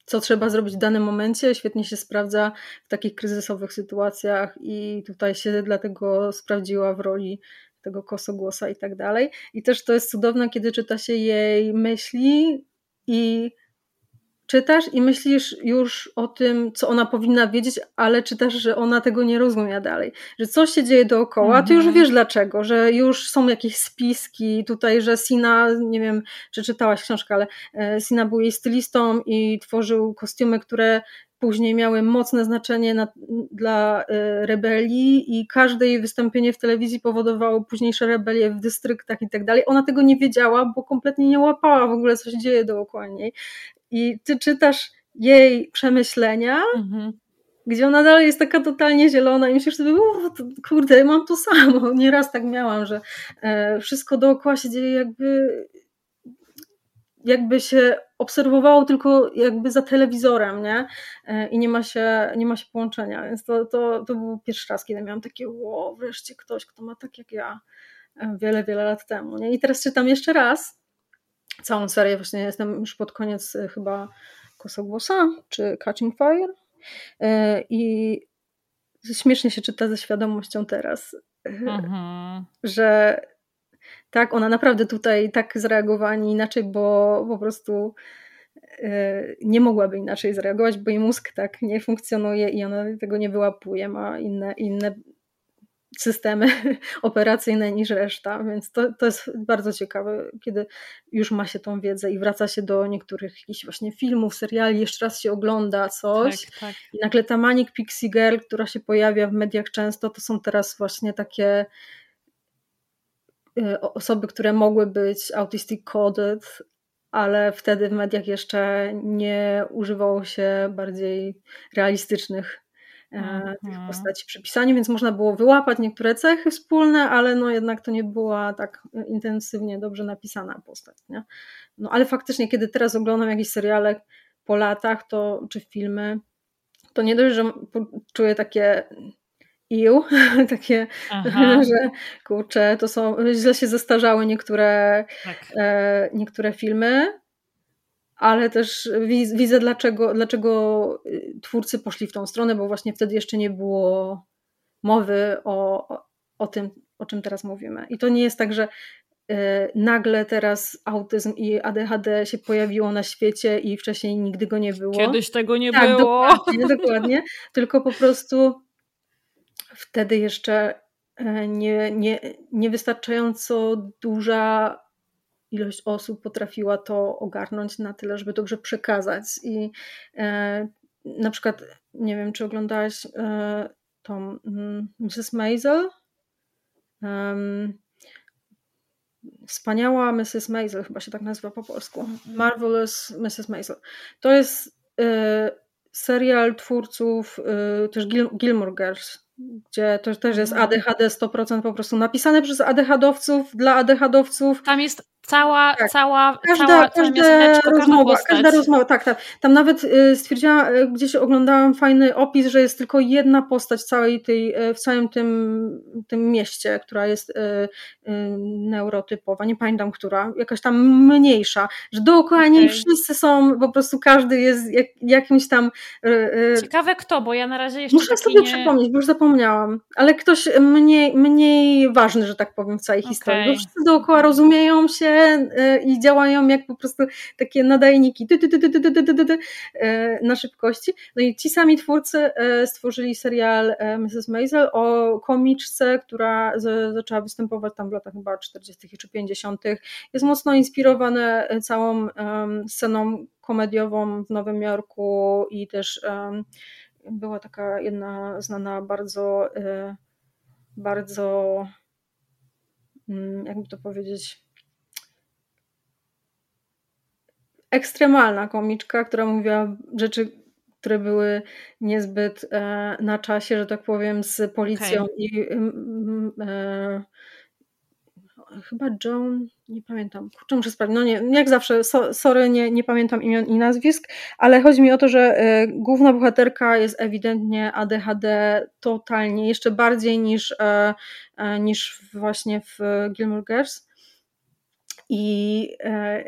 S1: co trzeba zrobić w danym momencie, świetnie się sprawdza w takich kryzysowych sytuacjach i tutaj się dlatego sprawdziła w roli tego kosogłosa i tak dalej. I też to jest cudowne, kiedy czyta się jej myśli i czytasz i myślisz już o tym, co ona powinna wiedzieć, ale czytasz, że ona tego nie rozumie dalej. Że coś się dzieje dookoła, -hmm. ty już mhm. wiesz dlaczego, że już są jakieś spiski tutaj, że Sina, nie wiem, czy czytałaś książkę, ale e, Sina był jej stylistą i tworzył kostiumy, które później miały mocne znaczenie na, dla y, rebelii i każde jej wystąpienie w telewizji powodowało późniejsze rebelie w dystryktach i tak dalej. Ona tego nie wiedziała, bo kompletnie nie łapała w ogóle, co się dzieje dookoła niej i ty czytasz jej przemyślenia, mhm. gdzie ona dalej jest taka totalnie zielona i myślisz sobie, kurde, mam to samo. Nieraz tak miałam, że e, wszystko dookoła się dzieje jakby jakby się obserwowało tylko jakby za telewizorem, nie? I nie ma się, nie ma się połączenia, więc to, to, to był pierwszy raz, kiedy miałam takie, wow, wreszcie ktoś, kto ma tak jak ja wiele, wiele lat temu, nie? I teraz czytam jeszcze raz całą serię, właśnie jestem już pod koniec chyba Kosogłosa, czy Catching Fire i śmiesznie się czyta ze świadomością teraz, mhm. że tak, ona naprawdę tutaj tak zareagowała, nie inaczej, bo po prostu nie mogłaby inaczej zareagować, bo jej mózg tak nie funkcjonuje i ona tego nie wyłapuje, ma inne, inne systemy operacyjne niż reszta, więc to, to jest bardzo ciekawe, kiedy już ma się tą wiedzę i wraca się do niektórych jakichś właśnie filmów, seriali, jeszcze raz się ogląda coś tak, tak. i nagle ta Manic Pixie Girl, która się pojawia w mediach często, to są teraz właśnie takie y, osoby, które mogły być autistic coded, ale wtedy w mediach jeszcze nie używało się bardziej realistycznych E, tych mhm. postaci przy pisaniu, więc można było wyłapać niektóre cechy wspólne, ale no jednak to nie była tak intensywnie dobrze napisana postać. Nie? No ale faktycznie, kiedy teraz oglądam jakieś seriale po latach, to czy filmy, to nie dość, że czuję takie ił, takie, że kurczę, to są, źle się zestarzały niektóre, tak. e, niektóre filmy, ale też widzę, dlaczego, dlaczego y, twórcy poszli w tą stronę, bo właśnie wtedy jeszcze nie było mowy o, o tym, o czym teraz mówimy. I to nie jest tak, że y, nagle teraz autyzm i ADHD się pojawiło na świecie i wcześniej nigdy go nie było.
S2: Kiedyś tego nie tak, było.
S1: Dokładnie, dokładnie. Tylko po prostu wtedy jeszcze e, nie, nie, niewystarczająco duża ilość osób potrafiła to ogarnąć na tyle, żeby dobrze przekazać. I e, na przykład, nie wiem, czy oglądałaś e, tą Mrs. Mm, Maisel? Um, Wspaniała Mrs. Maisel, chyba się tak nazywa po polsku. Marvelous Mrs. Maisel. To jest e, serial twórców e, też Gil Gilmore Girls gdzie to też jest mhm. ADHD 100% po prostu napisane przez ADHDowców, dla ADHDowców.
S2: Tam jest cała, tak. cała, każda, cała, każda
S1: rozmowa, każda rozmowa, tak, tak. Tam nawet y, stwierdziłam, y, gdzieś oglądałam fajny opis, że jest tylko jedna postać całej tej, y, w całym tym, tym mieście, która jest neurotypowa, nie pamiętam która, jakaś tam mniejsza, że dookoła okay. niej wszyscy są, po prostu każdy jest jak, jakimś tam...
S2: Ciekawe kto, bo ja na razie jeszcze
S1: Muszę sobie nie... przypomnieć, bo już zapomniałam, ale ktoś mniej, mniej ważny, że tak powiem w całej okay. historii, bo wszyscy dookoła rozumieją się, E, i działają jak po prostu takie nadajniki na szybkości. No i ci sami twórcy e, stworzyli serial e, Mrs. Maisel o komiczce, która zaczęła występować tam w latach chyba 40. czy 50. Jest mocno inspirowane całą sceną komediową w Nowym Jorku i też była taka jedna znana bardzo bardzo mm, jakby to powiedzieć ekstremalna komiczka, która mówiła rzeczy, które były niezbyt e, na czasie, że tak powiem, z policją okay. i e, chyba Joan, nie pamiętam, kurczę muszę sprawdzić, no nie, jak zawsze, so, sorry, nie, nie pamiętam imion i nazwisk, ale chodzi mi o to, że e, główna bohaterka jest ewidentnie ADHD totalnie, jeszcze bardziej niż, e, e, niż właśnie w Gilmore Girls. I e,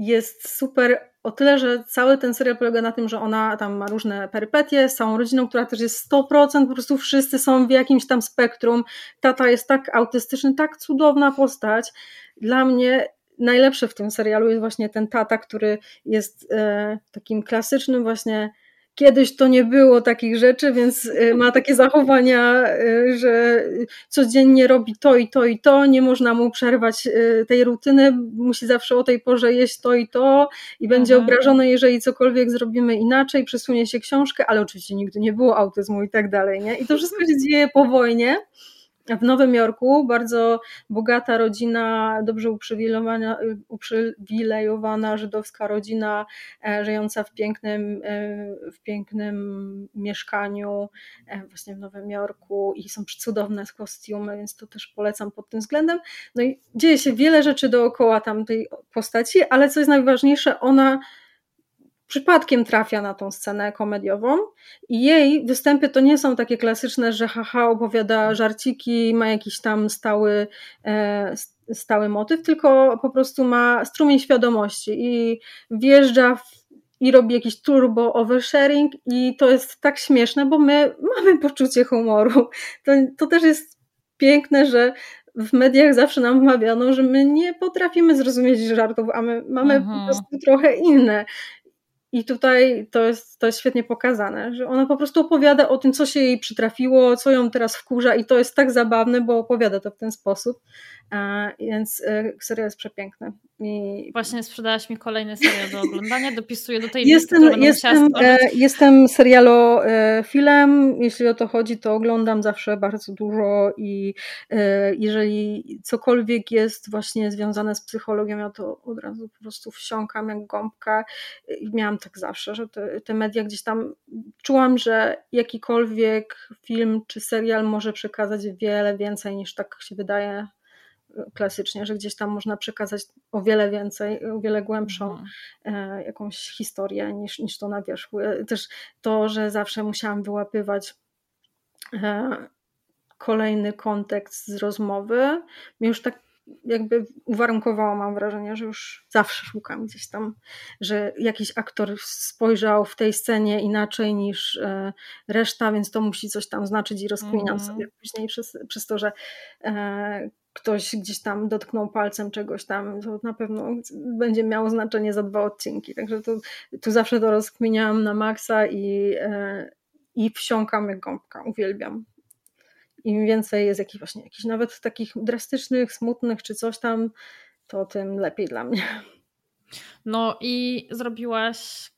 S1: jest super o tyle, że cały ten serial polega na tym, że ona tam ma różne perypetie z całą rodziną, która też jest 100%, po prostu wszyscy są w jakimś tam spektrum. Tata jest tak autystyczny, tak cudowna postać. Dla mnie najlepsze w tym serialu jest właśnie ten tata, który jest e, takim klasycznym właśnie Kiedyś to nie było takich rzeczy, więc y, ma takie zachowania, y, że codziennie robi to i to i to, nie można mu przerwać y, tej rutyny, musi zawsze o tej porze jeść to i to i będzie Aha. obrażony, jeżeli cokolwiek zrobimy inaczej, przesunie się książkę, ale oczywiście nigdy nie było autyzmu i tak dalej. Nie? I to wszystko się dzieje po wojnie w Nowym Jorku bardzo bogata rodzina, dobrze uprzywilejowana, uprzywilejowana żydowska rodzina, e, żyjąca w pięknym, e, w pięknym mieszkaniu e, właśnie w Nowym Jorku i są cudowne kostiumy, więc to też polecam pod tym względem. No i dzieje się wiele rzeczy dookoła tamtej postaci, ale co jest najważniejsze, ona przypadkiem trafia na tą scenę komediową i jej występy to nie są takie klasyczne, że haha opowiada żarciki, ma jakiś tam stały, e, stały motyw, tylko po prostu ma strumień świadomości i wjeżdża w, i robi jakiś turbo oversharing i to jest tak śmieszne, bo my mamy poczucie humoru. To, to też jest piękne, że w mediach zawsze nam wmawiano, że my nie potrafimy zrozumieć żartów, a my mamy po mhm. prostu trochę inne. I tutaj to jest, to jest świetnie pokazane, że ona po prostu opowiada o tym, co się jej przytrafiło, co ją teraz wkurza, i to jest tak zabawne, bo opowiada to w ten sposób. Więc e, serial jest przepiękny. I...
S2: Właśnie sprzedałaś mi kolejny serial do oglądania, dopisuję do tej
S1: jestem, listy, jestem, e, jestem serialofilem, jeśli o to chodzi, to oglądam zawsze bardzo dużo i e, jeżeli cokolwiek jest właśnie związane z psychologią, ja to od razu po prostu wsiąkam jak gąbka i miałam tak zawsze, że te, te media gdzieś tam czułam, że jakikolwiek film czy serial może przekazać wiele więcej niż tak się wydaje klasycznie, że gdzieś tam można przekazać o wiele więcej, o wiele głębszą mhm. E, jakąś historię niż, niż to na wierzchu. E, też to, że zawsze musiałam wyłapywać e, kolejny kontekst z rozmowy, mnie już tak jakby uwarunkowało, mam wrażenie, że już zawsze szukam gdzieś tam, że jakiś aktor spojrzał w tej scenie inaczej niż reszta, więc to musi coś tam znaczyć i rozkminiam mm. sobie później przez, przez to, że ktoś gdzieś tam dotknął palcem czegoś tam, to na pewno będzie miało znaczenie za dwa odcinki. Także tu, tu zawsze to rozkminiałam na maksa i, e, i wsiąkam jak gąbka, uwielbiam. Im więcej jest jakichś właśnie jakichś nawet takich drastycznych, smutnych czy coś tam, to tym lepiej dla mnie.
S2: No i zrobiłaś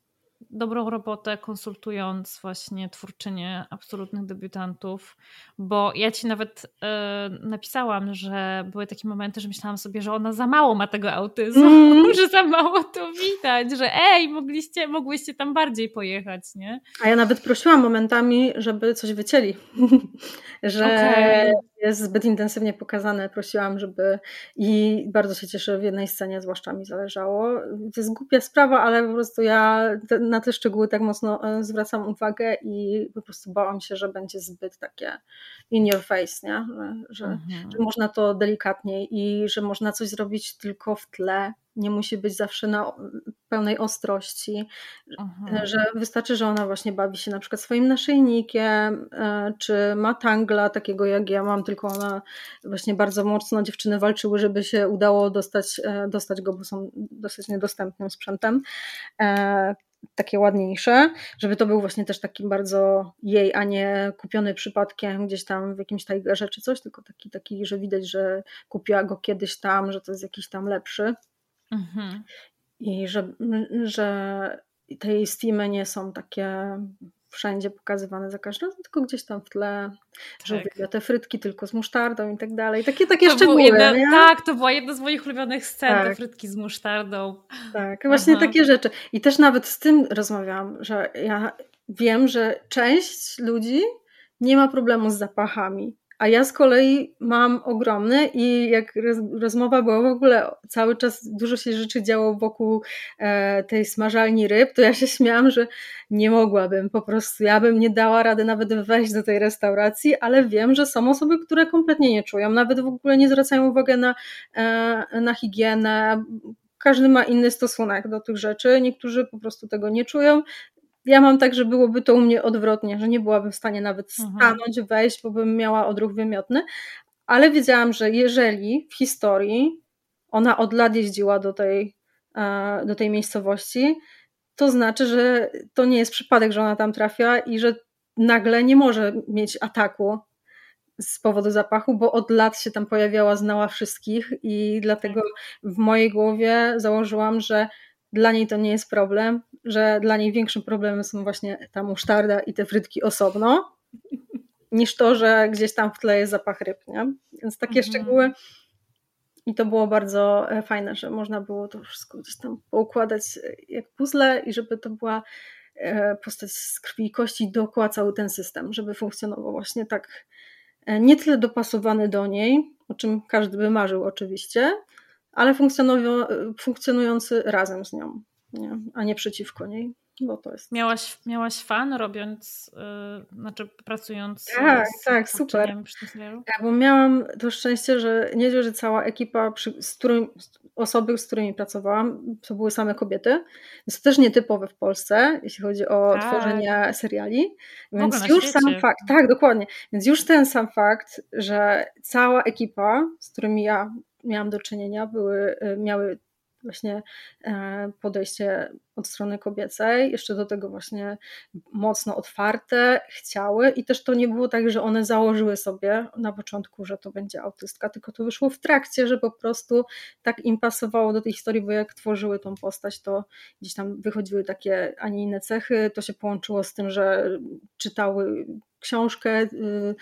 S2: dobrą robotę konsultując właśnie twórczynię absolutnych debiutantów, bo ja ci nawet e, napisałam, że były takie momenty, że myślałam sobie, że ona za mało ma tego autyzmu, mm. że za mało to widać, że ej, mogliście, mogłyście tam bardziej pojechać, nie?
S1: A ja nawet prosiłam momentami, żeby coś wycięli, że okay. Jest zbyt intensywnie pokazane. Prosiłam, żeby i bardzo się cieszę w jednej scenie, zwłaszcza mi zależało. To jest głupia sprawa, ale po prostu ja na te szczegóły tak mocno e, zwracam uwagę i po prostu bałam się, że będzie zbyt takie in your face, nie? Że, że, mhm. że można to delikatniej i że można coś zrobić tylko w tle, nie musi być zawsze na pełnej ostrości, mhm. że wystarczy, że ona właśnie bawi się na przykład swoim naszyjnikiem, e, czy ma tangla takiego jak ja mam, tylko ona właśnie bardzo mocno dziewczyny walczyły, żeby się udało dostać, e, dostać go, bo są dosyć niedostępnym sprzętem takie ładniejsze, żeby to był właśnie też taki bardzo jej, a nie kupiony przypadkiem gdzieś tam w jakimś Tigerze czy coś, tylko taki, taki, że widać, że kupiła go kiedyś tam, że to jest jakiś tam lepszy. Mhm. I że, że te jej steamy nie są takie wszędzie pokazywane za każdym razem, tylko gdzieś tam w tle, tak. że uwielbia te frytki tylko z musztardą i tak dalej. Takie, takie to szczegóły.
S2: Tak, to była jedna z moich ulubionych scen, tak. te frytki z musztardą.
S1: Tak, właśnie Aha. takie rzeczy. I też nawet z tym rozmawiałam, że ja wiem, że część ludzi nie ma problemu z zapachami. A ja z kolei mam ogromny i jak rozmowa była w ogóle cały czas dużo się rzeczy działo wokół e, tej smażalni ryb, to ja się śmiałam, że nie mogłabym. Po prostu, ja bym nie dała rady nawet wejść do tej restauracji, ale wiem, że są osoby, które kompletnie nie czują, nawet w ogóle nie zwracają uwagi na, e, na higienę, każdy ma inny stosunek do tych rzeczy. Niektórzy po prostu tego nie czują, ja mam tak, że byłoby to u mnie odwrotnie, że nie byłabym w stanie nawet mhm. stanąć, wejść, bo bym miała odruch wymiotny, ale wiedziałam, że jeżeli w historii ona od lat jeździła do tej, e, do tej miejscowości, to znaczy, że to nie jest przypadek, że ona tam trafia i że nagle nie może mieć ataku z powodu zapachu, bo od lat się tam pojawiała, znała wszystkich i dlatego w mojej głowie założyłam, że dla niej to nie jest problem, że dla niej większym problemem są właśnie ta musztarda i te frytki osobno, niż to, że gdzieś tam w tle jest zapach ryb. Nie? Więc takie mhm. szczegóły. I to było bardzo e, fajne, że można było to wszystko gdzieś tam poukładać e, jak puzzle i żeby to była e, postać z krwi i kości dookoła cały ten system, żeby funkcjonował właśnie tak nie tyle dopasowany do niej, o czym każdy by marzył oczywiście, ale funkcjonujący razem z nią, nie? a nie przeciwko niej. bo to jest...
S2: Miałaś, miałaś fan robiąc, yy, znaczy pracując
S1: tak,
S2: z
S1: tak, super.
S2: przy tym?
S1: Tak, bo miałam to szczęście, że nie dość, że cała ekipa, przy, z którym, osoby, z którymi pracowałam, to były same kobiety. Jest to też nietypowe w Polsce, jeśli chodzi o tak. tworzenie seriali. Więc już sam fakt, tak, dokładnie. Więc już ten sam fakt, że cała ekipa, z którymi ja miałam do czynienia, były, miały właśnie e, podejście od strony kobiecej, jeszcze do tego właśnie mocno otwarte, chciały i też to nie było tak, że one założyły sobie na początku, że to będzie autystka, tylko to wyszło w trakcie, że po prostu tak im pasowało do tej historii, bo jak tworzyły tą postać, to gdzieś tam wychodziły takie, a nie inne cechy, to się połączyło z tym, że czytały książkę y,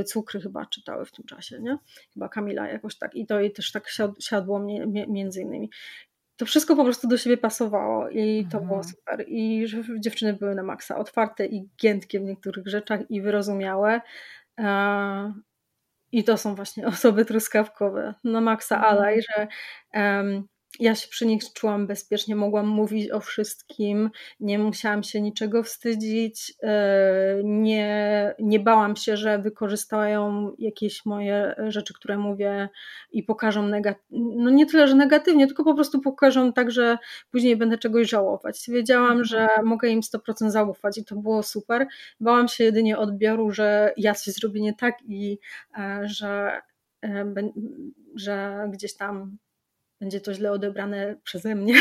S1: y, Cukry chyba czytały w tym czasie, nie? Chyba Kamila jakoś tak i to jej też tak siadło między innymi. To wszystko po prostu do siebie pasowało i to mhm. było super. I dziewczyny były na maksa otwarte i giętkie w niektórych rzeczach i wyrozumiałe. I to są właśnie osoby truskawkowe. Na maksa mhm. alaj, że um, ja się przy nich czułam bezpiecznie, mogłam mówić o wszystkim, nie musiałam się niczego wstydzić, e, nie, nie bałam się, że wykorzystają jakieś moje rzeczy, które mówię i pokażą negatywnie, no nie tyle, że negatywnie, tylko po prostu pokażą tak, że później będę czegoś żałować. Wiedziałam, mhm. że mogę im 100% zaufać i to było super. Bałam się jedynie odbioru, że ja coś zrobię nie tak i e, że, e, że gdzieś tam będzie to źle odebrane przeze mnie.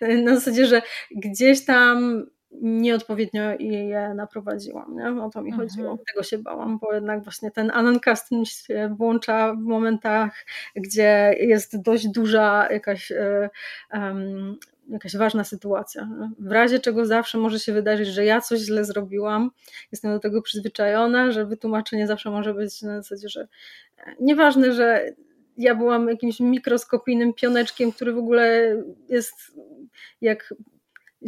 S1: Na zasadzie, że gdzieś tam nieodpowiednio je naprowadziłam. Nie? O to mi mhm. chodziło. Tego się bałam, bo jednak właśnie ten anoncasting się włącza w momentach, gdzie jest dość duża jakaś um, jakaś ważna sytuacja. W razie czego zawsze może się wydarzyć, że ja coś źle zrobiłam, jestem do tego przyzwyczajona, że wytłumaczenie zawsze może być na zasadzie, że e, nieważne, że ja byłam jakimś mikroskopijnym pioneczkiem, który w ogóle jest jak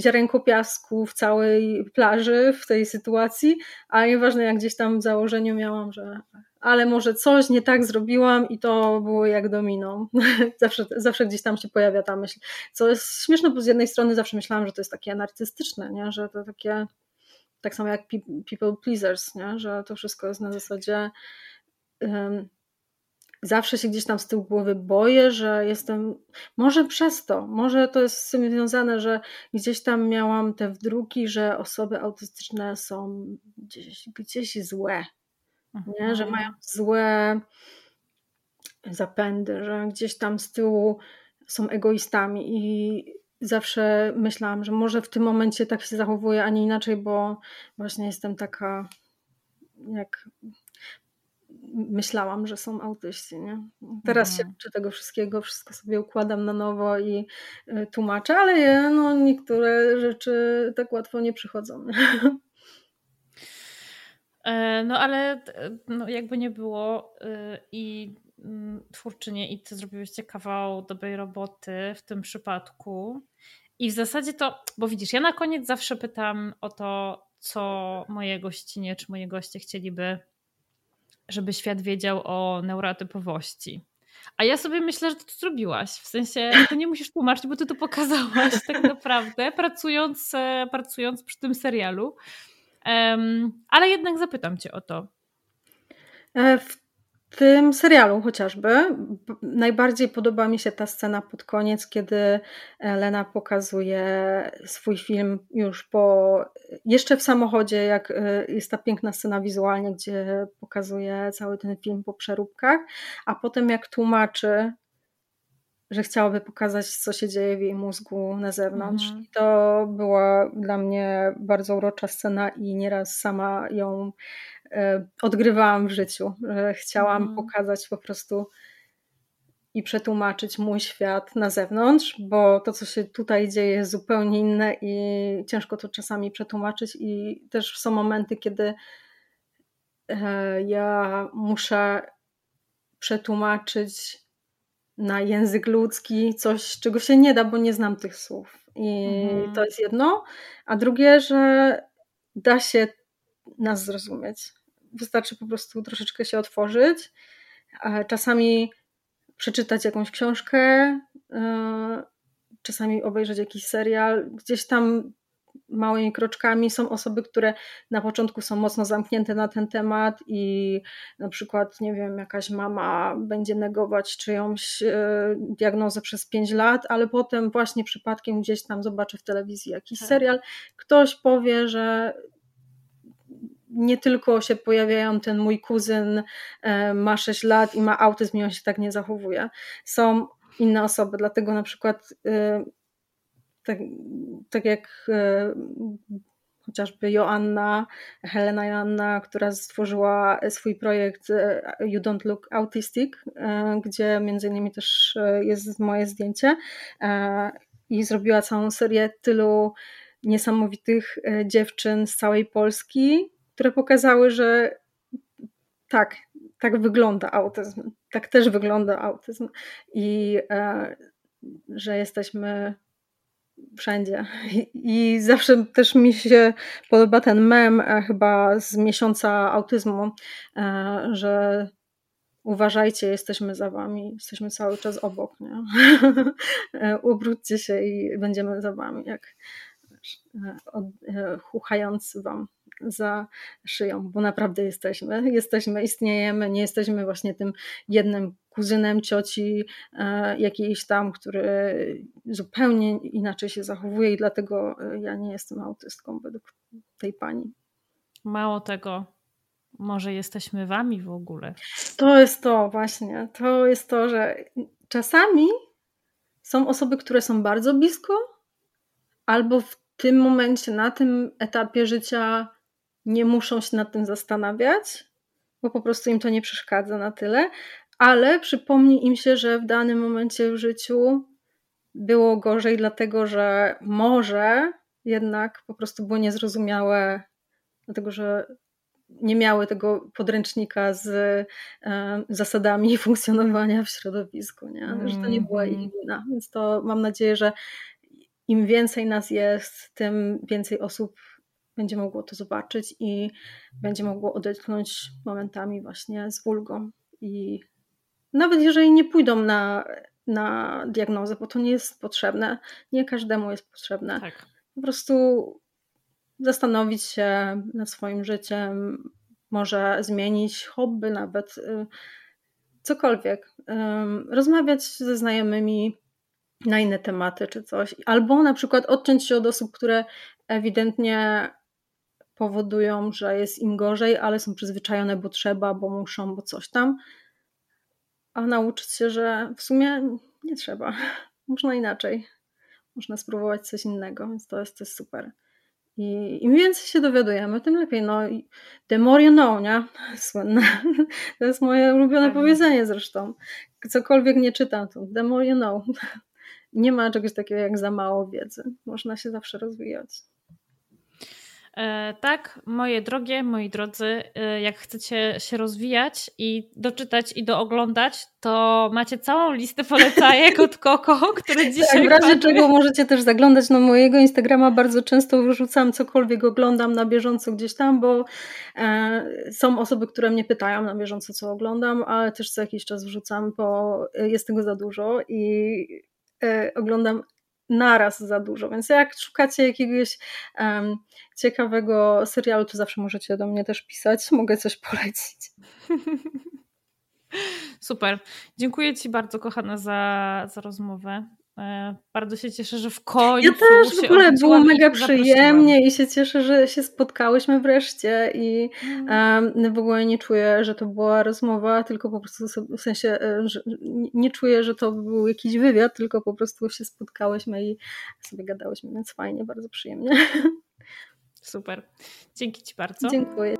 S1: ziarenko piasku w całej plaży w tej sytuacji, a nieważne jak gdzieś tam w założeniu miałam, że ale może coś nie tak zrobiłam i to było jak domino. zawsze, zawsze gdzieś tam się pojawia ta myśl. Co jest śmieszne, bo z jednej strony zawsze myślałam, że to jest takie narcystyczne, nie? że to takie tak samo jak people pleasers, nie? że to wszystko jest na zasadzie um, zawsze się gdzieś tam z tyłu głowy boję, że jestem, może przez to, może to jest z tym związane, że gdzieś tam miałam te wdruki, że osoby autystyczne są gdzieś, gdzieś złe, nie? że mhm. mają złe zapędy, że gdzieś tam z tyłu są egoistami i zawsze myślałam, że może w tym momencie tak się zachowuję, a nie inaczej, bo właśnie jestem taka jak myślałam, że są autyści. Nie? Teraz mhm. się uczę tego wszystkiego, wszystko sobie układam na nowo i y, tłumaczę, ale no, niektóre rzeczy tak łatwo nie przychodzą.
S2: E, no ale no, jakby nie było y, i mm, twórczynie i ty zrobiłyście kawał dobrej roboty w tym przypadku. I w zasadzie to, bo widzisz, ja na koniec zawsze pytam o to, co moje gościnie czy moje goście chcieliby żeby świat wiedział o neurotypowości. A ja sobie myślę, że to zrobiłaś. W sensie, to nie musisz tłumaczyć, bo ty to pokazałaś tak naprawdę, pracując, e, pracując przy tym serialu. Um, ale jednak zapytam cię o to.
S1: E, w tym serialu chociażby najbardziej podoba mi się ta scena pod koniec, kiedy Lena pokazuje swój film już po, jeszcze w samochodzie, jak e, jest ta piękna scena wizualnie, gdzie pokazuje cały ten film po przeróbkach, a potem jak tłumaczy, że chciałaby pokazać, co się dzieje w jej mózgu na zewnątrz. Mhm. I to była dla mnie bardzo urocza scena i nieraz sama ją odgrywałam w życiu. Chciałam mhm. pokazać po prostu i przetłumaczyć mój świat na zewnątrz, bo to, co się tutaj dzieje, jest zupełnie inne i ciężko to czasami przetłumaczyć. I też są momenty, kiedy e, ja muszę przetłumaczyć na język ludzki coś, czego się nie da, bo nie znam tych słów. I mhm. to jest jedno. A drugie, że da się nas zrozumieć wystarczy po prostu troszeczkę się otworzyć, czasami przeczytać jakąś książkę, e, czasami obejrzeć jakiś serial, gdzieś tam małymi kroczkami. Są osoby, które na początku są mocno zamknięte na ten temat i na przykład, nie wiem, jakaś mama będzie negować czyjąś e, diagnozę przez 5 lat, ale potem właśnie przypadkiem gdzieś tam zobaczy w telewizji jakiś tak. serial, ktoś powie, że nie tylko się pojawiają, ten mój kuzyn e, ma 6 lat i ma autyzm i on się tak nie zachowuje. Są inne osoby, dlatego na przykład e, tak, tak jak e, chociażby Joanna, Helena Joanna, która stworzyła swój projekt You Don't Look Autistic, gdzie między innymi też jest moje zdjęcie i zrobiła całą serię tylu niesamowitych dziewczyn z całej Polski, które pokazały, że tak, tak wygląda autyzm, tak też wygląda autyzm i e, że jesteśmy wszędzie. I, I, zawsze też mi się podoba ten mem e, chyba z miesiąca autyzmu, e, że uważajcie, jesteśmy za wami, jesteśmy cały czas obok, nie? E, ubróćcie się i będziemy za wami, jak e, od, e, wam za szyją, bo naprawdę jesteśmy. Jesteśmy, istniejemy, nie jesteśmy właśnie tym jednym kuzynem cioci e, jakiejś tam, który zupełnie inaczej się zachowuje i dlatego e, ja nie jestem autystką według tej pani.
S2: Mało tego, może jesteśmy wami w ogóle.
S1: To jest to właśnie. To jest to, że czasami są osoby, które są bardzo blisko, albo w tym momencie, na tym etapie życia nie muszą się nad tym zastanawiać, bo po prostu im to nie przeszkadza na tyle, ale przypomni im się, że w danym momencie w życiu było gorzej, dlatego że może jednak po prostu było niezrozumiałe, dlatego że nie miały tego podręcznika z e, zasadami funkcjonowania w środowisku, nie? że to nie była ich mhm. wina. Więc to mam nadzieję, że im więcej nas jest, tym więcej osób będzie mogło to zobaczyć i będzie mogło odetchnąć momentami właśnie z ulgą. I nawet jeżeli nie pójdą na, na diagnozę, bo to nie jest potrzebne, nie każdemu jest potrzebne. Tak. Po prostu zastanowić się nad swoim życiem, może zmienić hobby nawet, y, cokolwiek. Rozmawiać ze znajomymi na inne tematy czy coś, albo na przykład odciąć się od osób, które ewidentnie powodują, że jest im gorzej, ale są przyzwyczajone, bo trzeba, bo muszą, bo coś tam. A nauczyć się, że w sumie nie trzeba. Można inaczej. Można spróbować coś innego, więc to jest, to jest super. I im więcej się dowiadujemy, tym lepiej. No, the more you know, nie? Słynne. To jest moje ulubione tak. powiedzenie zresztą. Cokolwiek nie czytam, to the more you know. Nie ma czegoś takiego jak za mało wiedzy. Można się zawsze rozwijać.
S2: E, tak, moje drogie, moi drodzy, e, jak chcecie się rozwijać i doczytać i dooglądać, to macie całą listę polecajek od Koko, które tak, dzisiaj.
S1: Tak, w razie czego możecie też zaglądać na mojego Instagrama. Bardzo często wyrzucam cokolwiek oglądam na bieżąco gdzieś tam, bo e, są osoby, które mnie pytają na bieżąco, co oglądam, ale też co jakiś czas wrzucam, bo jest tego za dużo i oglądam naraz za dużo. Więc jak szukacie jakiegoś um, ciekawego serialu, to zawsze możecie do mnie też pisać. Mogę coś polecić.
S2: Super. Dziękuję Ci bardzo, kochana, za, za rozmowę. E, bardzo się cieszę, że w końcu.
S1: Ja też w ogóle było mega przyjemnie i się cieszę, że się spotkałyśmy wreszcie i um, w ogóle nie czuję, że to była rozmowa, tylko po prostu w sensie e, nie czuję, że to był jakiś wywiad, tylko po prostu się spotkałyśmy i sobie gadałyśmy, więc fajnie, bardzo przyjemnie.
S2: Super. Dzięki Ci bardzo.
S1: Dziękuję.